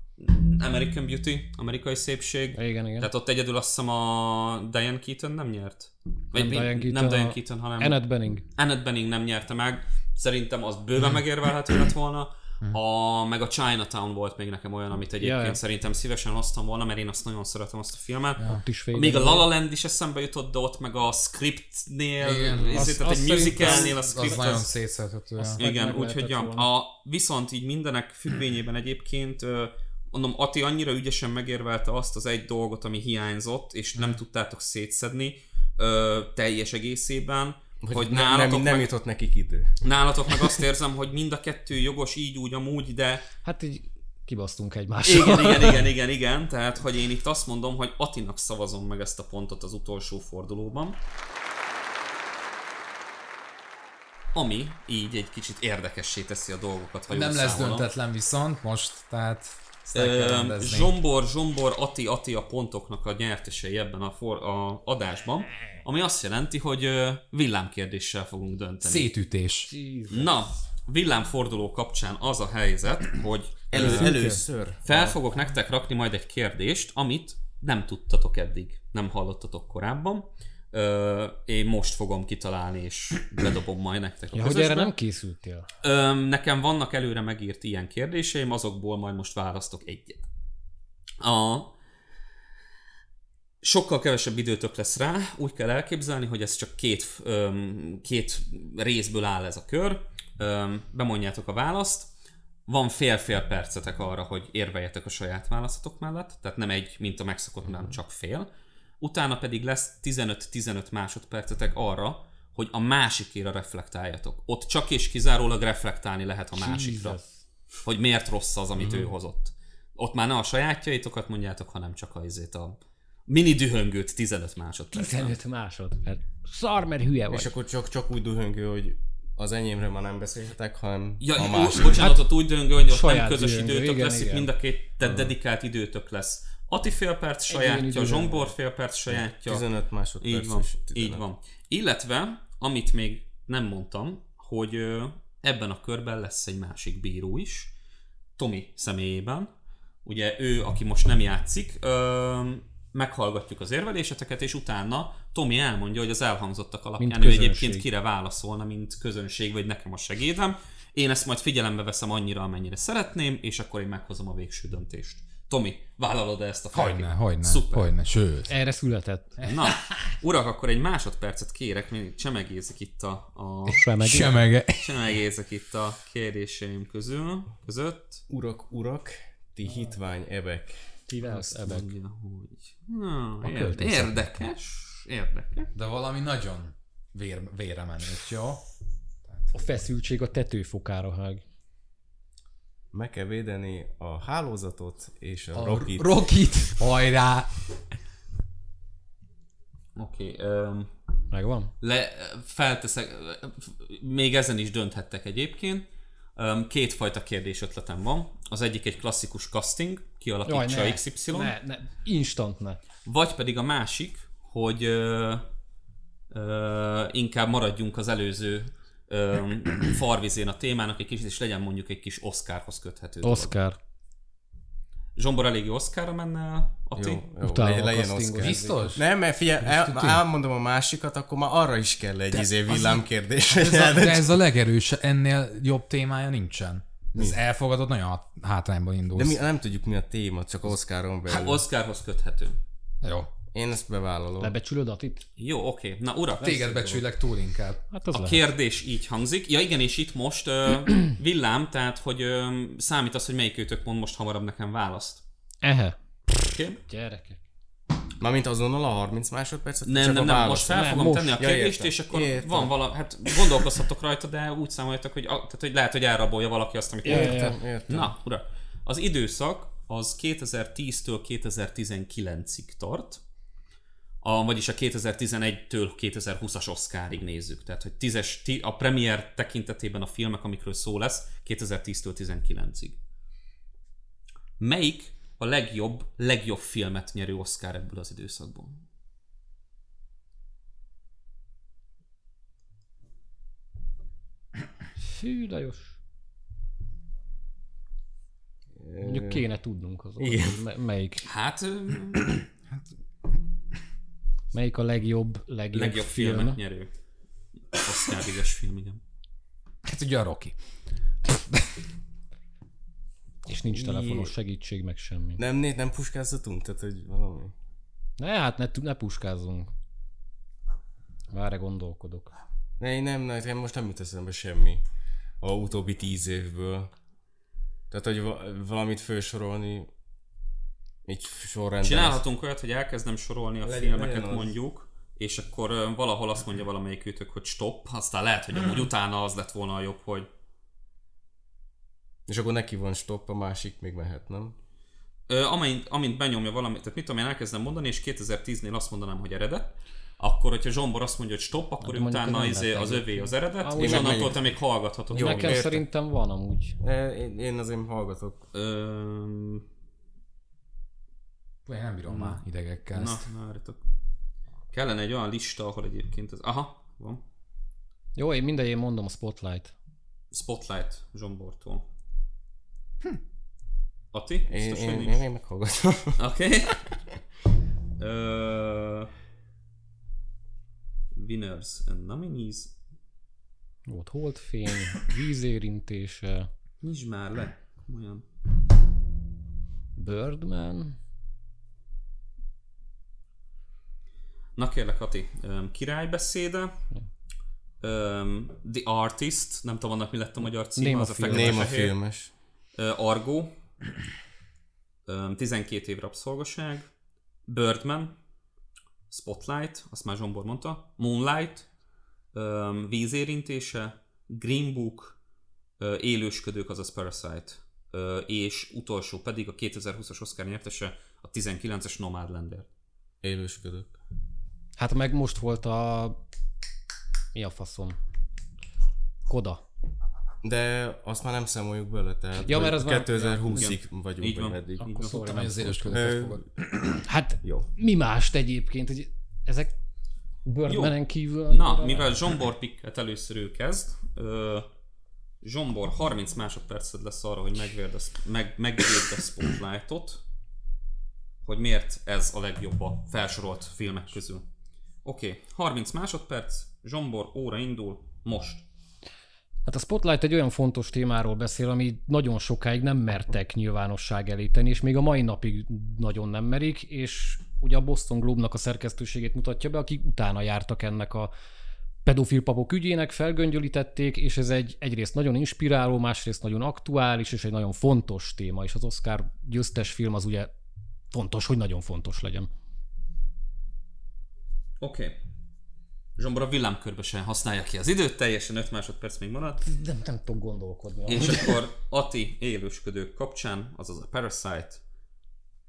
[SPEAKER 1] American Beauty, amerikai szépség.
[SPEAKER 3] Igen, igen.
[SPEAKER 1] Tehát ott egyedül azt hiszem a Diane Keaton nem nyert. Vagy
[SPEAKER 3] Nem
[SPEAKER 1] mi-
[SPEAKER 3] Diane Keaton,
[SPEAKER 1] nem Diane Keaton, hanem
[SPEAKER 3] Annette Bening.
[SPEAKER 1] Annette Bening nem nyerte meg, szerintem az bőven megérvelhető lett volna. A, meg a Chinatown volt még nekem olyan, amit egyébként
[SPEAKER 3] ja.
[SPEAKER 1] szerintem szívesen hoztam volna, mert én azt nagyon szeretem azt a filmet.
[SPEAKER 3] Ott is fél.
[SPEAKER 1] Még a La La Land is eszembe jutott, de ott meg a scriptnél,
[SPEAKER 4] Igen,
[SPEAKER 1] izé,
[SPEAKER 3] az-
[SPEAKER 1] tehát
[SPEAKER 3] az
[SPEAKER 1] egy musicalnél a script
[SPEAKER 4] az nagyon szétszedhető.
[SPEAKER 3] Az-
[SPEAKER 4] ja.
[SPEAKER 3] meg-
[SPEAKER 1] igen, úgyhogy ja, a, viszont így mindenek függvényében egyébként mondom, Ati annyira ügyesen megérvelte azt az egy dolgot, ami hiányzott, és nem tudtátok szétszedni ö, teljes egészében, hogy, hogy
[SPEAKER 2] nem,
[SPEAKER 1] nálatok,
[SPEAKER 2] nem, nem
[SPEAKER 1] meg,
[SPEAKER 2] jutott nekik idő.
[SPEAKER 1] nálatok meg azt érzem, hogy mind a kettő jogos így úgy amúgy, de
[SPEAKER 3] Hát így kibasztunk egymással.
[SPEAKER 1] igen, igen, igen, igen, igen, tehát hogy én itt azt mondom, hogy Atinak szavazom meg ezt a pontot az utolsó fordulóban. Ami így egy kicsit érdekessé teszi a dolgokat, ha
[SPEAKER 4] Nem lesz
[SPEAKER 1] számolom.
[SPEAKER 4] döntetlen viszont most, tehát
[SPEAKER 1] Ö. Zsombor, Zsombor, Ati, Ati a pontoknak a nyertesei ebben a, for, a adásban, ami azt jelenti, hogy ö, villámkérdéssel fogunk dönteni.
[SPEAKER 4] Szétütés.
[SPEAKER 3] Jesus.
[SPEAKER 1] Na, villámforduló kapcsán az a helyzet, hogy
[SPEAKER 2] Elő,
[SPEAKER 1] ö,
[SPEAKER 2] először.
[SPEAKER 1] fel fogok nektek rakni majd egy kérdést, amit nem tudtatok eddig, nem hallottatok korábban. Ö, én most fogom kitalálni, és bedobom majd nektek a
[SPEAKER 3] Ja, hogy erre nem készültél.
[SPEAKER 1] Öm, nekem vannak előre megírt ilyen kérdéseim, azokból majd most választok egyet. A... Sokkal kevesebb időtök lesz rá, úgy kell elképzelni, hogy ez csak két, öm, két részből áll ez a kör. Öm, bemondjátok a választ, van fél-fél percetek arra, hogy érveljetek a saját választatok mellett, tehát nem egy, mint a megszokott, hanem csak fél. Utána pedig lesz 15-15 másodpercetek arra, hogy a másikére reflektáljatok. Ott csak és kizárólag reflektálni lehet a másikra.
[SPEAKER 3] Jesus.
[SPEAKER 1] Hogy miért rossz az, amit ő hozott. Ott már ne a sajátjaitokat mondjátok, hanem csak a, izét a mini dühöngőt 15 másodpercen.
[SPEAKER 3] 15 másodperc. Szar, mert hülye vagy.
[SPEAKER 2] És akkor csak, csak úgy dühöngő, hogy az enyémre már nem beszélhetek, hanem
[SPEAKER 1] Ja,
[SPEAKER 2] a másik.
[SPEAKER 1] bocsánat, ott úgy döngő, hogy ott nem közös
[SPEAKER 3] dühöngő,
[SPEAKER 1] időtök
[SPEAKER 3] igen,
[SPEAKER 1] lesz, itt
[SPEAKER 3] igen.
[SPEAKER 1] mind a két tehát dedikált időtök lesz. Ati fél perc sajátja,
[SPEAKER 3] dühöngő.
[SPEAKER 1] Zsombor fél perc sajátja.
[SPEAKER 2] 15 másodperc.
[SPEAKER 1] Így van,
[SPEAKER 2] és 15.
[SPEAKER 1] így van. Illetve, amit még nem mondtam, hogy ebben a körben lesz egy másik bíró is, Tomi személyében. Ugye ő, aki most nem játszik, meghallgatjuk az érveléseteket, és utána Tomi elmondja, hogy az elhangzottak alapján
[SPEAKER 3] Mint
[SPEAKER 1] ő
[SPEAKER 3] közönség.
[SPEAKER 1] egyébként kire válaszolna, mint közönség, vagy nekem a segédem. Én ezt majd figyelembe veszem annyira, amennyire szeretném, és akkor én meghozom a végső döntést. Tomi, vállalod -e ezt a
[SPEAKER 4] Hogyne,
[SPEAKER 1] felképet?
[SPEAKER 4] hogyne,
[SPEAKER 1] Szuper.
[SPEAKER 4] hogyne, sőt.
[SPEAKER 3] Erre született.
[SPEAKER 1] Na, urak, akkor egy másodpercet kérek, még csemegézek itt a, a
[SPEAKER 3] Semeg.
[SPEAKER 4] Semege.
[SPEAKER 1] csemegézek itt a kérdéseim közül, között.
[SPEAKER 2] Urak, urak, ti hitvány ebek.
[SPEAKER 3] Tivelsz, ebek.
[SPEAKER 1] Mondja, hogy... Na,
[SPEAKER 3] A
[SPEAKER 1] ér-
[SPEAKER 3] költészet.
[SPEAKER 1] érdekes, érdekes.
[SPEAKER 4] De valami nagyon vér, vére menős, jó?
[SPEAKER 3] A feszültség a tetőfokára hág.
[SPEAKER 2] Meg kell védeni a hálózatot és a,
[SPEAKER 4] A
[SPEAKER 2] Rockit.
[SPEAKER 4] Rockit, hajrá!
[SPEAKER 1] Oké, okay,
[SPEAKER 3] Megvan?
[SPEAKER 1] le, felteszek, még ezen is dönthettek egyébként. Kétfajta kérdés ötletem van. Az egyik egy klasszikus casting, kialakítsa
[SPEAKER 3] ne,
[SPEAKER 1] XY.
[SPEAKER 3] ne, ne, instant ne.
[SPEAKER 1] Vagy pedig a másik, hogy ö, ö, inkább maradjunk az előző ö, farvizén a témának egy kicsit, és legyen mondjuk egy kis Oscarhoz köthető dolog. Zsombor eléggé Oscarra menne el, Ati?
[SPEAKER 2] Jó, jó, legyen,
[SPEAKER 3] a
[SPEAKER 2] legyen
[SPEAKER 3] castingot.
[SPEAKER 2] Oscar.
[SPEAKER 4] Biztos?
[SPEAKER 2] Nem, mert figyelj, el, elmondom a másikat, akkor már arra is kell egy izé villámkérdés.
[SPEAKER 4] Ez a, de ez a legerős, ennél jobb témája nincsen. Ez elfogadott, nagyon hátrányban
[SPEAKER 2] De
[SPEAKER 4] indulsz.
[SPEAKER 2] mi, nem tudjuk mi a téma, csak Oscaron belül.
[SPEAKER 1] Hát Oscarhoz köthető.
[SPEAKER 4] Jó.
[SPEAKER 2] Én ezt bevállalom.
[SPEAKER 3] Lebecsülöd Atit?
[SPEAKER 1] Jó, oké. Na urak,
[SPEAKER 4] Téged becsülek túl inkább.
[SPEAKER 3] Hát az
[SPEAKER 1] a
[SPEAKER 3] lehet.
[SPEAKER 1] kérdés így hangzik. Ja igen, és itt most ö, villám, tehát hogy ö, számít az, hogy melyik őtök mond most hamarabb nekem választ.
[SPEAKER 3] Ehe.
[SPEAKER 1] Oké?
[SPEAKER 3] Gyerekek.
[SPEAKER 2] Mármint azonnal a 30 másodpercet?
[SPEAKER 1] Nem,
[SPEAKER 2] csak
[SPEAKER 1] nem,
[SPEAKER 2] a
[SPEAKER 1] nem, most fel fogom
[SPEAKER 3] most.
[SPEAKER 1] tenni a
[SPEAKER 2] Ja,
[SPEAKER 1] kérdést,
[SPEAKER 2] értem.
[SPEAKER 1] és akkor
[SPEAKER 2] Értem.
[SPEAKER 1] van vala, hát gondolkozhatok rajta, de úgy számoljatok, hogy, a- tehát, hogy lehet, hogy elrabolja valaki azt, amit
[SPEAKER 3] Ja, ja, ja.
[SPEAKER 2] Értem, értem.
[SPEAKER 1] Na, ura, az időszak az 2010-től 2019-ig tart, a, vagyis a 2011-től 2020-as Oscarig nézzük. Tehát, hogy tízes, ti, a premier tekintetében a filmek, amikről szó lesz, 2010-től 19-ig. Melyik a legjobb, legjobb filmet nyerő Oscar ebből az időszakból?
[SPEAKER 3] Fű, Lajos. Mondjuk kéne tudnunk az
[SPEAKER 2] Igen.
[SPEAKER 3] me- melyik,
[SPEAKER 1] Hát, ö,
[SPEAKER 3] melyik a legjobb, legjobb,
[SPEAKER 1] legjobb
[SPEAKER 3] film.
[SPEAKER 1] filmet nyerő Oscar díjas film, igen.
[SPEAKER 4] Hát ugye a Rocky.
[SPEAKER 3] És nincs telefonos segítség, meg semmi.
[SPEAKER 2] Nem, né- nem puskázzatunk? Tehát, hogy valami...
[SPEAKER 3] Ne, hát ne, ne puskázzunk. Várre gondolkodok.
[SPEAKER 2] Ne, én nem, nekem most nem jut eszembe semmi a utóbbi tíz évből. Tehát, hogy va- valamit felsorolni így sorrendben.
[SPEAKER 1] Csinálhatunk olyat, hogy elkezdem sorolni a
[SPEAKER 2] Legyen-
[SPEAKER 1] filmeket
[SPEAKER 2] legyen
[SPEAKER 1] mondjuk, és akkor valahol azt mondja valamelyik ütök, hogy stop, aztán lehet, hogy amúgy utána az lett volna a jobb, hogy
[SPEAKER 2] És akkor neki van stop, a másik még mehet, nem?
[SPEAKER 1] ö, amint, amint benyomja valamit, tehát mit tudom én elkezdem mondani, és 2010-nél azt mondanám, hogy eredet, akkor, hogyha Zsombor azt mondja, hogy stop, akkor
[SPEAKER 3] mondjuk
[SPEAKER 1] utána izé, az övé az eredet,
[SPEAKER 3] Amúgy
[SPEAKER 1] és onnantól te még hallgathatod.
[SPEAKER 2] Jó,
[SPEAKER 3] Nekem
[SPEAKER 2] értem.
[SPEAKER 3] szerintem van amúgy.
[SPEAKER 2] E, Én, én azért hallgatok.
[SPEAKER 1] Ö,
[SPEAKER 4] Én nem bírom már idegekkel
[SPEAKER 1] na,
[SPEAKER 4] ezt.
[SPEAKER 1] várjatok. Kellene egy olyan lista, ahol egyébként ez... Aha, van.
[SPEAKER 3] Jó, én mindegyén mondom a Spotlight.
[SPEAKER 1] Spotlight Zsombortól. Ati?
[SPEAKER 2] Én,
[SPEAKER 1] Biztos, hogy
[SPEAKER 2] én, én, én meghallgatom.
[SPEAKER 1] Oké. Ö, Winners and nominees.
[SPEAKER 3] Volt holdfény, vízérintése,
[SPEAKER 1] Nincs már le. Olyan.
[SPEAKER 3] Birdman,
[SPEAKER 1] Na kérlek, Ati, um, királybeszéde. Um, The Artist, nem tudom annak mi lett a magyar címe,
[SPEAKER 3] Name
[SPEAKER 1] az
[SPEAKER 3] film.
[SPEAKER 2] a
[SPEAKER 1] fehér.
[SPEAKER 2] filmes.
[SPEAKER 1] Uh, Argo, um, 12 év rabszolgaság, Birdman, Spotlight, azt már Zsombor mondta, Moonlight, um, vízérintése, Green Book, uh, élősködők, azaz Parasite, uh, és utolsó pedig a 2020-as Oscar nyertese, a 19-es Nomadlander.
[SPEAKER 2] Élősködök.
[SPEAKER 3] Hát meg most volt a... Mi a faszom? Koda.
[SPEAKER 2] De azt már nem számoljuk bele, tehát
[SPEAKER 3] Ja, mert az már-
[SPEAKER 2] 2020-ig vagyunk,
[SPEAKER 1] Így
[SPEAKER 2] vagy
[SPEAKER 1] van.
[SPEAKER 2] meddig.
[SPEAKER 3] Akkor
[SPEAKER 4] Tudtam, hogy az fogod.
[SPEAKER 3] Hát
[SPEAKER 2] Jó.
[SPEAKER 3] mi mást egyébként, hogy ezek Birdmanen kívül...
[SPEAKER 1] Na,
[SPEAKER 3] annyira-
[SPEAKER 1] mivel Zsombor pikket először ő kezd, ö, Zsombor 30 másodperced lesz arra, hogy megvérd a, meg, megvédd a Spotlightot, hogy miért ez a legjobb a felsorolt filmek közül. Oké, okay, 30 másodperc, Zsombor óra indul, most.
[SPEAKER 3] Hát a Spotlight egy olyan fontos témáról beszél, ami nagyon sokáig nem mertek nyilvánosság elé és még a mai napig nagyon nem merik, és ugye a Boston Globe-nak a szerkesztőségét mutatja be, akik utána jártak ennek a pedofil papok ügyének, felgöngyölítették, és ez egy egyrészt nagyon inspiráló, másrészt nagyon aktuális, és egy nagyon fontos téma, és az Oscar győztes film az ugye fontos, hogy nagyon fontos legyen.
[SPEAKER 1] Oké. Okay. Zsombor a villámkörbe sem használja ki az időt, teljesen 5 másodperc még maradt.
[SPEAKER 3] Nem, nem tudok gondolkodni.
[SPEAKER 1] És akkor Ati élősködők kapcsán, azaz a Parasite,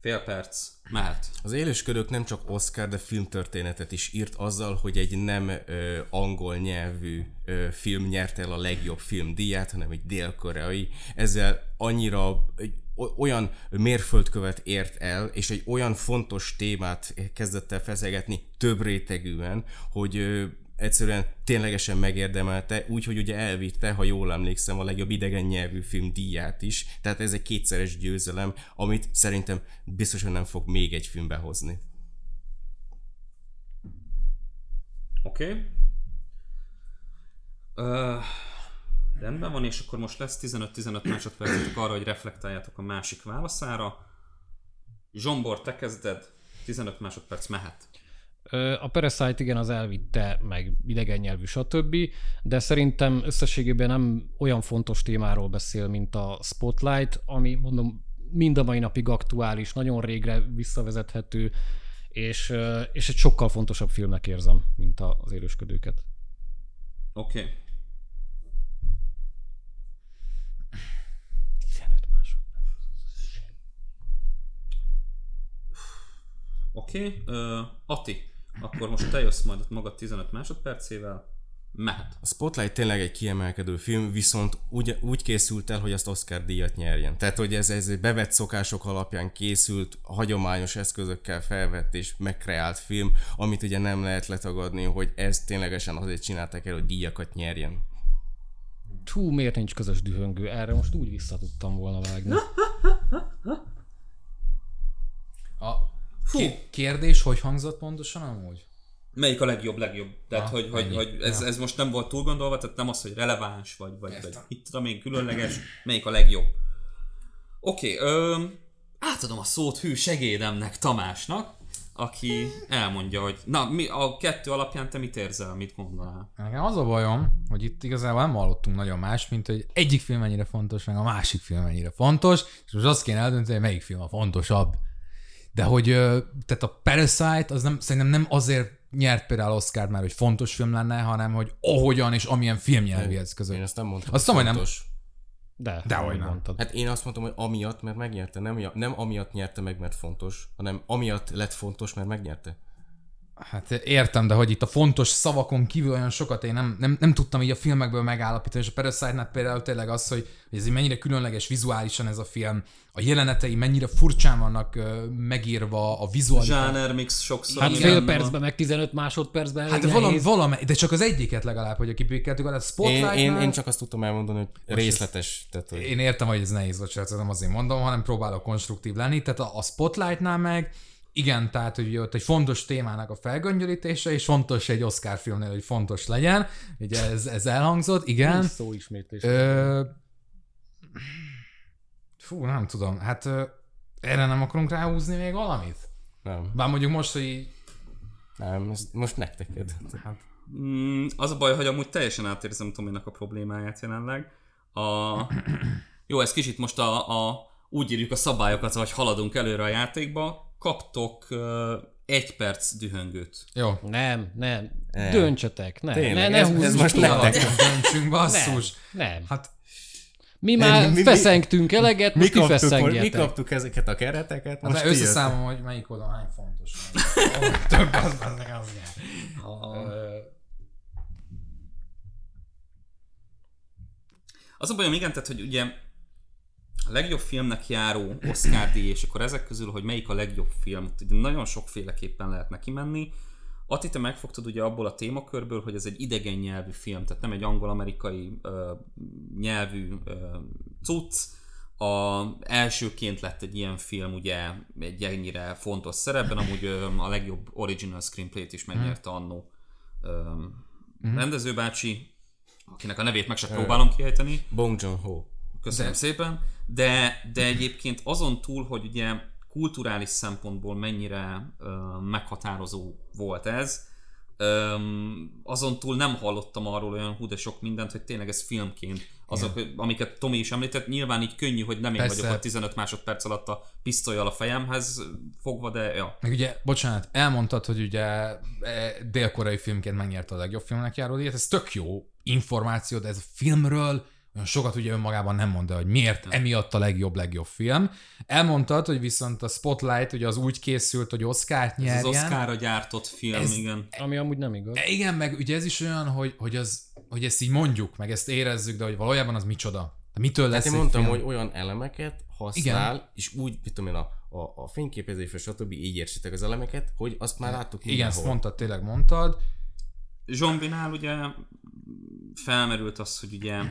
[SPEAKER 1] fél perc, mehet.
[SPEAKER 2] Az élősködők nem csak Oscar, de filmtörténetet is írt azzal, hogy egy nem ö, angol nyelvű ö, film nyerte el a legjobb filmdíját, hanem egy dél-koreai. Ezzel annyira egy olyan mérföldkövet ért el, és egy olyan fontos témát kezdett el feszegetni több rétegűen, hogy egyszerűen ténylegesen megérdemelte, úgyhogy ugye elvitte, ha jól emlékszem, a legjobb idegen nyelvű film díját is, tehát ez egy kétszeres győzelem, amit szerintem biztosan nem fog még egy filmbe hozni.
[SPEAKER 1] Oké. Okay. Uh, rendben van, és akkor most lesz 15-15 másodpercetek arra, hogy reflektáljátok a másik válaszára. Zsombor, te kezded, 15 másodperc mehet.
[SPEAKER 3] A Parasite igen, az elvitte, meg idegen nyelvű, stb. De szerintem összességében nem olyan fontos témáról beszél, mint a Spotlight, ami mondom mind a mai napig aktuális, nagyon régre visszavezethető, és, és egy sokkal fontosabb filmnek érzem, mint az élősködőket.
[SPEAKER 1] Oké. Okay. Oké. Okay. Uh, Ati, akkor most te jössz majd magad 15 másodpercével. Mehet.
[SPEAKER 2] A Spotlight tényleg egy kiemelkedő film, viszont úgy, úgy készült el, hogy azt Oscar díjat nyerjen. Tehát, hogy ez, ez egy bevett szokások alapján készült, hagyományos eszközökkel felvett és megkreált film, amit ugye nem lehet letagadni, hogy ez ténylegesen azért csinálták el, hogy díjakat nyerjen.
[SPEAKER 3] Hú, miért nincs közös dühöngő? Erre most úgy vissza tudtam volna vágni.
[SPEAKER 4] A Ki- kérdés, hogy hangzott pontosan amúgy?
[SPEAKER 1] Melyik a legjobb, legjobb? Tehát,
[SPEAKER 4] Ah,
[SPEAKER 1] hogy, hogy, hogy ez,
[SPEAKER 4] Ja.
[SPEAKER 1] ez most nem volt túl gondolva, tehát nem az, hogy releváns, vagy, vagy, vagy
[SPEAKER 4] Értem.
[SPEAKER 1] mit tudom én, különleges, melyik a legjobb. Oké, okay, átadom a szót hű segédemnek, Tamásnak, aki elmondja, hogy na, mi, a kettő alapján te mit érzel, mit gondolál?
[SPEAKER 4] Nekem az a bajom, hogy itt igazából nem hallottunk nagyon más, mint hogy egyik film mennyire fontos, meg a másik film mennyire fontos, és most azt kéne eldönteni, hogy melyik film a fontosabb. De hogy, tehát a Parasite az nem, szerintem nem azért nyert például Oscar már, hogy fontos film lenne, hanem hogy ahogyan és amilyen filmnyelvi eszközök.
[SPEAKER 2] Én ezt nem mondtam.
[SPEAKER 4] Azt mondom, hogy nem-
[SPEAKER 2] fontos.
[SPEAKER 3] De,
[SPEAKER 4] Dehogy
[SPEAKER 3] ahogy
[SPEAKER 4] nem.
[SPEAKER 3] mondtad.
[SPEAKER 2] Hát én azt mondtam, hogy amiatt, mert megnyerte. Nem, nem amiatt nyerte meg, mert fontos, hanem amiatt lett fontos, mert megnyerte.
[SPEAKER 4] Hát értem, de hogy itt a fontos szavakon kívül olyan sokat én nem, nem, nem tudtam így a filmekből megállapítani, és a Parasite-nál például tényleg az, hogy, hogy ez így mennyire különleges vizuálisan ez a film, a jelenetei mennyire furcsán vannak ö, megírva, a vizualitás.
[SPEAKER 1] Zsáner mix sokszor.
[SPEAKER 3] Hát fél percben, meg 15 másodpercben
[SPEAKER 4] Hát de valami, de csak az egyiket legalább, hogy a kipikkeltük, a
[SPEAKER 2] Én,
[SPEAKER 4] Spotlight
[SPEAKER 2] én, én, csak azt tudtam elmondani, hogy részletes. Tehát, hogy
[SPEAKER 4] Én értem, hogy ez nehéz, bocsánat, nem azért mondom, hanem próbálok konstruktív lenni. Tehát a, a Spotlightnál meg igen, tehát hogy ott egy fontos témának a felgöngyölítése, és fontos egy Oscar filmnél, hogy fontos legyen. Ugye ez, ez elhangzott, igen.
[SPEAKER 3] Nincs szó ismétlés.
[SPEAKER 4] Ö... Fú, nem tudom. Hát ö, erre nem akarunk ráhúzni még valamit?
[SPEAKER 2] Nem,
[SPEAKER 4] Bár mondjuk most, hogy így,
[SPEAKER 2] nem, ezt most nektek hát,
[SPEAKER 1] Mm, az a baj, hogy amúgy teljesen átérzem Tominak a problémáját jelenleg. A... Jó, ez kicsit most a, a, úgy írjuk a szabályokat, hogy haladunk előre a játékba. Kaptok uh, egy perc dühöngőt.
[SPEAKER 4] jó.
[SPEAKER 3] Nem, nem.
[SPEAKER 2] Nem.
[SPEAKER 3] Döntsetek. Ne,
[SPEAKER 2] Tényleg,
[SPEAKER 3] ne, ne
[SPEAKER 2] ez- ez
[SPEAKER 3] húzzuk
[SPEAKER 2] most nektek.
[SPEAKER 4] Döntsünk, basszus.
[SPEAKER 3] Nem, nem.
[SPEAKER 4] Hát
[SPEAKER 3] Mi már
[SPEAKER 2] mi- mi-
[SPEAKER 3] feszengtünk eleget,
[SPEAKER 2] mi,
[SPEAKER 3] most ti
[SPEAKER 2] kaptuk, most, mi
[SPEAKER 3] feszengjetek.
[SPEAKER 2] kaptuk ezeket a kereteket,
[SPEAKER 4] Hát
[SPEAKER 2] most jöttek.
[SPEAKER 4] összeszámolom, hogy melyik oldal hány fontos. Több az, az, az, az.
[SPEAKER 1] Az a bajom, igen, tehát, hogy ugye a legjobb filmnek járó Oscar díj, és akkor ezek közül, hogy melyik a legjobb film, ugye nagyon sokféleképpen lehet neki menni. Ati, te megfogtad ugye abból a témakörből, hogy ez egy idegen nyelvű film, tehát nem egy angol-amerikai ö, nyelvű ö, cucc. A, elsőként lett egy ilyen film, ugye egy ennyire fontos szerepben, amúgy ö, a legjobb original screenplay-t is megnyerte annó ö, rendezőbácsi, akinek a nevét meg se próbálom kiejteni.
[SPEAKER 2] Bong Joon-ho.
[SPEAKER 1] Köszönöm de. szépen. De, de egyébként azon túl, hogy ugye kulturális szempontból mennyire ö, meghatározó volt ez, ö, azon túl nem hallottam arról olyan hú de sok mindent, hogy tényleg ez filmként, azok, amiket Tomi is említett, nyilván így könnyű, hogy nem én
[SPEAKER 4] Persze.
[SPEAKER 1] vagyok a 15 másodperc alatt a pisztolyjal a fejemhez fogva, de ja.
[SPEAKER 4] Meg ugye, bocsánat, elmondtad, hogy ugye e, dél-koreai filmként megnyerte a legjobb filmnek járó díjat, ez tök jó információ, de ez a filmről olyan sokat ugye önmagában nem mondta, hogy miért emiatt a legjobb, legjobb film. Elmondtad, hogy viszont a Spotlight ugye az úgy készült, hogy Oscar-t
[SPEAKER 1] Ez
[SPEAKER 4] nyerjen.
[SPEAKER 1] az Oscarra gyártott film,
[SPEAKER 4] Ez-
[SPEAKER 1] ez... igen.
[SPEAKER 3] Ami amúgy nem igaz.
[SPEAKER 4] E, Igen, meg ugye ez is olyan, hogy, hogy, az, hogy ezt így mondjuk, meg ezt érezzük, de hogy valójában az micsoda. De mitől lesz
[SPEAKER 2] Hát én mondtam,
[SPEAKER 4] film?
[SPEAKER 2] hogy olyan elemeket használ, Igen. és úgy, mit tudom én, a, a, a fényképezésre, stb. így értsétek az elemeket, hogy azt már láttuk
[SPEAKER 4] Igen, ezt
[SPEAKER 2] mindenhol.
[SPEAKER 4] mondtad, tényleg mondtad.
[SPEAKER 1] Zsombinál ugye felmerült az, hogy ugye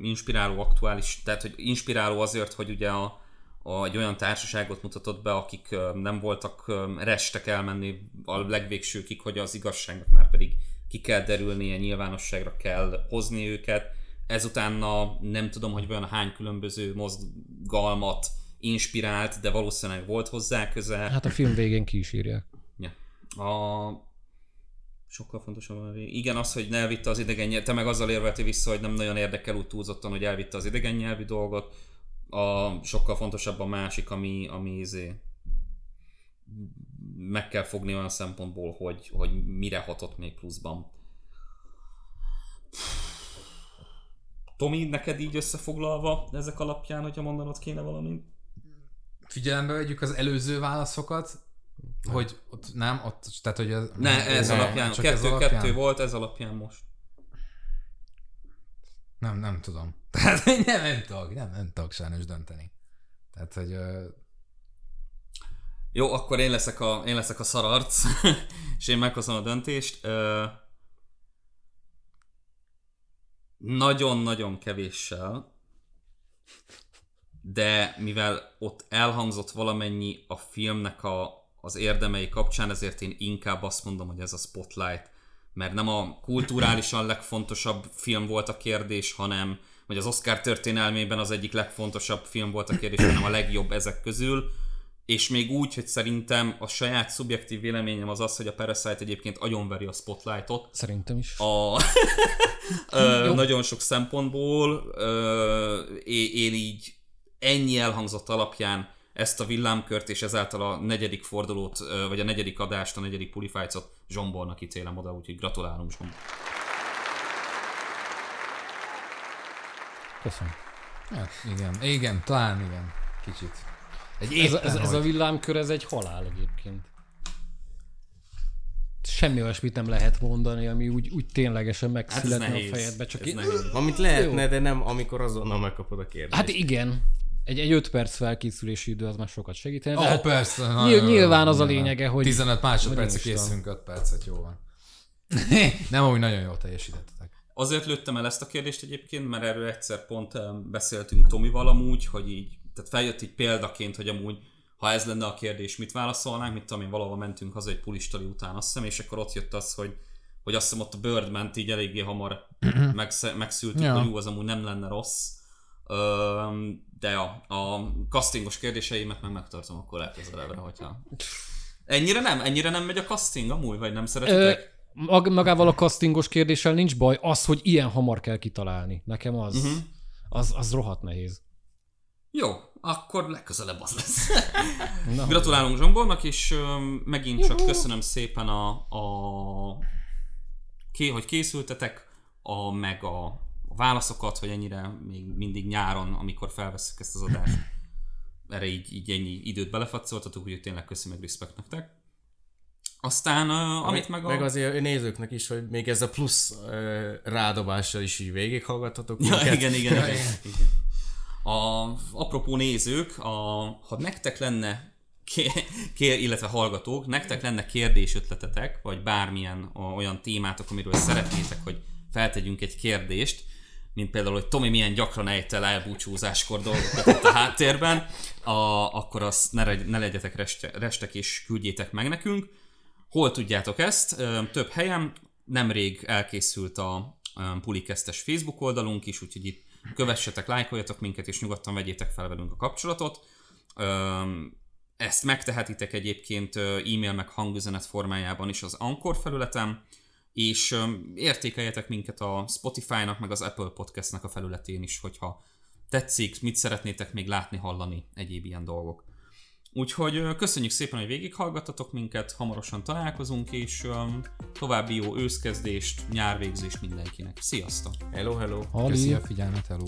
[SPEAKER 1] inspiráló aktuális, tehát hogy inspiráló azért, hogy ugye a, a, egy olyan társaságot mutatott be, akik nem voltak restek elmenni a legvégsőkig, hogy az igazságnak már pedig ki kell derülnie, nyilvánosságra kell hozni őket. Ezutána nem tudom, hogy olyan hány különböző mozgalmat inspirált, de valószínűleg volt hozzá köze.
[SPEAKER 3] Hát a film végén ki is írják.
[SPEAKER 1] Ja. A... Sokkal fontosabb a. Igen, az, hogy ne elvitte az idegen nyelv, te meg azzal érvelti vissza, hogy nem nagyon érdekel úgy túlzottan, hogy elvitte az idegen nyelvi dolgot. A sokkal fontosabb a másik, ami, ami izé, meg kell fogni olyan szempontból, hogy, hogy mire hatott még pluszban. Tomi, neked így összefoglalva ezek alapján, hogyha mondanod kéne valamit?
[SPEAKER 4] Figyelembe vegyük az előző válaszokat, hogy ott nem, ott, tehát hogy az,
[SPEAKER 1] Ne, ez
[SPEAKER 4] nem,
[SPEAKER 1] alapján. Kettő,
[SPEAKER 4] ez alapján?
[SPEAKER 1] kettő volt, ez alapján most.
[SPEAKER 4] Nem, nem tudom. Tehát nem, nem tudok, nem, nem tudok sajnos dönteni. Tehát, hogy ö,
[SPEAKER 1] Jó, akkor én leszek a, én leszek a szararc, és én meghozom a döntést. Ö, nagyon-nagyon kevéssel, de mivel ott elhangzott valamennyi a filmnek a, az érdemei kapcsán, ezért én inkább azt mondom, hogy ez a Spotlight, mert nem a kulturálisan legfontosabb film volt a kérdés, hanem, vagy az Oscar történelmében az egyik legfontosabb film volt a kérdés, hanem a legjobb ezek közül, és még úgy, hogy szerintem a saját szubjektív véleményem az az, hogy a Parasite egyébként agyonveri a Spotlightot,
[SPEAKER 3] Szerintem is.
[SPEAKER 1] a, ö, nagyon sok szempontból. Ö, én így ennyi elhangzott alapján ezt a villámkört és ezáltal a negyedik fordulót, vagy a negyedik adást, a negyedik pulifájcot Zsombornak ítélem oda, úgyhogy gratulálunk Zsombor.
[SPEAKER 3] Köszönöm.
[SPEAKER 4] hát igen, igen, talán igen, kicsit. Egy
[SPEAKER 3] Ez, a-
[SPEAKER 4] éppen,
[SPEAKER 3] ez, ez a villámkör, ez egy halál egyébként. Semmi olyasmit nem lehet mondani, ami úgy, úgy ténylegesen
[SPEAKER 1] Hát ez
[SPEAKER 3] megszületne a
[SPEAKER 1] nehéz.
[SPEAKER 3] fejedbe. Csak
[SPEAKER 1] ez
[SPEAKER 3] én...
[SPEAKER 1] nehéz.
[SPEAKER 2] Amit lehetne, de nem amikor azonnal megkapod a kérdést.
[SPEAKER 3] Hát igen. Egy, egy 5 perc felkészülési idő az már sokat segítene.
[SPEAKER 4] Oh,
[SPEAKER 3] hát
[SPEAKER 4] persze.
[SPEAKER 3] nyil-
[SPEAKER 4] nagyon jó,
[SPEAKER 3] nyilván az a
[SPEAKER 4] nyilván.
[SPEAKER 3] lényege, hogy-
[SPEAKER 4] 15 másodpercre
[SPEAKER 3] hogy nincs
[SPEAKER 4] készülünk 5 percet, jó van. nem, úgy nagyon jól teljesítettetek.
[SPEAKER 1] Azért lőttem el ezt a kérdést egyébként, mert erről egyszer pont beszéltünk Tomival amúgy, hogy így, tehát feljött így példaként, hogy amúgy ha ez lenne a kérdés, mit válaszolnánk, mit tudom én, valahol mentünk haza egy pulistali után, azt hiszem, és akkor ott jött az, hogy hogy azt hiszem ott a Birdman-t így eléggé hamar megsz- megszültük,
[SPEAKER 4] ja.
[SPEAKER 1] hogy jó, az amúgy nem lenne rossz. De ja, a castingos kérdéseimet meg megtartom akkor legközelebbre, hogyha... Ennyire nem? Ennyire nem megy a casting amúgy, vagy nem
[SPEAKER 3] Ö,
[SPEAKER 1] szeretitek?
[SPEAKER 3] mag- magával a castingos kérdéssel nincs baj, az, hogy ilyen hamar kell kitalálni. Nekem az, uh-huh. az, az rohadt nehéz.
[SPEAKER 1] Jó, akkor legközelebb az lesz.
[SPEAKER 3] Na,
[SPEAKER 1] Gratulálunk Zsombornak, és megint csak köszönöm szépen a, a ké, hogy készültetek, a, meg a válaszokat, hogy ennyire még mindig nyáron, amikor felveszük ezt az adást, erre így, így ennyi időt belefatszoltatok, úgyhogy tényleg köszönöm meg respekt nektek. Aztán, uh, amit meg a...
[SPEAKER 2] Meg azért a nézőknek is, hogy még ez a plusz uh, rádobással is így végighallgathatok.
[SPEAKER 1] Ja,
[SPEAKER 2] minket.
[SPEAKER 1] igen, igen, igen. igen. A, apropó nézők, a, ha nektek lenne, ké, ké, illetve hallgatók, nektek lenne kérdésötletetek, vagy bármilyen olyan témátok, amiről szeretnétek, hogy feltegyünk egy kérdést, mint például, hogy Tomi milyen gyakran ejt el elbúcsúzáskor dolgokat itt a háttérben, a, akkor azt ne, ne legyetek reste, restek és küldjétek meg nekünk. Hol tudjátok ezt? Több helyen. Nemrég elkészült a Pulikesztes Facebook oldalunk is, úgyhogy itt kövessetek, lájkoljatok minket, és nyugodtan vegyétek fel velünk a kapcsolatot. Ezt megtehetitek egyébként e-mail meg hangüzenet formájában is az Anchor felületen, és értékeljetek minket a Spotify-nak, meg az Apple Podcast-nak a felületén is, hogyha tetszik, mit szeretnétek még látni, hallani, egyéb ilyen dolgok. Úgyhogy köszönjük szépen, hogy végighallgattatok minket, hamarosan találkozunk, és további jó őszkezdést, nyárvégzést mindenkinek. Sziasztok!
[SPEAKER 2] Hello, hello.
[SPEAKER 4] Köszi a figyelmet, hello.